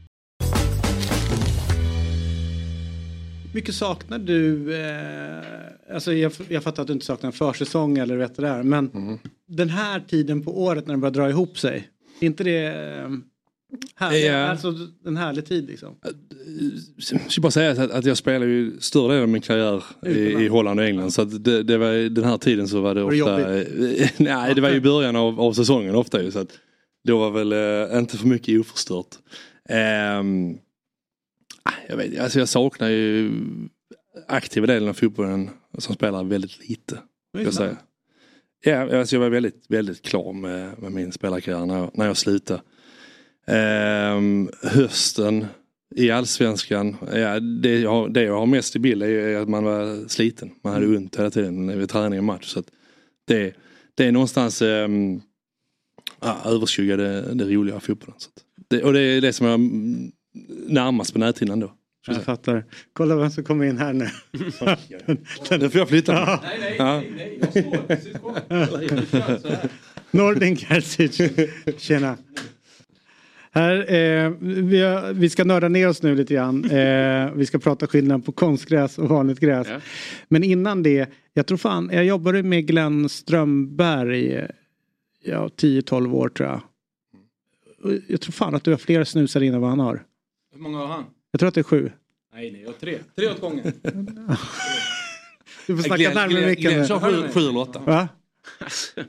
mycket saknar du? Eh, alltså jag, jag fattar att du inte saknar en försäsong eller vet det där. Men Mm. den här tiden på året när det börjar dra ihop sig. Är inte det eh, härligt? Ja. Alltså en härlig tid liksom? Jag ska bara säga att, att jag spelar ju större delen av min karriär i, i Holland och England. Så att det, det var, den här tiden så var det Var det ofta... nej, det var ju början av, av säsongen ofta ju. Så att då var väl eh, inte för mycket oförstört. Ehm, jag, vet, alltså jag saknar ju aktiva delen av fotbollen som spelar väldigt lite. Jag, säga. Ja, alltså jag var väldigt, väldigt klar med, med min spelarkarriär när jag, när jag slutade. Ehm, hösten i allsvenskan, ja, det, jag har, det jag har mest i bild är att man var sliten. Man hade ont hela tiden vid träning och match. Så det, det är någonstans um, ja, överskuggade det roliga av fotbollen. Så det, och det är det som mm, närmast på näthinnan då. jag Jag säga. fattar. Kolla vem som kommer in här nu. Nu får jag flytta mig. Ja. Ja. Nordin Kersic. Tjena. Här, eh, vi, har, vi ska nörda ner oss nu lite grann. Eh, vi ska prata skillnaden på konstgräs och vanligt gräs. Ja. Men innan det, jag tror fan, jag jobbade med Glenn Strömberg ja, 10-12 år tror jag. Jag tror fan att du har fler snusar innan vad han har. Hur många har han? Jag tror att det är sju. Nej, nej, jag har tre. Tre åt gången. Du får snacka närmare micken. Glenn kör sju, sju eller åtta. Va?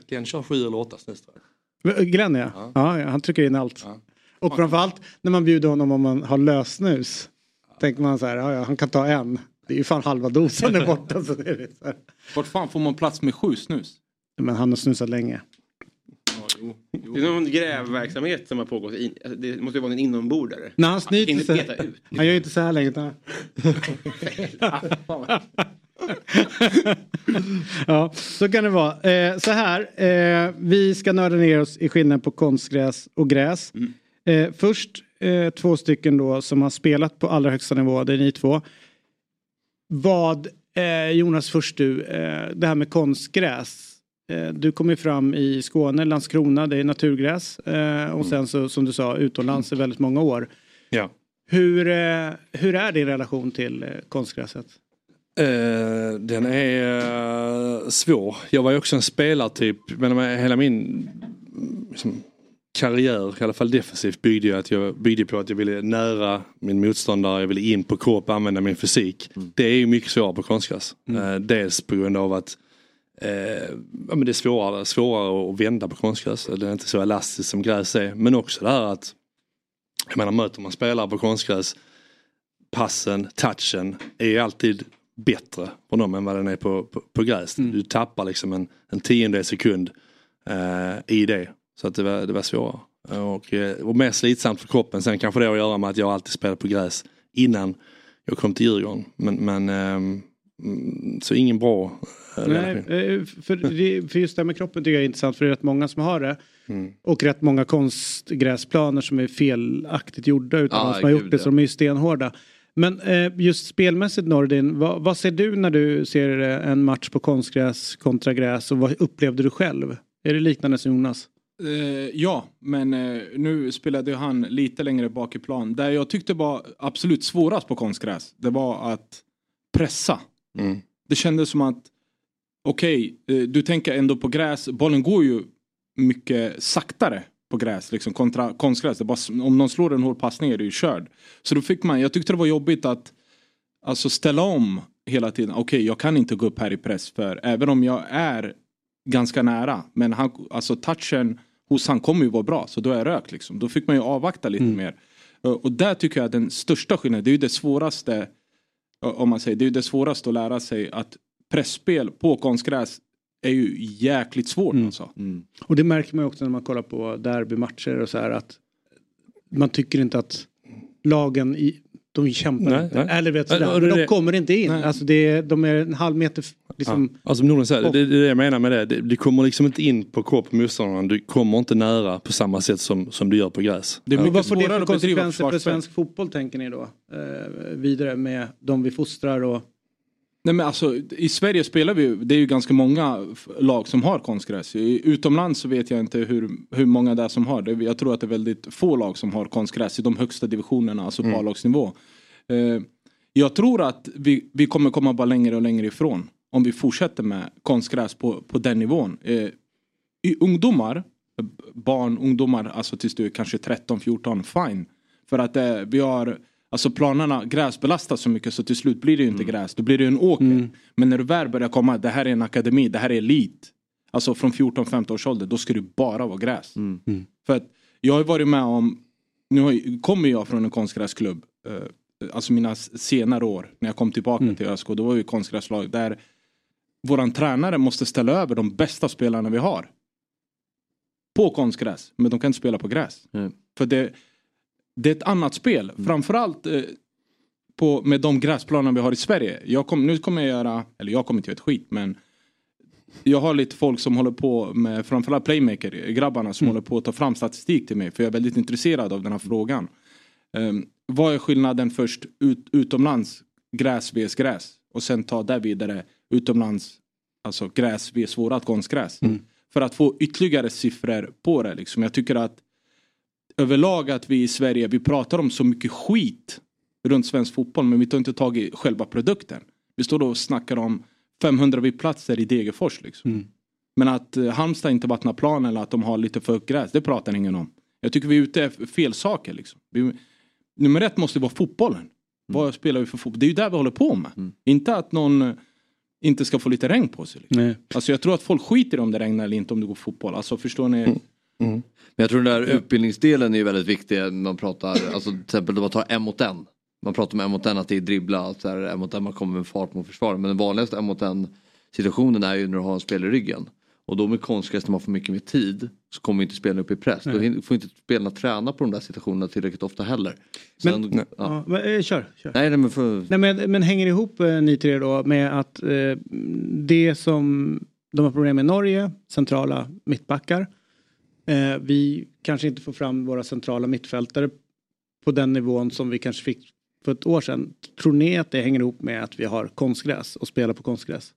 Glenn kör sju eller åtta snus jag. Glenn ja. ja. ja han trycker in allt. Och framförallt när man bjuder honom om man har lösnus. Tänker man så här, ja, ja, han kan ta en. Det är ju fan halva dosen är borta. Så det är så här. Vart fan får man plats med sju snus? Men han har snusat länge. Det är någon grävverksamhet som har pågått. In, alltså det måste ju vara en inombordare. När han snyter inte sig. ut. Han gör inte så här länge. utan- ja, så kan det vara. Eh, så här, eh, vi ska nörda ner oss i skillnaden på konstgräs och gräs. Eh, först eh, två stycken då som har spelat på allra högsta nivå, det är ni två. Vad, eh, Jonas först du, eh, det här med konstgräs. Eh, du kom ju fram i Skåne, Landskrona, det är naturgräs. Eh, och sen så som du sa utomlands i väldigt många år. Ja. Hur, eh, hur är din relation till eh, konstgräset? Eh, den är eh, svår. Jag var ju också en spelartyp. Men hela min mm, liksom, karriär, i alla fall defensivt, byggde, jag att jag, byggde på att jag ville nära min motståndare. Jag ville in på kropp använda min fysik. Det är ju mycket svårare på konstgräs. Eh, dels på grund av att eh, ja, men det är svårare, svårare att vända på konstgräs. Det är inte så elastiskt som gräs är. Men också det här att jag menar möter man spelare på konstgräs passen, touchen är alltid bättre på dem än vad den är på, på, på gräs. Du tappar liksom en, en tiondel sekund eh, i det. Så att det var, det var svårare. Och, eh, och mer slitsamt för kroppen. Sen kanske det har att göra med att jag alltid spelat på gräs innan jag kom till Djurgården. Men, men mm, så ingen bra eh, Nej, eh, för, det- för just det här med kroppen tycker jag är intressant för det är rätt många som har det. Och rätt många konstgräsplaner som är felaktigt gjorda utav Ja, de som har gjort det. Så de är ju stenhårda. Men eh, just spelmässigt Nordin, vad, vad ser du när du ser eh, en match på konstgräs kontra gräs och vad upplevde du själv? Är det liknande som Jonas? Eh, ja, men eh, nu spelade han lite längre bak i plan. Där jag tyckte var absolut svårast på konstgräs, det var att pressa. Mm. Det kändes som att, okej, eh, du tänker ändå på gräs, bollen går ju mycket saktare på gräs liksom, kontra konstgräs. Det bara, om någon slår en hård passning är det ju körd. Så då fick man, jag tyckte det var jobbigt att alltså, ställa om hela tiden. Okej, jag kan inte gå upp här i press för även om jag är ganska nära, men han, alltså touchen hos han kommer ju vara bra, så då är jag rökt liksom. Då fick man ju avvakta lite mer. Och och där tycker jag den största skillnaden, det är ju det svåraste, om man säger, det är ju det svåraste att lära sig att pressspel på konstgräs är ju jäkligt svårt alltså. Och det märker man ju också när man kollar på derbymatcher och så här att man tycker inte att lagen i, de kämpar Nej, inte. nej. Eller vet sådär. Men de kommer inte in. Nej. Alltså det, de är en halv meter liksom. Ja. Alltså Norden säger, det, det är det jag menar med det. det. Du kommer liksom inte in på kropp på motståndaren. Du kommer inte nära på samma sätt som, som du gör på gräs. Det är mycket vad får det för konsekvenser för svensk fotboll tänker ni då? Eh, vidare med de vi fostrar och... Nej men alltså i Sverige spelar vi ju, det är ju ganska många lag som har konstgräs. Utomlands så vet jag inte hur, hur många det är som har det. Jag tror att det är väldigt få lag som har konstgräs i de högsta divisionerna, alltså på Mm. A-lagsnivå. Eh, jag tror att vi, vi kommer komma bara längre och längre ifrån om vi fortsätter med konstgräs på, på den nivån. Eh, i ungdomar, eh, barn, ungdomar, alltså tills du är kanske 13-14, fine. För att eh, vi har, alltså planerna gräsbelastas så mycket så till slut blir det ju inte gräs, då blir det ju en åker. Men när du väl börjar komma, det här är en akademi, det här är elit. Alltså från 14-15 års ålder, då ska det bara vara gräs. För att jag har varit med om, nu kommer jag från en konstgräsklubb, eh, alltså mina senare år när jag kom tillbaka till ÖSK, då var vi konstgräslag där våran tränare måste ställa över de bästa spelarna vi har. På konstgräs, men de kan inte spela på gräs. För det, det är ett annat spel, framförallt eh, på, med de gräsplaner vi har i Sverige. Jag kom, nu kommer jag göra, eller jag kommer inte göra ett skit men jag har lite folk som håller på med framförallt playmaker, grabbarna som håller på att ta fram statistik till mig för jag är väldigt intresserad av den här frågan. Um, vad är skillnaden först ut, utomlands, gräs vs gräs och sen ta det vidare utomlands, alltså gräs vs vårat konstgräs. För att få ytterligare siffror på det. Liksom. Jag tycker att överlag att vi i Sverige, vi pratar om så mycket skit runt svensk fotboll men vi tar inte tag i själva produkten. Vi står då och snackar om 500 VIP-platser i Degerfors liksom. Men att eh, Halmstad inte vattnar plan eller att de har lite för högt gräs, det pratar ingen om. Jag tycker vi är ute efter fel saker liksom. Vi, nummer ett måste vara fotbollen. Vad spelar vi för fotboll? Det är ju där vi håller på med. Inte att någon eh, inte ska få lite regn på sig. Liksom. Nej. Alltså jag tror att folk skiter i om det regnar eller inte om det går fotboll. Alltså förstår ni? Men jag tror den där utbildningsdelen är väldigt viktig. när Man pratar, alltså till exempel om man tar en mot en. Man pratar om en mot en att det är dribbla, så här, en mot en man kommer med fart mot försvaret. Men den vanligaste en mot en situationen är ju när du har en spelare i ryggen. Och då med konstgräs när man får mycket mer tid så kommer inte spelarna upp i press. Då Nej. hin- får inte spelarna träna på de där situationerna tillräckligt ofta heller. Men- Sen, ja. Ja, men, eh, kör, kör. Nej, nej men för... Nej, men, men hänger ihop eh, ni tre då med att eh, det som de har problem med i Norge, centrala mittbackar. Eh, vi kanske inte får fram våra centrala mittfältare på den nivån som vi kanske fick för ett år sedan. Tror ni att det hänger ihop med att vi har konstgräs och spelar på konstgräs?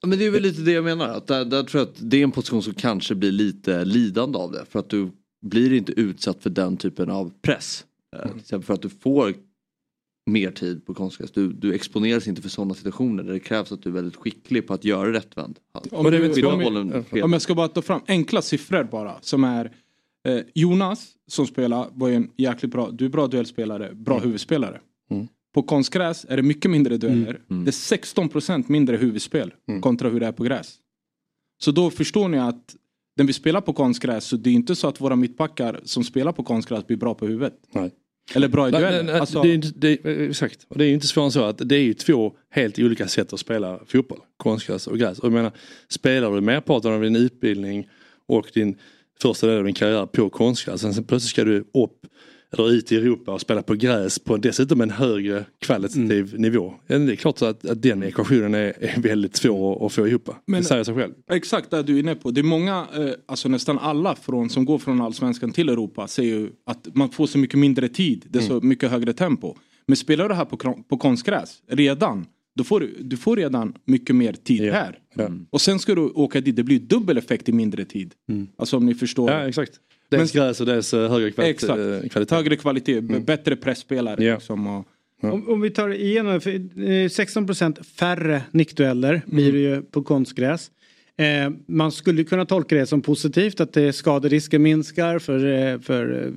Ja, men det är väl lite det jag menar. Att där, där tror jag att det är en position som kanske blir lite lidande av det. För att du blir inte utsatt för den typen av press. Mm. Till exempel för att du får mer tid på konstgräs. Du, du exponeras inte för sådana situationer där det krävs att du är väldigt skicklig på att göra rättvänd. Om, du, om, bollen jag, om jag ska bara ta fram enkla siffror bara. Som är eh, Jonas som spelar var ju en jäkligt bra, du är bra duellspelare, bra huvudspelare. Mm. På konstgräs är det mycket mindre dueller. Det är 16% mindre huvudspel kontra hur det är på gräs. Så då förstår ni att när vi spelar på konstgräs så det är inte så att våra mittbackar som spelar på konstgräs blir bra på huvudet. Nej. Eller bra i nej, nej, Alltså- det inte- det, är- exakt, och det är ju inte svårare än så att det är ju två helt olika sätt att spela fotboll. Konstgräs och gräs. Och jag menar, spelar du merparten av din utbildning och din första del av din karriär på konstgräs. Sen plötsligt ska du upp eller ut i Europa och spela på gräs på dessutom en högre kvalitativ Mm. nivå. Ja, det är klart att, att den ekvationen är, är väldigt svår att, att få ihop. Men- det säger sig själv. Exakt det du är inne på. Det är många, eh, alltså nästan alla från, som går från allsvenskan till Europa säger ju att man får så mycket mindre tid. Det är så Mm. mycket högre tempo. Men spelar du här på, på konstgräs redan, då får du, du får redan mycket mer tid här. Och sen ska du åka dit, det blir dubbel effekt i mindre tid. Alltså om ni förstår. Ja exakt. Dels gräs och dels eh, högre kvalitet. Exakt. eh, kvalitet. Högre kvalitet, b- bättre pressspelare. Ja. Liksom, och, Om, om vi tar igenom, för, eh, 16% färre nickdueller blir det ju på konstgräs. Eh, man skulle kunna tolka det som positivt att det skaderisken minskar för, för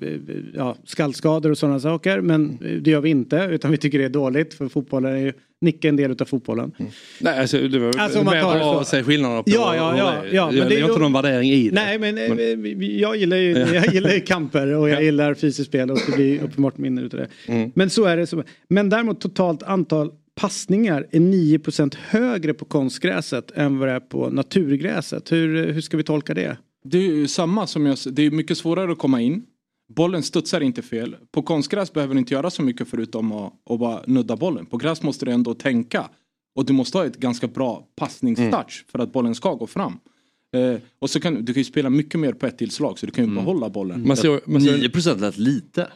ja, skallskador och sådana saker. Men det gör vi inte utan vi tycker det är dåligt för fotbollen är ju, nick är en del av fotbollen. Nej, alltså, det var Alltså, om man mer tar att se skillnaderna på Ja, ja, hur ja, det ja, men Jag det är är inte ju- någon värdering i det. Nej men, eh, vi- vi- jag gillar ju jag gillar ju kamper och jag gillar fysiskt spel och det blir uppenbart mindre utav det. Mm. Men så är det. Så. Men däremot totalt antal passningar är 9% högre på konstgräset än vad det är på naturgräset. Hur, hur ska vi tolka det? Det är ju samma som jag Det är mycket svårare att komma in. Bollen studsar inte fel. På konstgräs behöver du inte göra så mycket förutom att, att bara nudda bollen. På gräs måste du ändå tänka. Och du måste ha ett ganska bra passningstouch för att bollen ska gå fram. Eh, och så kan du kan ju spela mycket mer på ett tillslag så du kan ju behålla bollen. Man ser, man ser, 9% lät lite.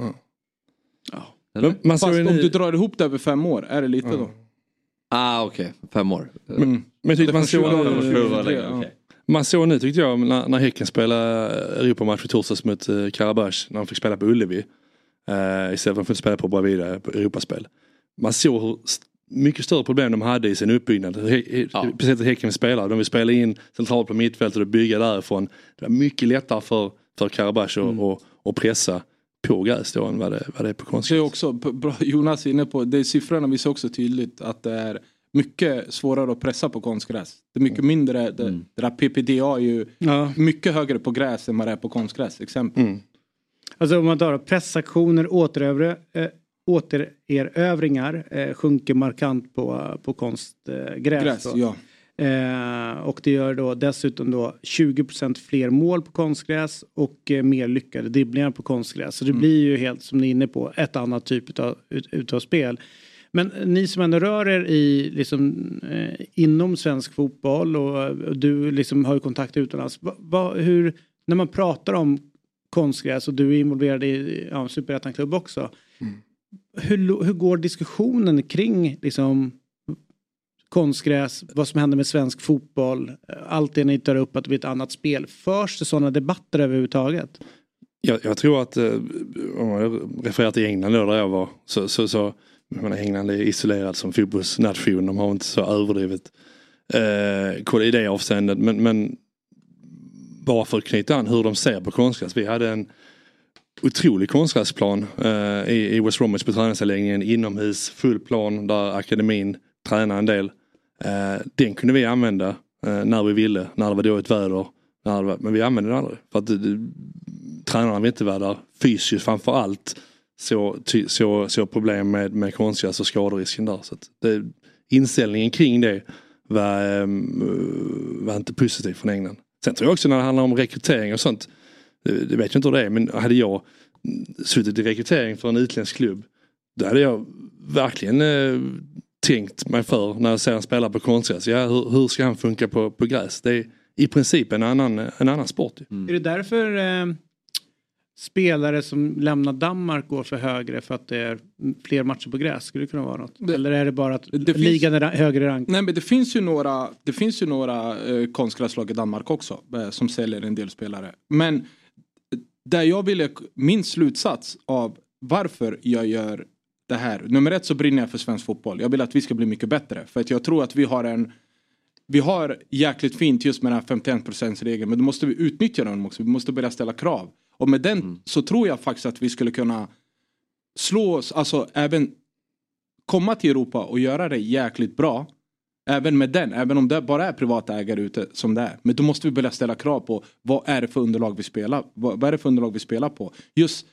men man Fast ser om du drar ihop det över fem år, är det lite då? Ah okej, fem år. men, men jag tyckte man från såg, 20 år, eh, 23, längre, ja. okej. man såg nu tyckte jag när, när Häcken spelade Europamatch i torsdags mot uh, Karabach när de fick spela på Ullevi. Uh, istället för att de fick spela på Bravida på Europaspel. Man såg hur mycket större problem de hade i sin uppbyggnad. Ja. Precis att Häcken vill spela. De vill spela in centralt på mittfältet och bygga därifrån. Det var mycket lättare för, för Karabach att och, och pressa på gräs då än vad det, vad det är på är konstgräs. också, p- bra, Jonas är inne på, det är siffrorna visar också tydligt att det är mycket svårare att pressa på konstgräs. Det är mycket mindre, det, det där PPDA är ju Ja. mycket högre på gräs än vad det är på konstgräs. Exempel. Mm. Alltså om man tar pressaktioner, återövre, eh, återerövringar eh, sjunker markant på, på konstgräs. Eh, Gräs, ja. Eh, och det gör då dessutom då 20% fler mål på konstgräs och eh, mer lyckade dribblingar på konstgräs. Så det blir ju helt som ni är inne på ett annat typ utav, ut, utav spel. Men ni som ändå rör er i, liksom, eh, inom svensk fotboll och, och du liksom har ju kontakt utomlands. Va, va, hur, när man pratar om konstgräs och du är involverad i ja, Superettan-klubb också. Hur, lo- hur går diskussionen kring liksom, konstgräs, vad som händer med svensk fotboll, allt det ni tar upp att det blir ett annat spel. Förs det sådana debatter överhuvudtaget? Jag, jag tror att, eh, om jag refererar till England då där jag var, så, så, så jag menar, England är isolerad som fotbollsnation, de har inte så överdrivet eh, koll i det avseendet. Men, men bara för att knyta an hur de ser på konstgräs. Vi hade en otrolig konstgräsplan eh, i, i West Bromwich på träningsanläggningen inomhus, full plan där akademin tränar en del. Eh, den kunde vi använda eh, när vi ville, när det var dåligt väder. När det var, men vi använde den aldrig. För att eh, det, tränarna var inte vara där. Fysiskt framför allt så, ty, så, så problem med, med konstgräs och skaderisken där. Så att det, inställningen kring det var, ehm, var inte positiv från England. Sen tror jag också när det handlar om rekrytering och sånt. Det, det vet jag inte hur det är men hade jag suttit i rekrytering för en utländsk klubb. Då hade jag verkligen eh, tänkt mig för när jag ser en spelare på konstgräs. Ja, hur, hur ska han funka på, på gräs? Det är i princip en annan, en annan sport. Mm. Är det därför eh, spelare som lämnar Danmark går för högre för att det är fler matcher på gräs? Skulle det kunna vara något? Eller är det bara att Det finns- ligan är ra- högre rank? Nej men det finns ju några, det finns ju några eh, konstgräslag i Danmark också eh, som säljer en del spelare. Men eh, där jag ville, min slutsats av varför jag gör det här. Nummer ett så brinner jag för svensk fotboll. Jag vill att vi ska bli mycket bättre. För att jag tror att vi har en vi har jäkligt fint just med den här 51% regeln men då måste vi utnyttja den också. Vi måste börja ställa krav. Och med den så tror jag faktiskt att vi skulle kunna slå oss, alltså även komma till Europa och göra det jäkligt bra. Även med den, även om det bara är privata ägare ute som det är. Men då måste vi börja ställa krav på vad är det för underlag vi spelar, vad, vad är det för underlag vi spelar på. Just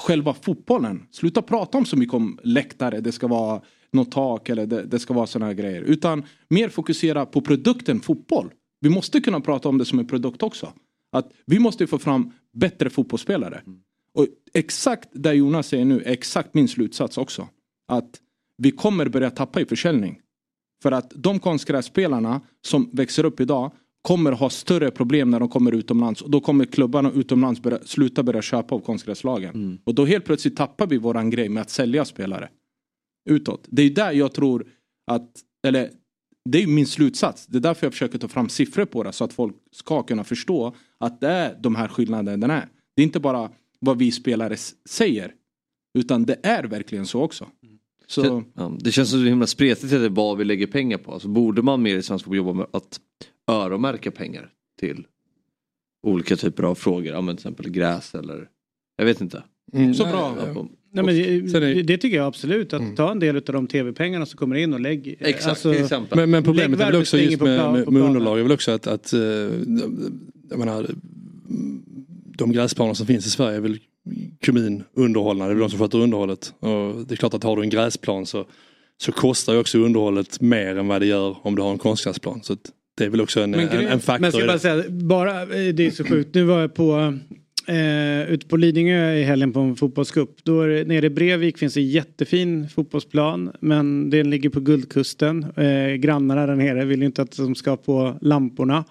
själva fotbollen. Sluta prata om så mycket om läktare, det ska vara något tak eller det, det ska vara sådana här grejer. Utan mer fokusera på produkten fotboll. Vi måste kunna prata om det som en produkt också. Att vi måste få fram bättre fotbollsspelare. Och exakt det Jonas säger nu är exakt min slutsats också. Att vi kommer börja tappa i försäljning. För att de konstgrässpelarna som växer upp idag kommer ha större problem när de kommer utomlands. Och då kommer klubbarna utomlands börja, sluta börja köpa av konstgräslagen. Och då helt plötsligt tappar vi våran grej med att sälja spelare. Utåt. Det är där jag tror att, eller det är min slutsats. Det är därför jag försöker ta fram siffror på det så att folk ska kunna förstå att det är de här skillnaderna är. Det är inte bara vad vi spelare säger. Utan det är verkligen så också. Så, Det, ja, det känns så himla spretigt att det är vad vi lägger pengar på. Alltså, borde man mer i svensk fotboll jobba med att öronmärka pengar till olika typer av frågor? Ja, men till exempel gräs eller jag vet inte. Mm, Så nej, bra. ja. Nej, men det, det, det tycker jag absolut. Att ta en del av de tv-pengarna som kommer in och lägg. eh, Exakt, alltså, till exempel. Men, men problemet är väl också just med, plan- med, med underlag är väl också att, att eh, jag menar, de gräsplaner som finns i Sverige är väl kommununderhållna, det är väl de som sköter underhållet. Och det är klart att har du en gräsplan så, så kostar ju också underhållet mer än vad det gör om du har en konstgräsplan. Så att det är väl också en, en, en Men faktor jag ska i bara säga, bara, eh, det är så sjukt. Nu var jag på eh, ute på Lidingö i helgen på en fotbollscup. Då är det, nere i Brevik finns en jättefin fotbollsplan men den ligger på Guldkusten. Eh, grannarna där nere vill ju inte att de ska på lamporna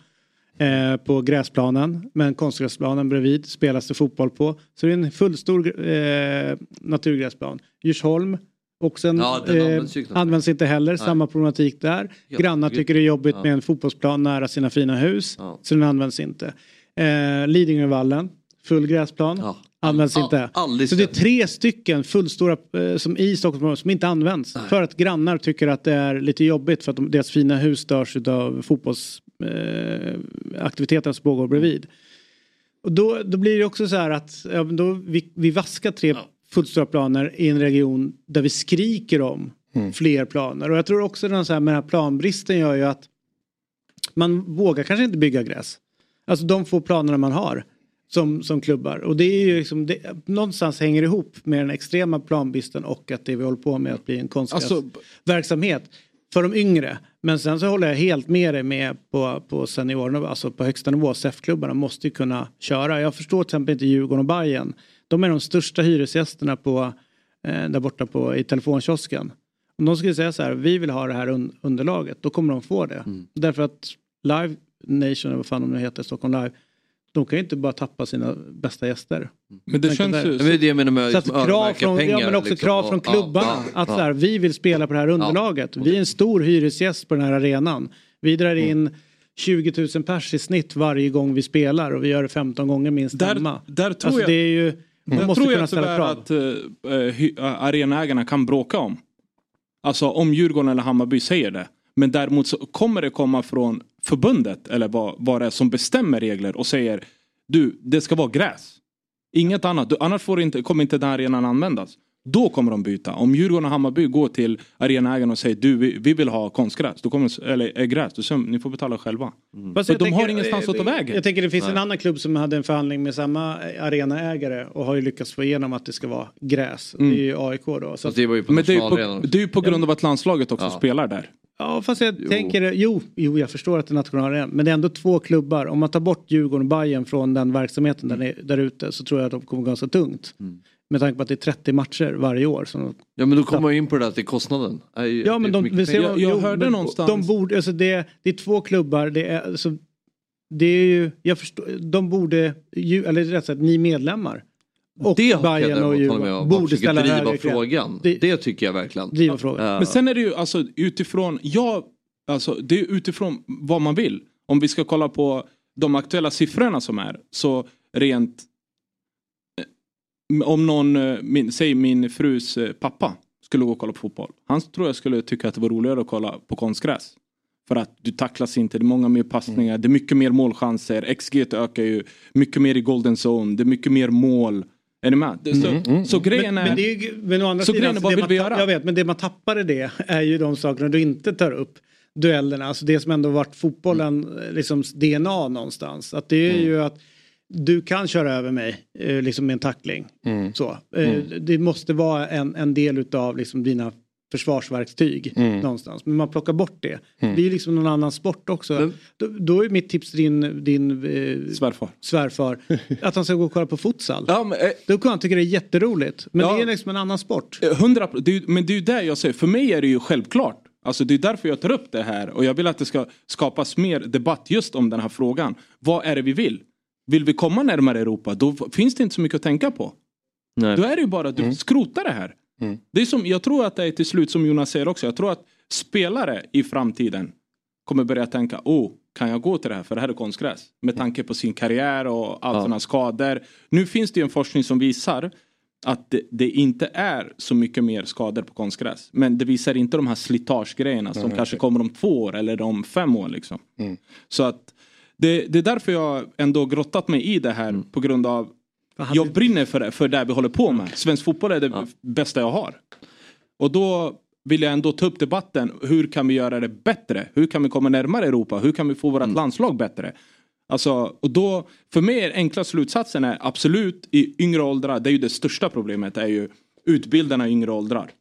eh, på gräsplanen. Men konstgräsplanen bredvid spelas det fotboll på. Så det är en fullstor eh, naturgräsplan. Djursholm också en, Ja, eh, används knappt. används inte heller. Nej. Samma problematik där. Ja, Grannar tycker det är jobbigt ja. med en fotbollsplan nära sina fina hus. Så den används inte. Eh, Lidingövallen, full gräsplan. Ja. Används All- inte. Så det är tre stycken fullstora eh, som i Stockholmsområdet som inte används. För att grannar tycker att det är lite jobbigt för att de, deras fina hus störs av fotbollsaktiviteter eh, som pågår bredvid. Och då, då blir det också så här att ja, då vi, vi vaskar tre fullstora planer i en region där vi skriker om fler planer. Och jag tror också den så här med den här planbristen gör ju att man vågar kanske inte bygga gräs. Alltså de få planerna man har som, som klubbar. Och det är ju liksom, det, någonstans hänger ihop med den extrema planbristen och att det vi håller på med att bli en konstgräsverksamhet för de yngre. Men sen så håller jag helt med dig med på, på seniornivå, alltså på högsta nivå. SEF-klubbarna måste ju kunna köra. Jag förstår till exempel inte Djurgården och Bayern. De är de största hyresgästerna på, eh, där borta på, i telefonkiosken. Om de skulle säga så här, vi vill ha det här un underlaget, då kommer de få det. Därför att Live Nation, eller vad fan de nu heter, Stockholm Live, de kan ju inte bara tappa sina bästa gäster. Men det känns där. ju- Men det är det jag menar med Så att krav från, pengar. ja, men också liksom. krav från ja, klubbarna. ja, att ja. Så här, vi vill spela på det här underlaget. Vi är en stor hyresgäst på den här arenan. Vi drar Mm. in 20 000 pers i snitt varje gång vi spelar och vi gör det 15 gånger minst Där- hemma. där tror alltså, jag- det är ju, man Jag måste tror kunna jag ställa tyvärr krav. att uh, hy- uh, arenaägarna kan bråka om. Alltså om Djurgården eller Hammarby säger det. Men däremot så kommer det komma från förbundet eller vad, vad det är som bestämmer regler och säger du, det ska vara gräs. Inget annat, du, annars får inte, kommer inte den här arenan användas. Då kommer de byta. Om Djurgården och Hammarby går till arenaägarna och säger du, vi, vi vill ha konstgräs, då kommer, eller äh, gräs, då säger ni får betala själva. Fast För jag de har tänker- ingenstans att ta vägen. Jag tänker det finns en Nej. annan klubb som hade en förhandling med samma arenaägare och har ju lyckats få igenom att det ska vara gräs. Mm. Det är ju AIK då. Så att, det var ju på Men det är ju på, det är ju på grund av att landslaget också Ja. spelar där. Ja fast jag tänker, jo, jo jag förstår att det är nationalarenan. Men det är ändå två klubbar. Om man tar bort Djurgården och Bayern från den verksamheten där, ni- där ute så tror jag att de kommer ganska tungt. Med tanke på att det är 30 matcher varje år. De, Ja men då kommer man ju in på det där att det är kostnaden. Är ju- Ja men det är de, ser, pengar. jo, men De borde, alltså det, det är två klubbar, det är, alltså, det är ju, jag förstår, de borde, ju, eller rätt sagt ni medlemmar. Och det Bayern och Djurgården borde ställa driva frågan. Det- Det, tycker jag verkligen. Driva frågan. Ja. Men sen är det ju alltså utifrån, ja, alltså det är utifrån vad man vill. Om vi ska kolla på de aktuella siffrorna som är så rent eh, om någon, eh, min, säg min frus eh, pappa skulle gå och kolla på fotboll. Han tror jag skulle tycka att det var roligare att kolla på konstgräs. För att du tacklas inte, det är många mer passningar, Mm. det är mycket mer målchanser, XG ökar ju mycket mer i golden zone, det är mycket mer mål. Är ni med? Det- Så, så grejen men, är... men, det är, ju- men å andra så sidan, grejen är, alltså, vad vill vi göra? Jag vet, men det man tappar i det är ju de sakerna du inte tar upp. Duellerna, alltså det som ändå varit fotbollen, Mm. liksom DNA någonstans. Att det är ju att du kan köra över mig eh, liksom med en tackling. Så. Eh, Mm. Det måste vara en, en del utav liksom dina försvarsverktyg Mm. någonstans. Men man plockar bort det. Mm. Det är liksom någon annan sport också. Då, då är mitt tips till din, din eh, svärfar. svärfar att han ska gå och kolla på futsal. Ja, men, eh, Då kan han tycka det är jätteroligt. Men Ja. det är liksom en annan sport. Eh, 100 det är, Men det är ju där jag säger, för mig är det ju självklart. Alltså det är därför jag tar upp det här och jag vill att det ska skapas mer debatt just om den här frågan. Vad är det vi vill? Vill vi komma närmare Europa då finns det inte så mycket att tänka på. Nej. Då är det ju bara att du skrotar det här. Det är som, jag tror att det är till slut som Jonas säger också. Jag tror att spelare i framtiden kommer börja tänka, oh, kan jag gå till det här? För det här är konstgräs. Med tanke på sin karriär och alla sådana skador. Nu finns det en forskning som visar att det, det inte är så mycket mer skador på konstgräs. Men det visar inte de här slitagegrejerna som Nej, kanske kommer om två år eller om fem år. Liksom. Mm. Så att det, det är därför jag ändå grottat mig i det här på grund av jag brinner för det, för det vi håller på med. Svensk fotboll är det bästa jag har. Och då vill jag ändå ta upp debatten. Hur kan vi göra det bättre? Hur kan vi komma närmare Europa? Hur kan vi få vårt landslag bättre? Alltså, och då, för mig är enkla slutsatsen är absolut i yngre åldrar, det är ju det största problemet, är ju utbildarna i yngre åldrar.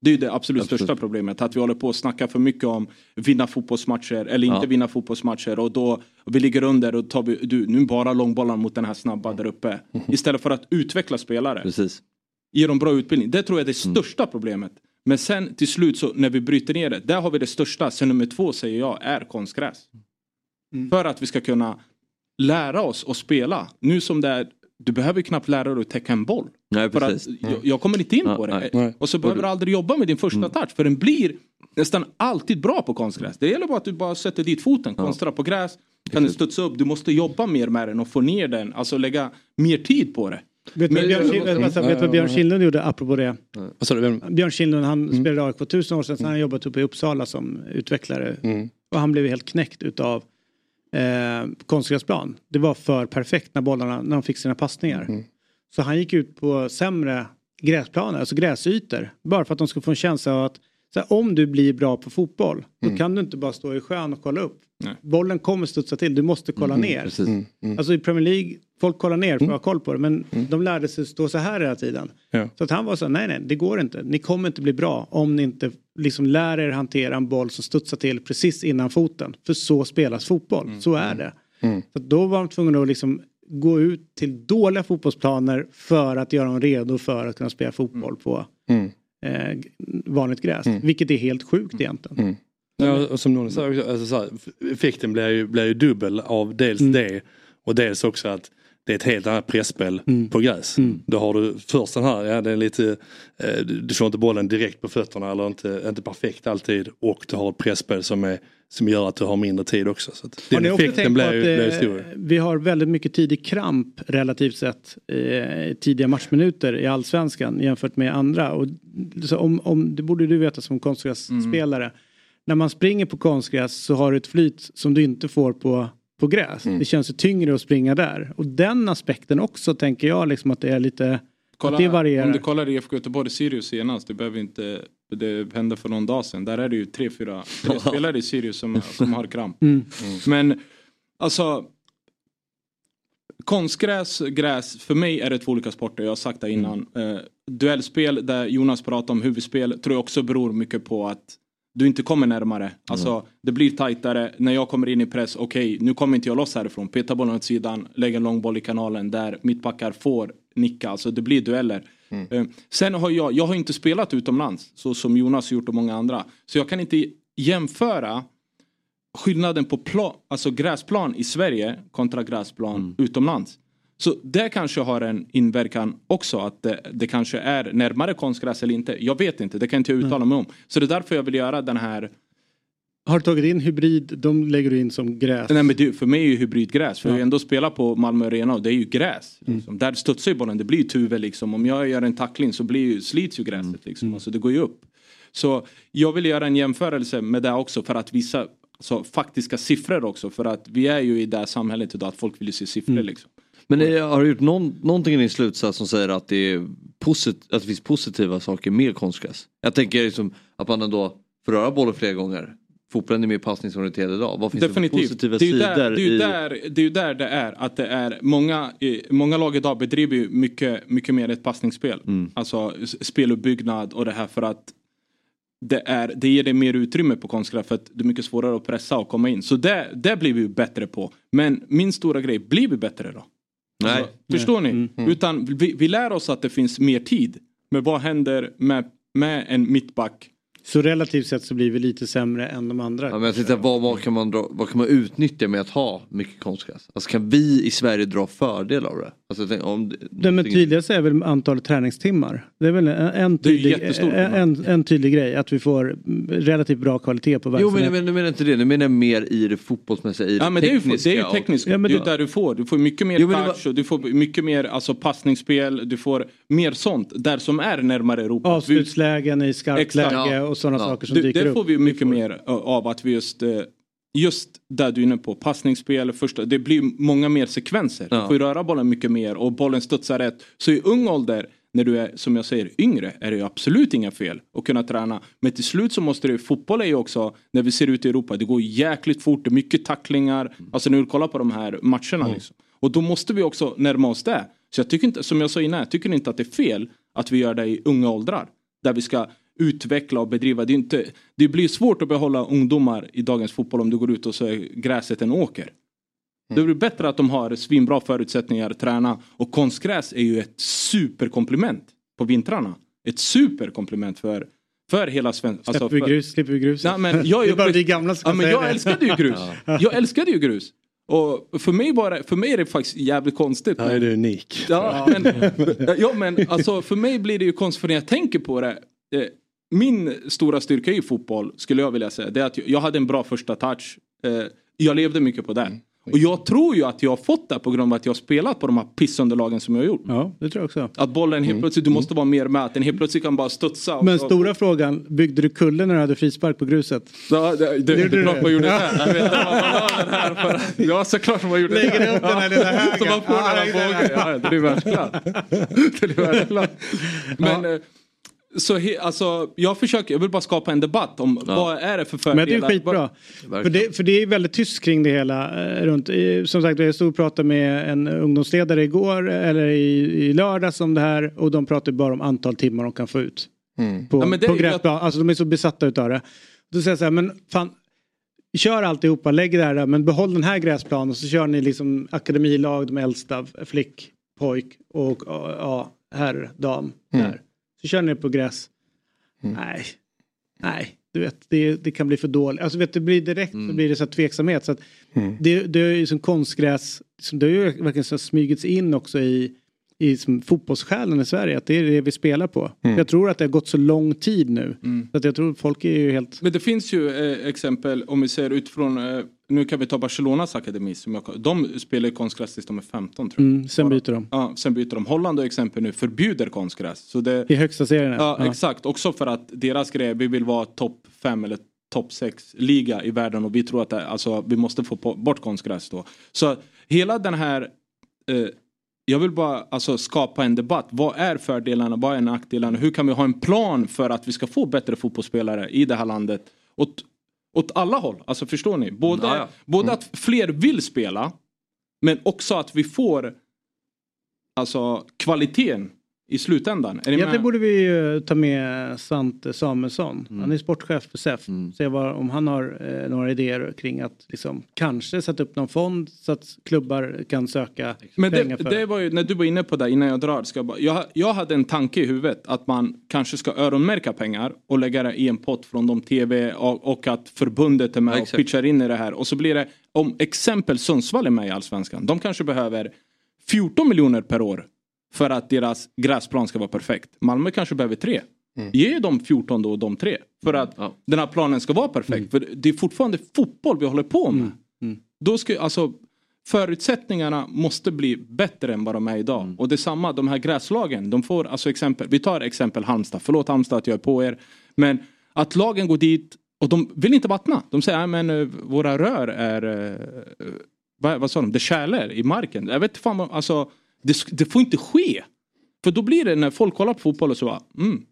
Det är ju det absolut, största problemet. Att vi håller på att snacka för mycket om vinna fotbollsmatcher eller inte Ja. vinna fotbollsmatcher och då och vi ligger under och tar vi, du, nu bara långbollar mot den här snabba där uppe. Istället för att utveckla spelare. Precis. Ge dem bra utbildning. Det tror jag är det största problemet. Men sen till slut så när vi bryter ner det, där har vi det största. Sen nummer två säger jag är konstgräs. För att vi ska kunna lära oss att spela. Nu som det är, du behöver knappt lära dig att täcka en boll. Nej, För att, jag, jag kommer inte in Ja, på det. nej. Och så behöver du aldrig jobba med din första touch. För den blir nästan alltid bra på konstgräs. Det gäller bara att du bara sätter dit foten. Konstrar på gräs. Kan du studsa upp. Du måste jobba mer med den och få ner den. Alltså lägga mer tid på det. Vet du vad Björn, Mm. vet vad Björn Kindlund gjorde apropå det? Björn Kindlund han spelade i AIK för tusen år sedan. Sen har han jobbat uppe i Uppsala som utvecklare. Mm. Och han blev helt knäckt utav eh, konstgräsplan. Det var för perfekt när bollarna, när de fick sina passningar. Mm. Så han gick ut på sämre gräsplaner, alltså gräsytor. Bara för att de skulle få en känsla av att så här, om du blir bra på fotboll, då Mm. kan du inte bara stå i sjön och kolla upp. Nej. Bollen kommer studsa till, du måste kolla Mm, ner. Mm, mm. Alltså i Premier League, folk kollar ner för att ha koll på det, men de lärde sig stå så här hela tiden. Ja. Så att han var så här, nej nej, det går inte. Ni kommer inte bli bra om ni inte liksom lär er hantera en boll som studsar till precis innan foten. För så spelas fotboll, så är det. Mm. Så då var de tvungna att liksom gå ut till dåliga fotbollsplaner för att göra dem redo för att kunna spela fotboll på Mm. eh, vanligt gräs. Mm. Vilket är helt sjukt egentligen. Ja, och som någon sa, också, alltså, så här, effekten blir ju, blir ju dubbel av dels Mm. det och dels också att det är ett helt annat pressspel Mm. på gräs. Då har du först den här, ja det är lite, eh, du får inte bollen direkt på fötterna eller inte, inte perfekt alltid och du har ett pressspel som, är, som gör att du har mindre tid också. Så att Har den ni också effekten blir att ju blir ju stor. eh, vi har väldigt mycket tidig kramp relativt sett eh, tidiga matchminuter i allsvenskan jämfört med andra. Och, så om, om, det borde du veta som konstgrässpelare. När man springer på konstgräs så har du ett flyt som du inte får på, på gräs. Det känns ju tyngre att springa där. Och den aspekten också tänker jag liksom att det är lite Kolla, att det varierar. Om du kollar IFK Göteborg Sirius senast, det behöver inte det hände för någon dag sedan. Där är det ju tre, fyra tre spelare i Sirius som, som har kramp. Mm. Men alltså Konstgräs, gräs, för mig är det två olika sporter. Jag har sagt det innan. Mm. Eh, duellspel där Jonas pratar om huvudspel tror jag också beror mycket på att du inte kommer närmare. Alltså Mm. det blir tajtare. När jag kommer in i press, okej nu kommer inte jag loss härifrån. Peta bollen åt sidan, lägga en lång boll i kanalen där mittbackar får nicka. Alltså det blir dueller. Eh, Sen har jag, jag har inte spelat utomlands så som Jonas gjort och många andra. Så jag kan inte jämföra skillnaden på plan, alltså gräsplan i Sverige kontra gräsplan utomlands. Så det kanske har en inverkan också att det, det kanske är närmare konstgräs eller inte. Jag vet inte, det kan inte jag uttala mig om. Så det är därför jag vill göra den här Har du tagit in hybrid, de lägger du in som gräs. Nej men det, för mig är ju hybridgräs. För jag har ändå spelat på Malmö Arena och det är ju gräs. Mm. Liksom. Där studsar ju bollen, det blir ju tuve liksom. Om jag gör en tackling så blir ju, slits ju gräset liksom. Alltså det går ju upp. Så jag vill göra en jämförelse med det också för att visa alltså, faktiska siffror också. För att vi är ju i det här samhället idag att folk vill ju se siffror Mm. liksom. Men eh, har du gjort någon, någonting i din slutsats som säger att det, är posit, att det finns positiva saker med konstgräs? Jag tänker liksom att man ändå får röra bollen flera gånger. Fotbollen är mer passningsorienterad idag. Vad finns det Definitivt. för positiva det är sidor där, det är i... där, det är där det är. Att det är många, många lag idag bedriver ju mycket, mycket mer ett passningsspel. Mm. Alltså speluppbyggnad och det här för att det, är, det ger dig mer utrymme på konstgräs för att det är mycket svårare att pressa och komma in. Så det, det blir vi bättre på. Men min stora grej, blir vi bättre då? Nej. Alltså, förstår ni? Mm, mm. Utan vi, vi lär oss att det finns mer tid. Men vad händer med, med en mittback? Så relativt sett så blir vi lite sämre än de andra. Ja, men jag tänkte, vad, vad, kan man dra, vad kan man utnyttja med att ha mycket konstgräs? Alltså kan vi i Sverige dra fördel av det? Alltså, om, Det men tydligast är väl antalet träningstimmar. Det är väl en, en, tydlig, en, en, en tydlig grej att vi får relativt bra kvalitet på Jo verksamheten. men jag menar, inte det, nu menar jag mer i det fotbollsmässiga, i det Ja men det är ju, tekniska. det är ju tekniskt. det är ju där du får. Du får mycket mer Jo, det touch och du får mycket mer alltså, passningsspel. Du får mer sånt där som är närmare Europa. Avslutslägen i skarpt läge och sådana saker som det, dyker det upp. får vi mycket mer av att vi just eh, Just där du är inne på, passningsspel, första, det blir många mer sekvenser. Ja. Du får röra bollen mycket mer och bollen studsar rätt. Så i ung ålder, när du är som jag säger yngre, är det ju absolut inga fel att kunna träna. Men till slut så måste det, fotboll är ju också, när vi ser ut i Europa, det går jäkligt fort, det är mycket tacklingar. Alltså när du kollar på de här matcherna liksom. Och då måste vi också närma oss det. Så jag tycker inte, som jag sa innan, jag tycker inte att det är fel att vi gör det i unga åldrar. Där vi ska utveckla och bedriva. Det, är inte, det blir svårt att behålla ungdomar i dagens fotboll om du går ut och så är gräset en åker. Det blir bättre att de har svinbra förutsättningar att träna. Och konstgräs är ju ett superkomplement på vintrarna. Ett superkomplement för, för hela svenska... Släpper vi grus, slipper vi grus. Nej, men jag, det är bara uppväxt- vi gamla som ja, men Jag det. älskade ju grus. Ja. Jag älskade ju grus. Och för mig, det, för mig är det faktiskt jävligt konstigt. Ja, är du unik. Ja, men, ja, men alltså, för mig blir det ju konstigt för när jag tänker på det. Min stora styrka i fotboll skulle jag vilja säga det är att jag hade en bra första touch. Eh, jag levde mycket på den. Och jag tror ju att jag har fått det på grund av att jag har spelat på de här pissunderlagen som jag har gjort. Ja, det tror jag också. Att bollen helt plötsligt, du måste vara mer med. Den helt plötsligt kan bara studsa. Men stora frågan, byggde du kulle när du hade frispark på gruset? Ja, det, det, det, Gjorde är klart man gjorde det. Jag vet man här för. Ja, såklart man gjorde Lägger det. upp den här lilla högen. Så man får den här. Ja, det är världsklass. Det är världsklass. Men eh, så he, alltså, jag försöker, jag vill bara skapa en debatt om vad är det för fördelar. Men det är skitbra. För det, för det är väldigt tyst kring det hela. Eh, runt. Som sagt, jag stod och pratade med en ungdomsledare igår eller i, i lördags om det här och de pratar bara om antal timmar de kan få ut. På, Ja, det på gräsplan. Alltså de är så besatta utav det. Då säger jag så här, men fan. Kör alltihopa, lägg det här där, men behåll den här gräsplanen och så kör ni liksom akademilag, de äldsta, flick, pojk och ja, herr, dam. Där. Så kör ni på gräs. Nej, nej, du vet det, det kan bli för dåligt. Alltså vet du, det blir direkt så blir det så här tveksamhet. Så att det, det är ju som konstgräs, det har ju verkligen så smygits in också i, i som fotbollssjälen i Sverige. Att det är det vi spelar på. Mm. Jag tror att det har gått så lång tid nu. Så att jag tror folk är ju helt... Men det finns ju eh, exempel om vi ser utifrån, eh, nu kan vi ta Barcelonas akademi. Som jag, de spelar ju konstgräs tills de är 15 tror jag. Mm, sen byter de. Ja, sen byter de. Holland och exempel nu förbjuder konstgräs. Så det, I högsta serien. Ja, Ja. exakt. Också för att deras grej, vi vill vara topp 5 eller topp 6 liga i världen och vi tror att det, alltså, vi måste få på, bort konstgräs då. Så hela den här eh, jag vill bara alltså, skapa en debatt. Vad är fördelarna? Vad är nackdelarna? Hur kan vi ha en plan för att vi ska få bättre fotbollsspelare i det här landet? Åt, åt alla håll. Alltså förstår ni? Både, ja. både att fler vill spela men också att vi får alltså kvaliteten i slutändan. Är Egentligen borde vi ju ta med Svante Samuelsson. Mm. Han är sportchef för SEF. Se vad, om han har eh, några idéer kring att liksom, kanske sätta upp någon fond så att klubbar kan söka Men pengar det, för. det var ju, när du var inne på det innan jag drar. Ska jag, bara, jag, jag hade en tanke i huvudet att man kanske ska öronmärka pengar och lägga det i en pott från de tv och, och att förbundet är med Ja, och pitchar in i det här. Och så blir det, om exempel Sundsvall är med i Allsvenskan. De kanske behöver 14 miljoner per år för att deras gräsplan ska vara perfekt. Malmö kanske behöver tre. Ge dem 14 då och de tre. För att den här planen ska vara perfekt. För det är fortfarande fotboll vi håller på med. Då ska, alltså, förutsättningarna måste bli bättre än vad de är idag. Och detsamma, de här gräslagen, de får alltså exempel, vi tar exempel Halmstad, förlåt Halmstad att jag är på er. Men att lagen går dit och de vill inte vattna. De säger, "Nej, men eh, våra rör är, eh, vad, vad sa de, det är kärlor i marken. Jag vet fan, alltså, det, det får inte ske. För då blir det när folk kollar på fotboll och så bara, mm,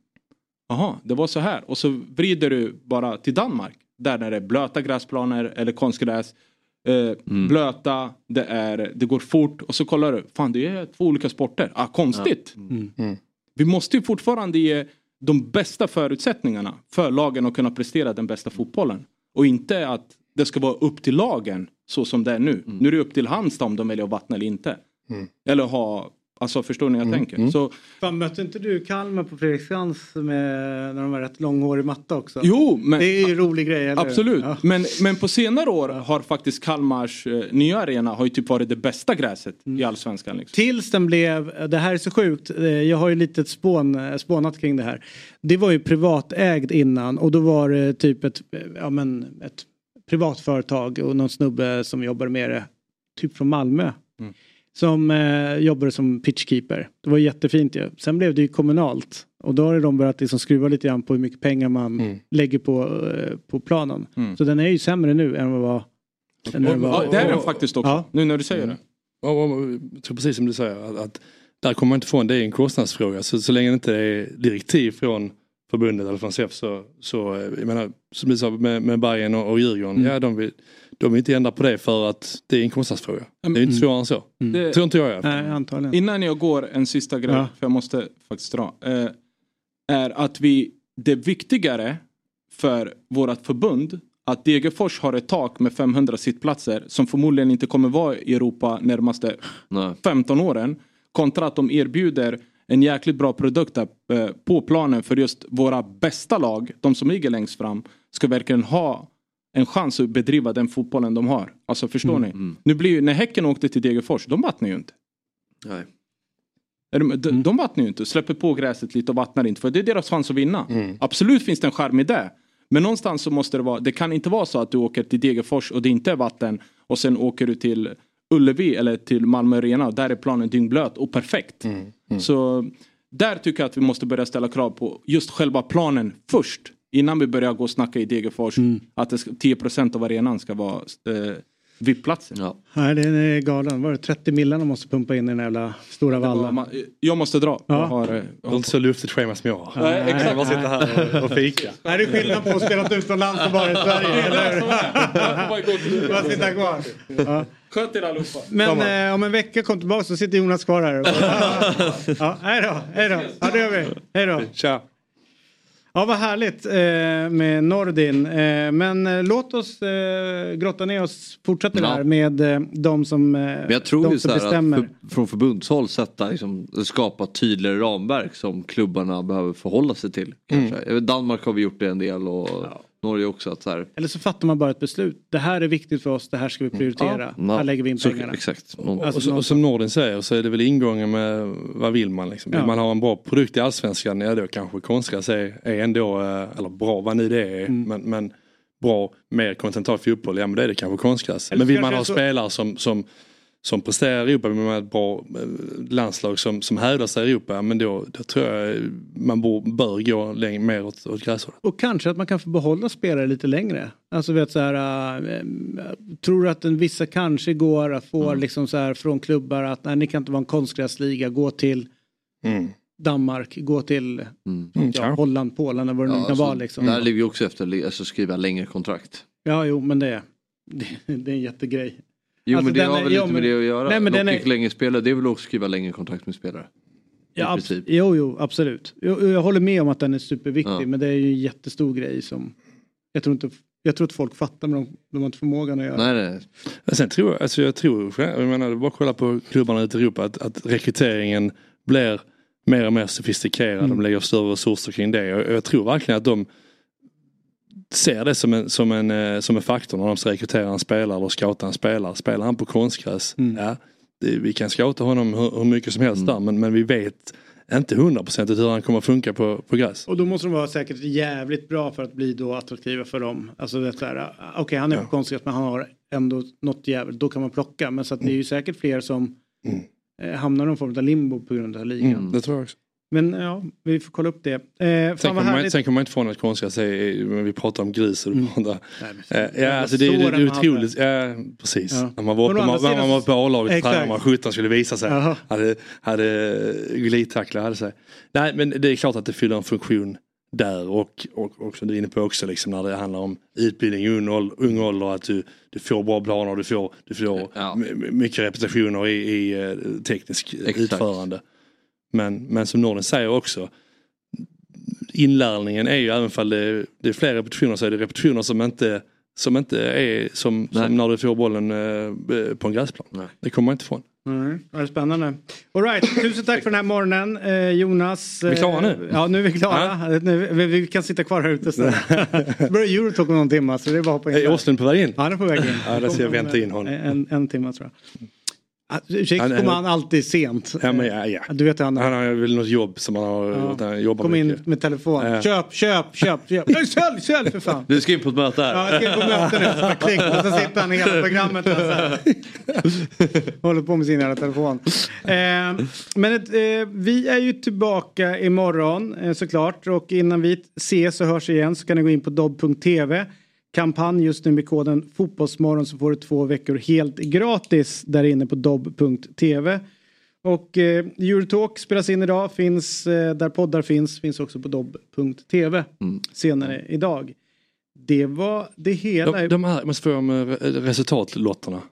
Jaha, det var så här. Och så vrider du bara till Danmark. Där när det är blöta gräsplaner eller konstgräs. Eh, Blöta, det, är, det går fort och så kollar du. Fan det är två olika sporter. Ah, konstigt. Vi måste ju fortfarande ge de bästa förutsättningarna för lagen att kunna prestera den bästa fotbollen. Och inte att det ska vara upp till lagen så som det är nu. Nu är det upp till Halmstad om de väljer att vattna eller inte. Mm. Eller ha, alltså förstår ni vad jag tänker? Så, Fan, mötte inte du Kalmar på Fredriksskans med, när de var rätt långhårig matta också? Jo, men... Det är ju en rolig grej, eller hur? Absolut, Ja. men, men på senare år har faktiskt Kalmars eh, nya arena har ju typ varit det bästa gräset i allsvenskan. Liksom. Tills den blev, det här är så sjukt, eh, jag har ju lite spån, eh, spånat kring det här. Det var ju privatägd innan och då var det typ ett, eh, ja men ett privat företag och någon snubbe som jobbade med det, typ från Malmö. Mm. Som eh, jobbade som pitchkeeper. Det var jättefint ju. Sen blev det ju kommunalt. Och då har de börjat liksom skruva lite grann på hur mycket pengar man lägger på, eh, på planen. Mm. Så den är ju sämre nu än vad var... än när den var- Ja, det är den faktiskt också, Ja. nu när du säger det. Och, och, jag tror precis som du säger att, att där kommer man inte få en, det är en kostnadsfråga. Så, så länge det inte är direktiv från förbundet eller från SEF så, så eh, jag menar, som du sa med, med Bayern och, och Djurgården, Mm. ja de vill, de vill inte ändra på det för att det är en kostnadsfråga. Det är inte Mm. svårare än så. Det- Tror inte jag. Nej, antagligen. Innan jag går en sista grej, Ja. för jag måste faktiskt dra. Eh, är att vi, det är viktigare för vårt förbund att Degerfors har ett tak med 500 sittplatser som förmodligen inte kommer vara i Europa närmaste 15 åren. Kontra att de erbjuder en jäkligt bra produkt där, eh, på planen för just våra bästa lag, de som ligger längst fram, ska verkligen ha en chans att bedriva den fotbollen de har. Alltså förstår Mm, ni? Nu blir ju, när Häcken åkte till Degerfors, de vattnar ju inte. Nej. Är De, de, de vattnar ju inte, släpper på gräset lite och vattnar inte för det är deras chans att vinna. Absolut finns det en charm i det. Men någonstans så måste det vara, det kan inte vara så att du åker till Degerfors och det inte är vatten och sen åker du till Ullevi eller till Malmö Arena där är planen dyngblöt och perfekt. Så där tycker jag att vi måste börja ställa krav på just själva planen först. Innan vi börjar gå och snacka i Degerfors att det ska, 10% av arenan ska vara eh, VIP-platser. Ja. Nej, den är galen. Var det 30 millar de måste pumpa in i den jävla stora vallen? Jag måste dra. Ja. Jag har, eh, Du har inte så luftigt schema som jag har. Nej, exakt. Jag bara sitter här och, och fika. Nej, det är skillnad på att spela utomlands och vara i Sverige, eller hur? Bara sitta kvar. Ja. Sköt er allihopa. Men eh, om en vecka kom tillbaka så sitter Jonas kvar här. ja, hej då, hej då. Ja, det gör vi. Hej då. Tja. Ja, vad härligt eh, med Nordin. Eh, men eh, låt oss eh, grotta ner oss, fortsätta Ja. där med eh, de som, eh, Men jag tror ju så här bestämmer. att för, från förbundshåll sätta, liksom, skapa tydligare ramverk som klubbarna behöver förhålla sig till. Vet, Danmark har vi gjort det en del och Norge också. Att så här, Eller så fattar man bara ett beslut. Det här är viktigt för oss, det här ska vi prioritera. Ja. Här lägger vi in Så- pengarna. exakt. Och, Alltså, och, så- och som Norden säger så är det väl ingången med vad vill man liksom. Vill Ja. man ha en bra produkt i allsvenskan, ja då kanske konstgräs är, är ändå, eh, eller bra vad nu det är, Mm. men, men bra mer kontinental fotboll, ja men det är det kanske konstgräs. Men vill man ha så- spelare som, som, som presterar i Europa, ha ett bra eh, landslag som, som hävdar sig i Europa, ja, men då, då tror jag man bör, bör gå längre, mer åt, åt gräshållet. Och kanske att man kan få behålla spelare lite längre. Alltså vet så här, äh, tror du att en vissa kanske går att få Mm. liksom så här från klubbar att nej, ni kan inte vara en konstgräsliga, gå till Mm. Danmark, gå till Mm. ja, kanske. Holland, Polen eller vad det nu ja, kan alltså, vara liksom. Där ligger vi också efter alltså, skriva längre kontrakt. Ja, jo, men det, det, det är en jättegrej. Jo Alltså, men det har är- väl lite men- med det att göra. Nej, men den är- länge spelare, det är väl också skriva längre kontrakt med spelare. Ja, princip. jo, jo, absolut. Jag, jag håller med om att den är superviktig, Ja. men det är ju en jättestor grej som jag tror inte, jag tror att folk fattar, men de, de har inte förmågan att göra. Nej, nej. Men Sen tror jag, alltså jag tror, jag menar, det är bara att kolla på klubbarna ute i Europa, att, att rekryteringen blir mer och mer sofistikerad. Mm. De lägger större resurser kring det. Och jag tror verkligen att de ser det som en, som en, eh, som en faktor när de ska rekrytera en spelare eller scouta en spelare. Spelar han på konstgräs, Mm. ja, det, vi kan scouta honom hur, hur mycket som helst där men, men vi vet inte hundraprocentigt hur han kommer att funka på, på gräs. Och då måste de vara säkert jävligt bra för att bli då attraktiva för dem. Alltså det är äh, okej han är på konstgräs men han har ändå något jävligt, då kan man plocka. Men så att det är ju säkert fler som eh, hamnar i någon form av limbo på grund av ligan. Mm, det tror jag också. Men ja, vi får kolla upp det. Eh, vad kommer, man, kommer man inte ifrån att konstgräs är, men vi pratar om gris och du pratar, Nej, men- Eh, Ja, alltså det, det, är otroligt. Ja, precis. Ja. När man var Men å uppe, andra man, man var på A-laget och tränade, man 17 skulle visa sig. Jaha. Hade, hade glidtacklar, hade sig. Nej men det är klart att det fyller en funktion där och, och, och som du är inne på också liksom när det handlar om utbildning i ung, ung ålder. Att du, du får bra planer, du får, du får Ja. my- my- mycket repetitioner i, i eh, teknisk Exakt. utförande. Men, men som Norden säger också inlärningen är ju även fall det, det är fler repetitioner så är det repetitioner som inte som inte är som, som när du får bollen eh, på en gräsplan. Det kommer man inte ifrån. Mm, det är spännande. All right, tusen tack för den här morgonen eh, Jonas. Vi är klara nu? Eh, Ja, nu är vi klara. Nu, vi, vi kan sitta kvar här ute sen. Det börjar Eurotalk om någon timme så det är bara att hoppa in. Är där. Åslund på väg in? Ja, han är på väg in. Ja, då ska jag vänta in honom. eh, En, en timme tror jag. Ah, Ursäkta Han kommer han alltid sent. Ja, men, ja, ja. Du vet han. Han har väl något jobb som han har Ja. Han jobbar Kom in mycket. med telefon. Ja. Köp, köp, köp, köp. Nej, sälj, sälj för fan. Du ska in på ett möte här. Ja, jag ska in på möte nu. Så klick, och så sitter han hela programmet här. Håller på med sin jävla telefon. Eh, men ett, eh, vi är ju tillbaka imorgon eh, såklart. Och innan vi ses och hörs igen så kan ni gå in på dobb.tv. Kampanj just nu med koden Fotbollsmorgon så får du två veckor helt gratis där inne på dobb.tv. Och eh, Eurotalk spelas in idag, finns eh, där poddar finns, finns också på dobb.tv senare idag. Det var det hela. De, de här, måste få om eh, resultatlotterna.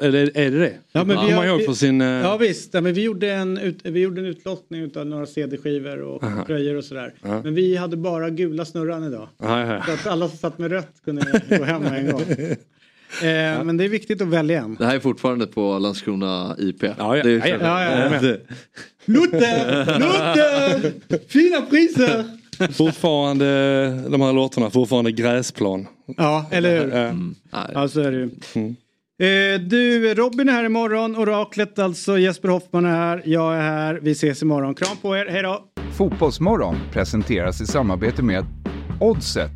Eller, är det det? Ja, men vi har- man ihåg på sin... eh, Ja visst, ja, men vi gjorde en, ut, vi gjorde en utlottning av några CD-skivor och Aha. tröjor och sådär. Ja. Men vi hade bara gula snurran idag. Ja, ja, Så ja. att alla som satt med rött kunde gå hem en gång. Eh, Men det är viktigt att välja en. Det här är fortfarande på Landskrona IP. Ja, ja. Det är Ja, ja. Ja, ja, ja. Lutte! Lutte! Fina priser! Fortfarande de här lotterna, fortfarande gräsplan. Ja, eller hur? Ja. Ja, så är det ju. Eh, Du, Robin är här imorgon. Oraklet alltså. Jesper Hoffman är här. Jag är här. Vi ses imorgon. Kram på er. Hej då! Fotbollsmorgon presenteras i samarbete med Oddset,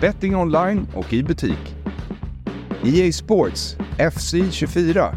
betting online och i butik. EA Sports, FC 24.